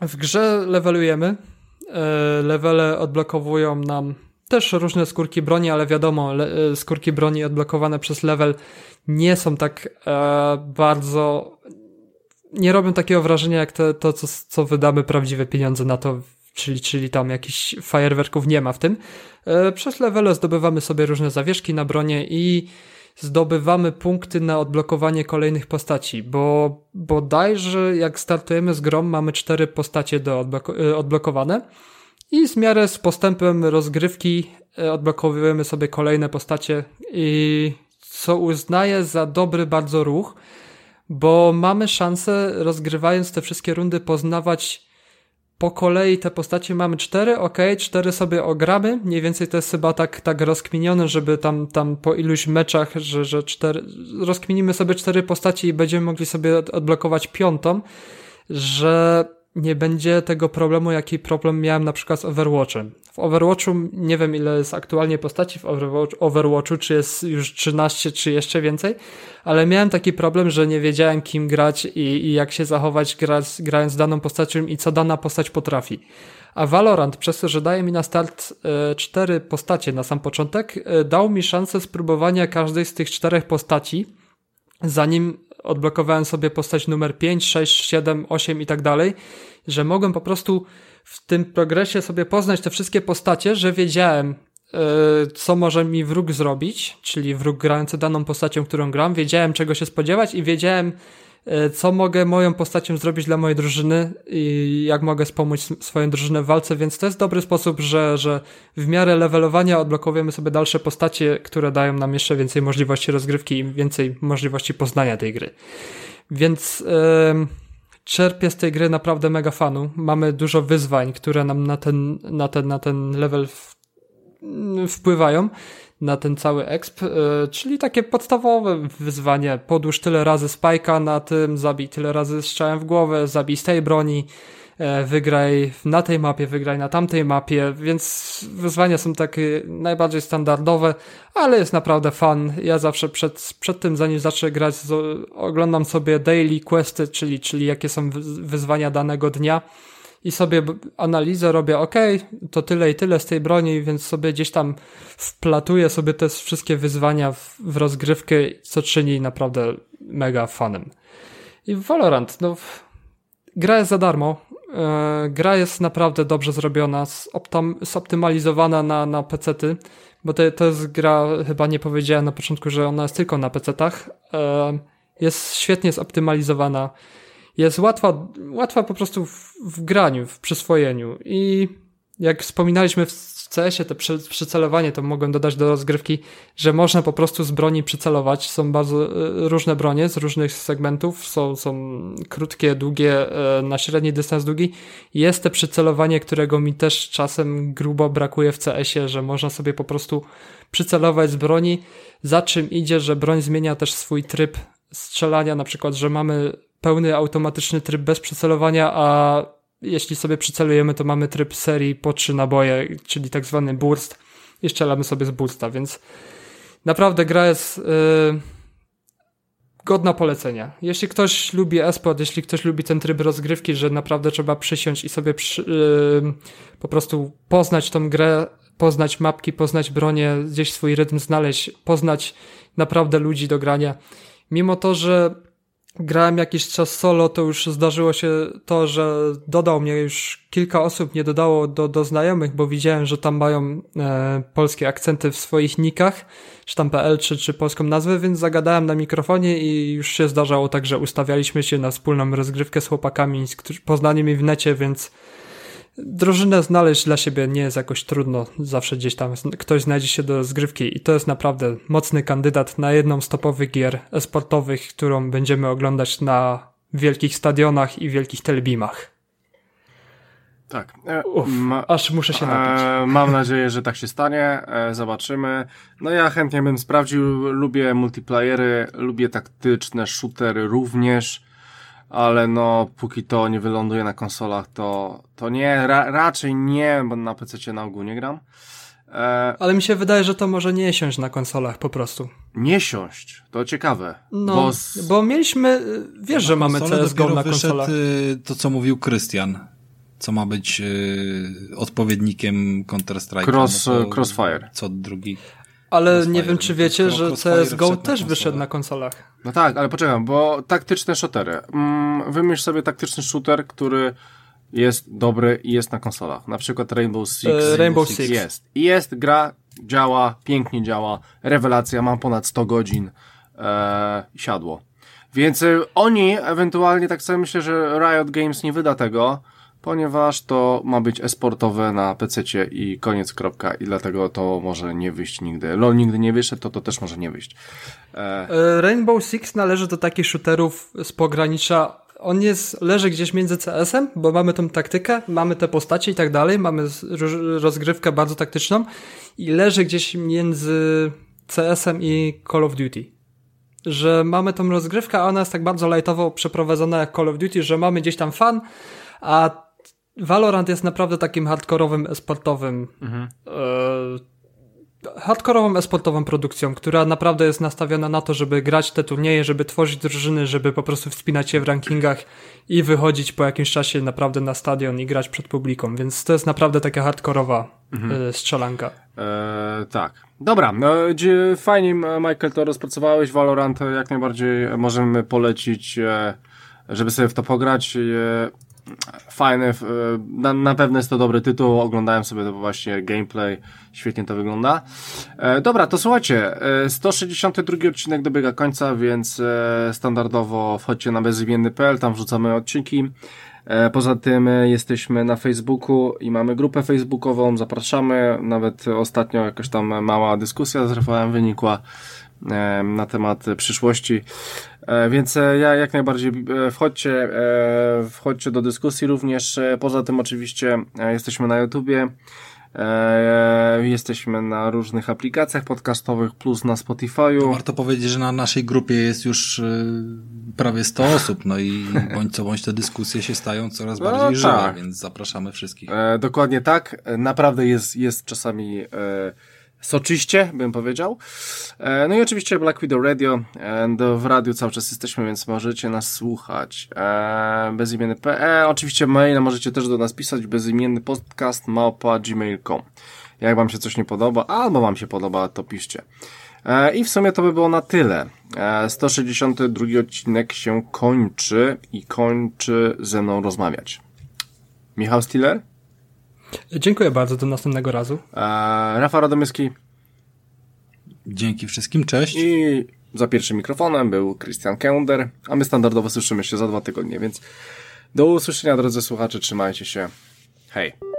w grze levelujemy. E, levele odblokowują nam też różne skórki broni, ale wiadomo, e, skórki broni odblokowane przez level nie są tak e, bardzo. Nie robią takiego wrażenia jak te, to, co, co wydamy prawdziwe pieniądze na to, czyli, czyli tam jakichś fajerwerków nie ma w tym. E, przez levele zdobywamy sobie różne zawieszki na bronie i zdobywamy punkty na odblokowanie kolejnych postaci, bo bodajże jak startujemy z grom mamy cztery postacie do odblok e, odblokowane i z miarę z postępem rozgrywki e, odblokowujemy sobie kolejne postacie i co uznaję za dobry bardzo ruch, bo mamy szansę rozgrywając te wszystkie rundy poznawać po kolei te postacie. Mamy cztery, ok, cztery sobie ogramy, mniej więcej to jest chyba tak, tak rozkminione, żeby tam, tam po iluś meczach, że, że cztery, rozkminimy sobie cztery postacie i będziemy mogli sobie odblokować piątą, że nie będzie tego problemu, jaki problem miałem na przykład z Overwatchem. W Overwatchu nie wiem ile jest aktualnie postaci w Overwatch, Overwatchu, czy jest już 13, czy jeszcze więcej, ale miałem taki problem, że nie wiedziałem kim grać i, i jak się zachować grać, grając daną postacią i co dana postać potrafi. A Valorant, przez to, że daje mi na start e, cztery postacie na sam początek, e, dał mi szansę spróbowania każdej z tych czterech postaci, zanim odblokowałem sobie postać numer 5, 6, 7, 8 i tak dalej, że mogłem po prostu w tym progresie sobie poznać te wszystkie postacie, że wiedziałem, yy, co może mi wróg zrobić, czyli wróg grający daną postacią, którą gram, wiedziałem czego się spodziewać i wiedziałem, co mogę moją postacią zrobić dla mojej drużyny i jak mogę wspomóc swoją drużynę w walce, więc to jest dobry sposób, że, że w miarę levelowania odblokowujemy sobie dalsze postacie, które dają nam jeszcze więcej możliwości rozgrywki i więcej możliwości poznania tej gry. Więc yy, czerpię z tej gry naprawdę mega fanu. Mamy dużo wyzwań, które nam na ten, na ten, na ten level w, wpływają, na ten cały exp, yy, czyli takie podstawowe wyzwanie. Podłóż tyle razy spajka na tym, zabij tyle razy strzałem w głowę, zabij z tej broni, E, wygraj na tej mapie, wygraj na tamtej mapie, więc wyzwania są takie najbardziej standardowe, ale jest naprawdę fan. Ja zawsze przed, przed tym, zanim zacznę grać, oglądam sobie daily questy, czyli, czyli jakie są wyzwania danego dnia i sobie analizę robię, ok, to tyle i tyle z tej broni, więc sobie gdzieś tam wplatuję sobie te wszystkie wyzwania w, w rozgrywkę, co czyni naprawdę mega fanem. I Valorant, no, gra jest za darmo, E, gra jest naprawdę dobrze zrobiona, zoptymalizowana na, na pecety, bo to, to jest gra, chyba nie powiedziałem na początku, że ona jest tylko na pecetach. E, jest świetnie zoptymalizowana. Jest łatwa, łatwa po prostu w, w graniu, w przyswojeniu i jak wspominaliśmy w CS-ie to przy, przycelowanie, to mogłem dodać do rozgrywki, że można po prostu z broni przycelować. Są bardzo e, różne bronie z różnych segmentów. Są, są krótkie, długie, e, na średni dystans długi. Jest te przycelowanie, którego mi też czasem grubo brakuje w CS-ie, że można sobie po prostu przycelować z broni. Za czym idzie, że broń zmienia też swój tryb strzelania, na przykład, że mamy pełny automatyczny tryb bez przycelowania, a jeśli sobie przycelujemy, to mamy tryb serii po trzy naboje, czyli tak zwany burst i strzelamy sobie z bursta, więc naprawdę gra jest yy, godna polecenia. Jeśli ktoś lubi esport, jeśli ktoś lubi ten tryb rozgrywki, że naprawdę trzeba przysiąść i sobie przy, yy, po prostu poznać tą grę, poznać mapki, poznać bronię, gdzieś swój rytm znaleźć, poznać naprawdę ludzi do grania. Mimo to, że grałem jakiś czas solo, to już zdarzyło się to, że dodał mnie już kilka osób, nie dodało do, do znajomych, bo widziałem, że tam mają e, polskie akcenty w swoich nikach, czy tam PL, czy, czy polską nazwę, więc zagadałem na mikrofonie i już się zdarzało tak, że ustawialiśmy się na wspólną rozgrywkę z chłopakami, z poznanymi w necie, więc drużynę znaleźć dla siebie nie jest jakoś trudno. Zawsze gdzieś tam ktoś znajdzie się do rozgrywki i to jest naprawdę mocny kandydat na jedną z topowych gier esportowych, którą będziemy oglądać na wielkich stadionach i wielkich telebimach. Tak. E, Uf, ma, aż muszę się napić. E, mam nadzieję, że tak się stanie. E, zobaczymy. No ja chętnie bym sprawdził. Lubię multiplayery, lubię taktyczne shootery również ale no, póki to nie wyląduje na konsolach, to, to nie, ra, raczej nie, bo na PC na ogół nie gram. E... Ale mi się wydaje, że to może nie siąść na konsolach po prostu. Nie siąść, to ciekawe. No, bo, z... bo mieliśmy, wiesz, że mamy CSGO na konsolach. Y, to, co mówił Krystian, co ma być y, odpowiednikiem Counter-Strike. Cross, no Crossfire. Co drugi. Ale nie wiem, czy wiecie, że CSGO też wyszedł na konsolach. No tak, ale poczekam, bo taktyczne shootery. Mm, wymyśl sobie taktyczny shooter, który jest dobry i jest na konsolach. Na przykład Rainbow Six. E, Rainbow Six. Jest. I jest, gra, działa, pięknie działa. Rewelacja, mam ponad 100 godzin. E, siadło. Więc e, oni ewentualnie, tak sobie myślę, że Riot Games nie wyda tego, ponieważ to ma być esportowe na PC i koniec, kropka. I dlatego to może nie wyjść nigdy. LOL nigdy nie wyszedł, to to też może nie wyjść. E... e Rainbow Six należy do takich shooterów z pogranicza on jest, leży gdzieś między CS-em, bo mamy tą taktykę, mamy te postacie i tak dalej, mamy rozgrywkę bardzo taktyczną i leży gdzieś między CS-em i Call of Duty. Że mamy tą rozgrywkę, a ona jest tak bardzo lightowo przeprowadzona jak Call of Duty, że mamy gdzieś tam fan, a Valorant jest naprawdę takim hardkorowym, esportowym mhm. e hardkorową esportową produkcją, która naprawdę jest nastawiona na to, żeby grać te turnieje, żeby tworzyć drużyny, żeby po prostu wspinać się w rankingach i wychodzić po jakimś czasie naprawdę na stadion i grać przed publiką, więc to jest naprawdę taka hardkorowa mhm. E, strzelanka. Eee, tak. Dobra, no, fajnie Michael to rozpracowałeś, Valorant jak najbardziej możemy polecić, e, żeby sobie w to pograć. E, fajny, e, na, na pewno jest to dobry tytuł, oglądałem sobie to właśnie gameplay, świetnie to wygląda. E, dobra, to słuchajcie, 162 e, odcinek dobiega końca, więc standardowo wchodźcie na bezimienny.pl, tam wrzucamy odcinki. Poza tym jesteśmy na Facebooku i mamy grupę facebookową, zapraszamy, nawet ostatnio jakaś tam mała dyskusja z Rafałem wynikła na temat przyszłości. E, więc e, ja jak najbardziej e, wchodźcie, wchodźcie do dyskusji również. Poza tym oczywiście jesteśmy na YouTubie. Jesteśmy na różnych aplikacjach podcastowych plus na Spotify'u. Warto powiedzieć, że na naszej grupie jest już prawie 100 osób, no i bądź co bądź te dyskusje się stają coraz no bardziej no, żywe, tak. więc zapraszamy wszystkich. dokładnie tak. Naprawdę jest, jest czasami soczyście, bym powiedział. E, no i oczywiście Black Widow Radio. E, w radiu cały czas jesteśmy, więc możecie nas słuchać. E, bezimienny.pl. Oczywiście maila możecie też do nas pisać. Bezimienny podcast małpa gmail.com. Jak wam się coś nie podoba, albo wam się podoba, to piszcie. I w sumie to by było na tyle. 162 odcinek się kończy i kończy ze mną rozmawiać. Michał Stiller? Dziękuję bardzo, do następnego razu. Eee, Rafał Radomyski. Dzięki wszystkim, cześć. I za pierwszym mikrofonem był Christian Kender, a my standardowo słyszymy się za dwa tygodnie, więc do usłyszenia drodzy słuchacze, trzymajcie się. Hej.